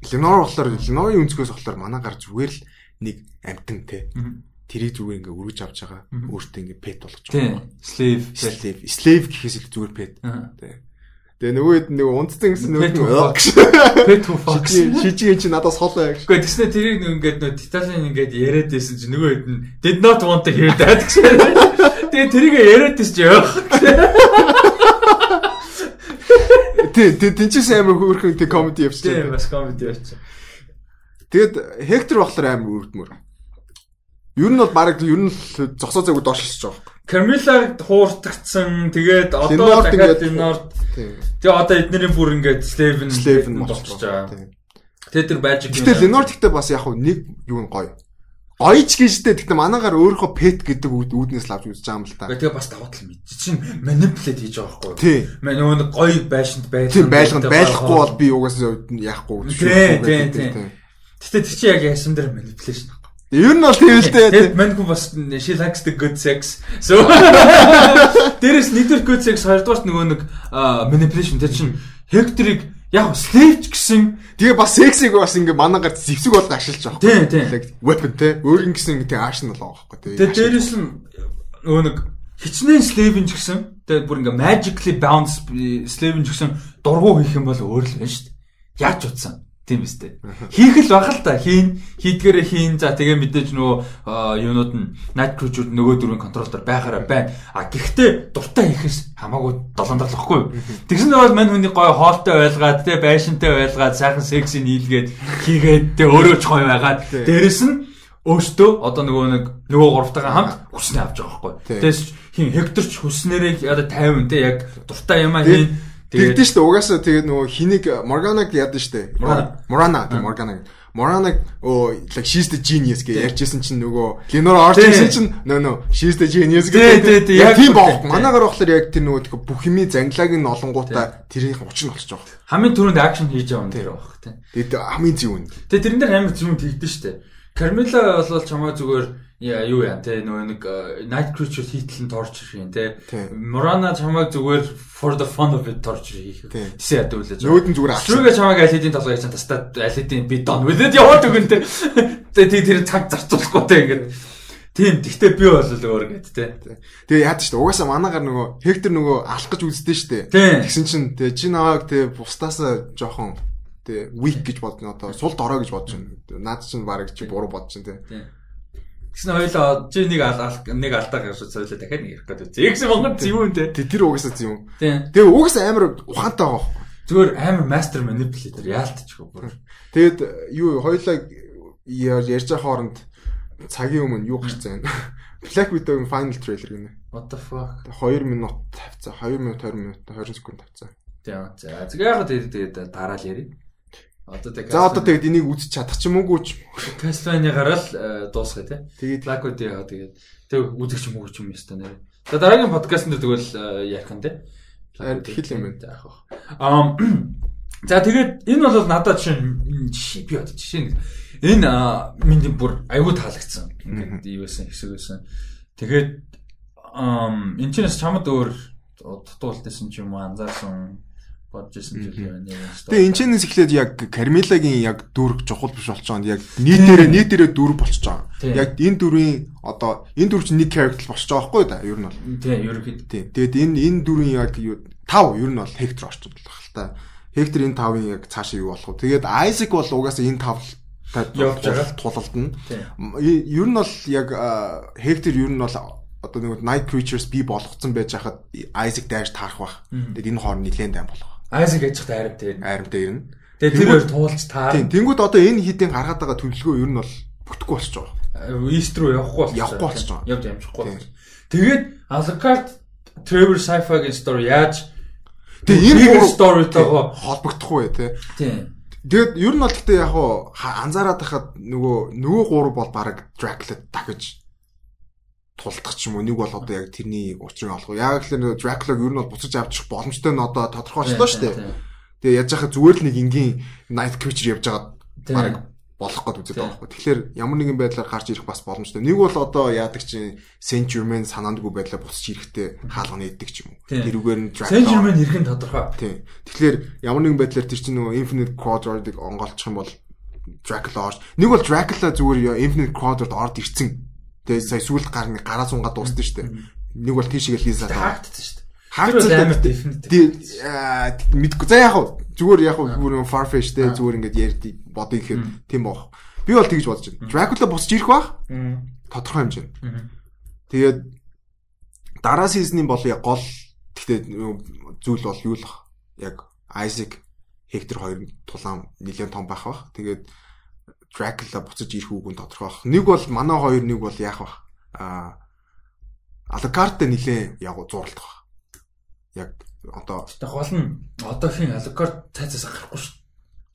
Ленор болохоор Ленорын өнцгөөс болохоор манаагаар зүгээр л нэг амтан тий тэрийг зүгээр ингээ өргөж авч байгаа. Өөртөө ингээ пет болгож байгаа slave. Slave slave гэхээс илүү зүгээр пет тий Тэгээ нөгөөд нэг унтсан гэсэн нөгөө Pet Fox шижиг чи надаас хол байг. Гэхдээ тэгснэ тэрийг нэг ингээд нөө Титалийн ингээд яриад байсан чи нөгөөд нь did not want to hear that гэсэн. Тэгээ тэрийг яриад байсан чи яах. Тэ тэ тэнцээс амар хөөрхөн тэ комеди явчихсан. Тийм бас комеди явчихсан. Тэгээд Хектор болохоор амар үрдмөр. Ер нь бол баг ер нь зогсоо зайг доошлж байгаа. Камила хууртагцсан. Тэгээд одоо дахиад Норд. Тэгээ одоо эднэрийн бүр ингээд Слевен Слевен болчихж байгаа. Тэгээд тэр Magic. Гэтэл Ленорд ихтэй бас яг нэг юу нь гоё Гоёч гэжтэй гэхдээ манаагаар өөрийнхөө pet гэдэг үүднээс лавж үзэж байгаа юм л та. Тэгээ бас даваад л мэд. Чин manipulate хийж байгаа байхгүй юу? Тийм. Нөгөө нэг гоё байшинд байлгах. Тийм байлгах байлахгүй бол би угаасаа яахгүй үзчихгүй. Тийм тийм. Гэтэ тэр чинь яг ясан дээр manipulation байхгүй. Ер нь бол тийм л дээ. Тэгээд маньгүй бас she likes the good sex. So Дээрээс нэгдүгээр good sex хоёрдугаарт нөгөө нэг manipulation тэр чинь Hector-ыг яг slave гэсэн Тэгээ бас сексиг бас ингээ манаагаар зэвсэг болго ашиглаж байгаа. Тийм тийм. Weapon те. Өөр ингэсэн ингээ аршин болоо байхгүй те. Тэгээ дээрэс нь нөгөө нэг хичнээн slave ч гэсэн тэгээ бүр ингээ magically bounce slave ч гэсэн дургу хийх юм бол өөр л байна шүү дээ. Яаж утсан? Тийм үстэй. Хийх л бах л та. Хийн, хийдгээрээ хийн. За тэгээ мэдээж нөгөө юунууд нь night crew-ууд нөгөө дөрвийн контролдор байхаараа байна. А гэхдээ дуртай хийхээс хамаагүй долоон дарлахгүй. Тэгсэн бол мань хүний гой хоолтой байлгаад тэгээ байшинтай байлгаад сайхан секси нийлгээд хийгээд тэгээ өөрөө ч гоё байгаад дээрэс нь өөртөө одоо нөгөө нэг нөгөө гуравтайгаа хамт хүснээ авч байгаа байхгүй. Тэгээс хин хекторч хүснээрээ одоо 50 те яг дуртай юмаа хийн Тэгдэж штэ угаасаа тэгээд нөгөө хинийг Морганаг яд штэ. Морана Морганаг. Моранаг оо like she's the genius гэж ярьжсэн чинь нөгөө Ленор орж ирсэн чинь нөө нөө she's the genius гэдэг. Яг тийм боо. Манаагаар болохоор яг тэр нөгөө бүх юмний зангилааг нь олонгуудаа тэрийн учир нь болчих жоох. Хамгийн түрүүнд акшн хийж байгаа юм тэр баг тийм. Тэгээд хамгийн зөв нь. Тэгээд тэрэн дээр амар зөв тэгдэж штэ. Carmela бол чамаа зүгээр юу яа те нөгөө нэг night creature хийтлэн torture хийн те Murana чамайг зүгээр for the fun of it torture хийх. Тэсээ лээ. Нөөд нь зүгээр авчих. Шүгэ чамайг аль хэдийн толгой яцсан тастаа аль хэдийн би дон үлээд яваад өгөн те. Тэгээ тэр цаг зарцуулахгүй те ингээд. Тийм тэгтээ би бол өөр гэд те. Тэгээ яад ч угаасаа манаагаар нөгөө Хектор нөгөө алах гэж үздэг штэ. Тэгсэн чинь тэгээ чи навааг тэгээ бусдаас жоохон тэгээ weak гэж бодно одоо сул дорой гэж бодож байна. Наад чинь баг чи буруу бодож байна те. Тэгсэн хоёлоо чи нэг нэг алдаа гарч соёлоо дахиад нэг ярих гэдэг. Зэгс Монгол зөв юм те. Тэр угаасаа зөв. Тэгээ угаасаа амар ухаантай байгаа. Зүгээр амар мастер манипулятор яалтчихгүй бүр. Тэгэд юу хоёлоо ярьж байгаа хооронд цагийн өмнө юу гарсан байна. Black Widow-ийн final trailer гинэ. What the fuck? 2 минут тавьцаа. 2 минут 20 минут 20 секунд тавьцаа. Тийм. За тэгээ яг тэгээд дараа л ярив. Одоо тэг. За одоо тэгэд энийг үзэж чадах ч юм уугүй ч. Castlevania-гаар л э, дуусгая тий. Тэгээд Blackwood яа тэгээд тэг үзэх ч юм уугүй ч юм яста нэр. За дараагийн подкаст дээр тэгвэл ярих юм тий. Хэл юм байна яах вэ? Аа За тэгээд энэ бол надад жишээ би одоо жишээ нэг энэ миний бүр аюу таалагдсан. Ингээд юу байсан хэсэг байсан. Тэгээд эн чинь чамд өөр дутуулдсан ч юм уу анзаарсан бодож исэн зүйл байна. Тэгээ энэ ч эхлээд яг Кармилагийн яг дүрг чухал биш болчих жонд яг нийтээрээ нийтээрээ дүр болчих жоо. Яг энэ дүрийн одоо энэ дүр чинь нэг character болчих жоо байхгүй да ер нь бол. Тийм ерөнхийд. Тийм. Тэгээд энэ энэ дүрийн яг тав ер нь бол Hector орчих болох л та. Hector энэ тавын яг цаашаа юу болох вэ? Тэгээд Isaac бол угаасаа энэ тав явж байгаа тулалдна. Ер нь бол яг Hector ер нь бол одоо нэг Night Creatures би болгоцсон байж хахад Isaac дайр таарах бах. Тэгээд энэ хооронд нэлээд дай болох. Айсик яжихтай айрамтай ирнэ. Айрамтай ирнэ. Тэгээ тэр хоёр туулж таар. Тийм. Тэнгүүд одоо энэ хідийн гаргаад байгаа төлөвлөгөө ер нь бол бүтэхгүй болчих жоох. East руу явахгүй болчих. Явахгүй болчих жоох. Явж амжихгүй. Тэгээд Alucard Trevor Sci-Fi-гийн story яаж Тэгээ энэ гурав storyтойгоо холбогдохгүй тээ. Тийм. Тэгээд ер нь бол гэхдээ яг анзаараад хахад нөгөө нөгөө гурав бол баг Dracula дахиж тулдах ч юм уу нэг бол одоо яг тэрний учрыг олох. Яг л нэг Dracula-г ер нь бол буцаж авчих боломжтой нь одоо тодорхойлчлоо шүү дээ. Тэгээ яаж яхаа зүгээр л нэг энгийн Night Creature явж байгаа баг болох гээд үзээд байгаа байхгүй. Тэгэхээр ямар нэгэн байдлаар гарч ирэх бас боломжтой. Нэг бол одоо яадаг чинь Saint Germain санаандгүй байдлаар буцаж ирэхдээ хаалганы иддэг ч юм уу. Тэрүүгээр нь Saint Germain ирэх нь тодорхой. Тийм. Тэгэхээр ямар нэгэн байдлаар тэр чинь нөгөө Infinite Quadrant-ыг онгойлчих юм бол Dracula орж. Нэг бол Dracula зүгээр Infinite Quadrant орд ирцэн Тэгээ сая сүүлд гарны гараа сунгаа дууссан шүү дээ. Нэг бол тийшээ лиза таа. Хаагдсан шүү дээ. Хаагдсан амар definitive. Мэдгүй. За яг хав зүгээр яг хав бүр farfish те зүгээр ингээд ярд бодё гэхэд тийм бох. Би бол тэгж бодож байна. Dracula босч ирэх бах. Тодорхой хэмжээнд. Тэгээд дараа сизний бол яг гол гэхдээ зүйл бол юу л яг Isaac Hector хоёр тулаан нэлээд том байх бах. Тэгээд Dracula буцаж ирэх үг нь тодорхой баг. Нэг бол манай хоёр нэг бол яах вэ? Аа Alucard-тэй нилээ яг зурлах баг. Яг одоо Гэтэ гол нь одоохийн Alucard цайцаас гарахгүй шүү.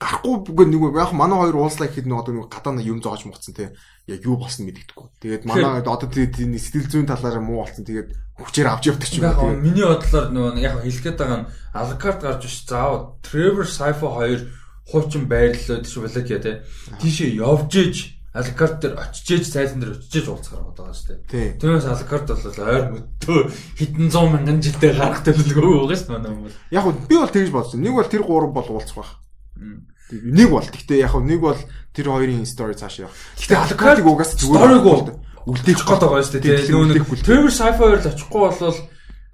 Гарахгүй үгүй нэг яг манай хоёр уулзлаа гэхэд нэг одоо нэг гадаа юм зоож муцсан те яг юу болсон мэдэгдэхгүй. Тэгээд манай одоо тийм сэтгэл зүйн талаараа муу болсон. Тэгээд хүчээр авч явдаг ч юм. Яг миний бодлоор нөгөө яг хэлэх гээд байгаа нь Alucard гарч ш заавал Trevor Sifo 2 хуучин байрлалууд ш Валакия те. Тийшээ явж ээж Алкард дээр очиж цайлан дээр очиж уулзах гараад байгаа шүү дээ. Түүнээс Алкард бол ойр мөдөө хэдэн зуун мянган жилдээ гарах төлөвлөгөө байгаа шүү манай бол. Яг нь би бол тэгж бодсон. Нэг бол тэр гурав бол уулзах байх. Нэг бол гэхдээ яг нэг бол тэр хоёрын стори цааш явах. Гэхдээ Алкардыг угаас зүгээр сториг бол үлдээх гээд байгаа шүү дээ. Trevor Sci-fi хоёр л очихгүй болвол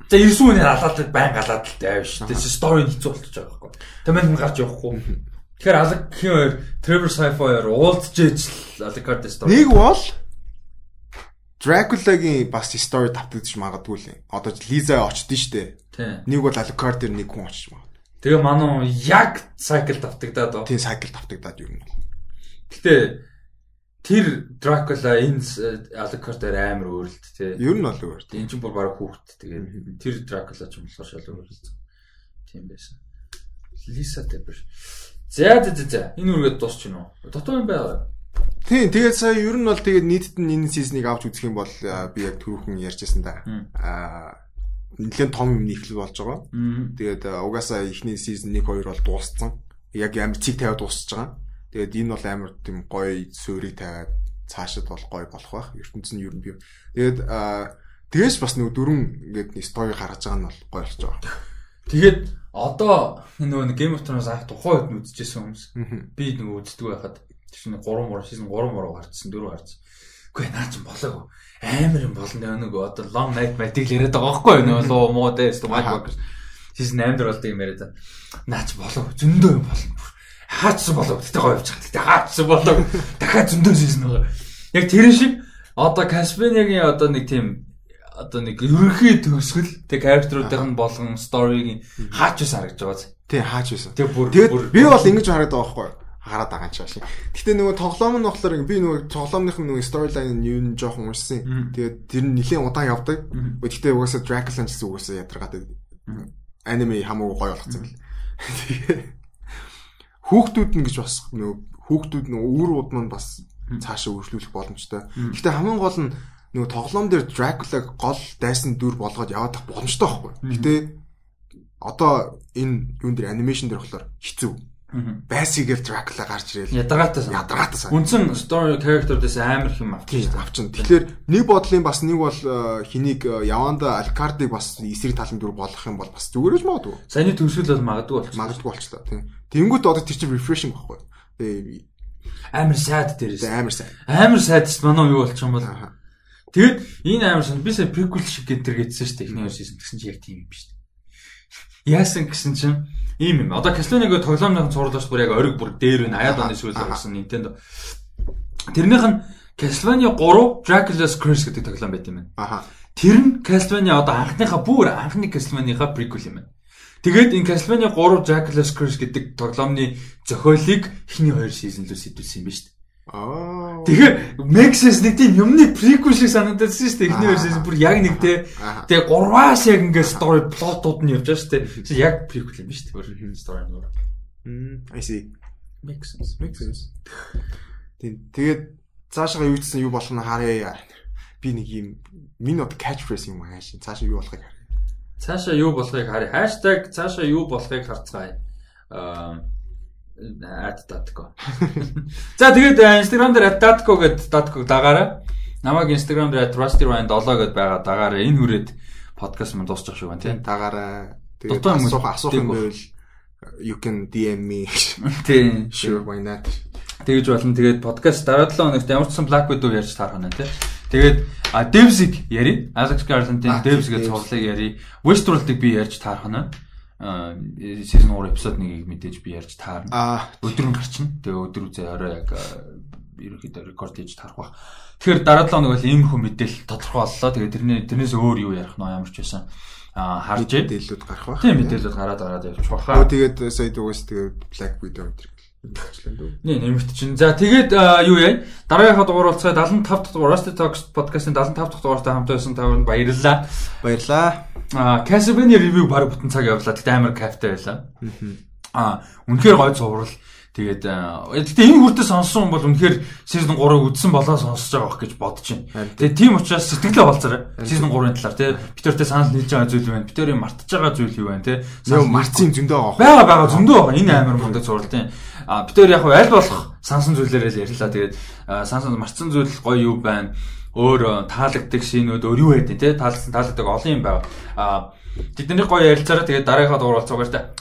за ирсэн үнээр алаад байн галаад л тайв шүү дээ. Стори хэцүү болчихж байгаа байхгүй. Тэмээн гарч явахгүй. Тэгэхээр Алек хин хоёр Trevor Sci-fi-аар уулзж ээж л Alucard story. Нэг бол Dracula-гийн бас story давтагдчих магадгүй л. Одоо Лиза очдсон шүү дээ. Нэг бол Alucard дээр нэг хүн очиж магадгүй. Тэгээ манай яг cycle давтагдаад оо. Тийм cycle давтагдаад юм. Гэтэ тэр Dracula энэ Alucard дээр амар өөрлөлт тий. Ер нь бол өөр. Энэ ч бүр баг хүүхд тэгээ тэр Dracula ч юм болохоор шал өөрлөлт. Тийм байсан. Лиса дээр За за за. Энэ үргээд дуусч гинөө. Дотоо юм байна. Тийм, тэгээд сая ер нь бол тэгээд нийтд нь энэ сизныг авч үзэх юм бол би яг түрүүхэн ярьжсэн да. Аа нэлээд том юм нэхлэл болж байгаа. Тэгээд угаасаа эхний сизон 1 2 бол дууссан. Яг амар цэг тавиад дуусч байгаа. Тэгээд энэ бол амар тийм гоё суурийг тавиад цаашид бол гоё болох байх. ертөнцийн ер нь би. Тэгээд тэгээс бас нэг дөрөв ингээд нэг стори гаргаж байгаа нь бол гоё болж байгаа. Тэгээд одоо нөгөө Game of Thrones анх тухайн үед үзчихсэн хүмүүс. Би нөгөө үздэг байхад чинь 3 мөр season 3 мөр гарцсан 4 гарцсан. Үгүй наа чи болоогүй. Амар юм болно нөгөө одоо long night magic л яриад байгаа байхгүй нөгөө луу муу дээс match workers. Season 8 дээр болдог юм яриад. Наа чи болоо зөндөө юм болно. Хаачсан болоо гэтээ гоё явж байгаа. Гэтээ хаачсан болоо. Дахиад зөндөө season байгаа. Яг тэр шиг одоо Caspian-ийн одоо нэг тийм одоо нэг ерөнхий төгсгөл тэг character-уудын болгон story-гийн хаач ус харагдаж байгаа. Тий, хаач ус. Тэг бүр би бол ингэж хараад байгаа байхгүй хараад байгаа ч шин. Гэтэ нөгөө тоглоом нь болохоор би нөгөө тоглоомных нь нөгөө storyline нь юу нь жоохон уншсан. Тэгээд тэр нь нэлээд удаан явдаг. Гэтэ угаасаа Dracula гэсэн угаасаа ядаргадаг. Аниме хамаагүй гоё болгоцсон хүүхдүүд нь гэж бас нөгөө хүүхдүүд нөгөө үүр уд маань бас цаашаа үргэлжлүүлэх боломжтой. Гэтэ хамгийн гол нь нөгөө тоглоом дээр Dracula гол дайсан дүр болгоод яваад ах боломжтой байхгүй. Гэтэ одоо энэ юун дээр анимашн дээр болохоор хэцүү. Байсигээр Dracula гарч ирэл. Ядаргаатаас. Ядаргаатаас. Үндсэн story character-дэс амар их юм авчих. Авчин. Тэгэхээр нэг бодлын бас нэг бол э, хэнийг э, Яванда Alcard-ыг бас эсрэг талын дүр болгох юм бол бас зүгээрэж магадгүй. Саяны төгсгөл бол магадгүй болчих. Магадгүй болчлоо тийм. Тэнгүүт одоо тэр чинь refreshing байхгүй. Тэгээ амар сайд дээрээс. Амар сайд. Амар сайд ч манай юу болчих юм бол Тэгэд энэ амар сан би сая приквел шиг гэнтэр гэдсэн шүү дээ. Эхний хоёр сизон гэсэн чинь яг тийм юм биш? Яасан гэсэн чинь ийм юм. Одоо Castlevania-г тоглоомны цуурлаач бүр яг ориг бүр дээр нь аяад оны сүүл гарсан Nintendo. Тэрнийх нь Castlevania 3 Dracula's Curse гэдэг тоглоом байт юм байна. Аха. Тэр нь Castlevania одоо анхныхаа бүр анхны Castlevania-га prequel юм байна. Тэгээд энэ Castlevania 3 Dracula's Curse гэдэг тоглоомны зохиолыг эхний хоёр сизонлөө сэтүүлсэн юм байна шүү дээ. Аа. Тэгэхээр Maxis нэг тийм юмны приквел шиг санагдаж шүү дээ. Эхний версээс бүр яг нэг те. Тэгээ гурваас яг ингээд story plot-ууд нь явж байгаа шүү дээ. Яг приквел юм шүү дээ. Өөр story нөр. Мм, I see. Makes sense. Makes sense. Тэгээд цаашаа юу гэсэн юу болох нь харъя. Би нэг юм миний одоо catchphrase юм аа шин. Цаашаа юу болохыг харъя. Цаашаа юу болохыг харъя. Хаштаг цаашаа юу болохыг харцгаая. Аа Datco. За тэгээд э, Instagram дээр Datco гэд Datco дагаараа намайг Instagram дээр Rusty Ryan 7 гэд байгаа дагаараа энэ хүрээд подкаст мань дуусчих шиг байна тийм. Дагаараа тэгээд асуух асуух юм байвал you can DM me. Тийм. Sure why not. Тэгэж болно. Тэгээд подкаст дараа 7 хоногт ямар ч сан Black Widow ярьж таарах нь тийм. Тэгээд Devs-ийг яри. Alex Garland-ийн Devs гэж цуглыг яри. Westworld-ыг би ярьж таарах нь season 3 episode 1-ийг мэдээж би ярьж таарна. Өдөр нь гарчна. Тэгээ өдөр үзээ орой яг ерөнхийдөө рекорд хийж таарах бах. Тэгэхээр дараа 7 хоног бол ийм хүн мэдээлэл тодорхой боллоо. Тэгээ тэрний тэрнээс өөр юу ярих нь ямар ч байсан а харж мэдээлэлүүд гарах байх. Тийм мэдээлэлүүд гараад ороод явж баха. Тэгээд сая дугаас тэгээд Black Widow өнтер. Нэ нэмэгт чинь. За тэгээд юу яа? Дараагийнхаа дугаар болцоо 75 дахь дугаар Rusty Talks podcast-ын 75 дахь дугаартай хамт байсан тавд баярлалаа. Баярлалаа. Аа, Castlevania review баг бүтэн цаг явлаа. Тэгтээ амар кайфтай байлаа. Аа, үнэхээр гоё зурвал Тэгээд гэхдээ энэ хүртэл сонссон бол үнэхээр season 3-ыг үзсэн болоо сонсож байгаа бох гэж бодож байна. Тэгээд тийм учраас сэтгэлээ болцорой. Season 3-ын талаар тий. Питертэй санал нийлж байгаа зүйл вэ? Питерийн мартаж байгаа зүйл юу вэ тий? Марцын зөндөө байгаа. Бага бага зөндөө байгаа. Энэ амар мундаг зурлын. А Питер яг аль болох сансан зүйлээрээ л ярьлаа. Тэгээд сансан марцсан зүйл гоё юу байна? Өөр таалагддаг шинүүд өөр юу байдیں۔ тий? Таалагдсан таалагддаг олон юм байна. А тэдний гоё ярилцаараа тэгээд дараагийнхаа дугаар болцоогоор та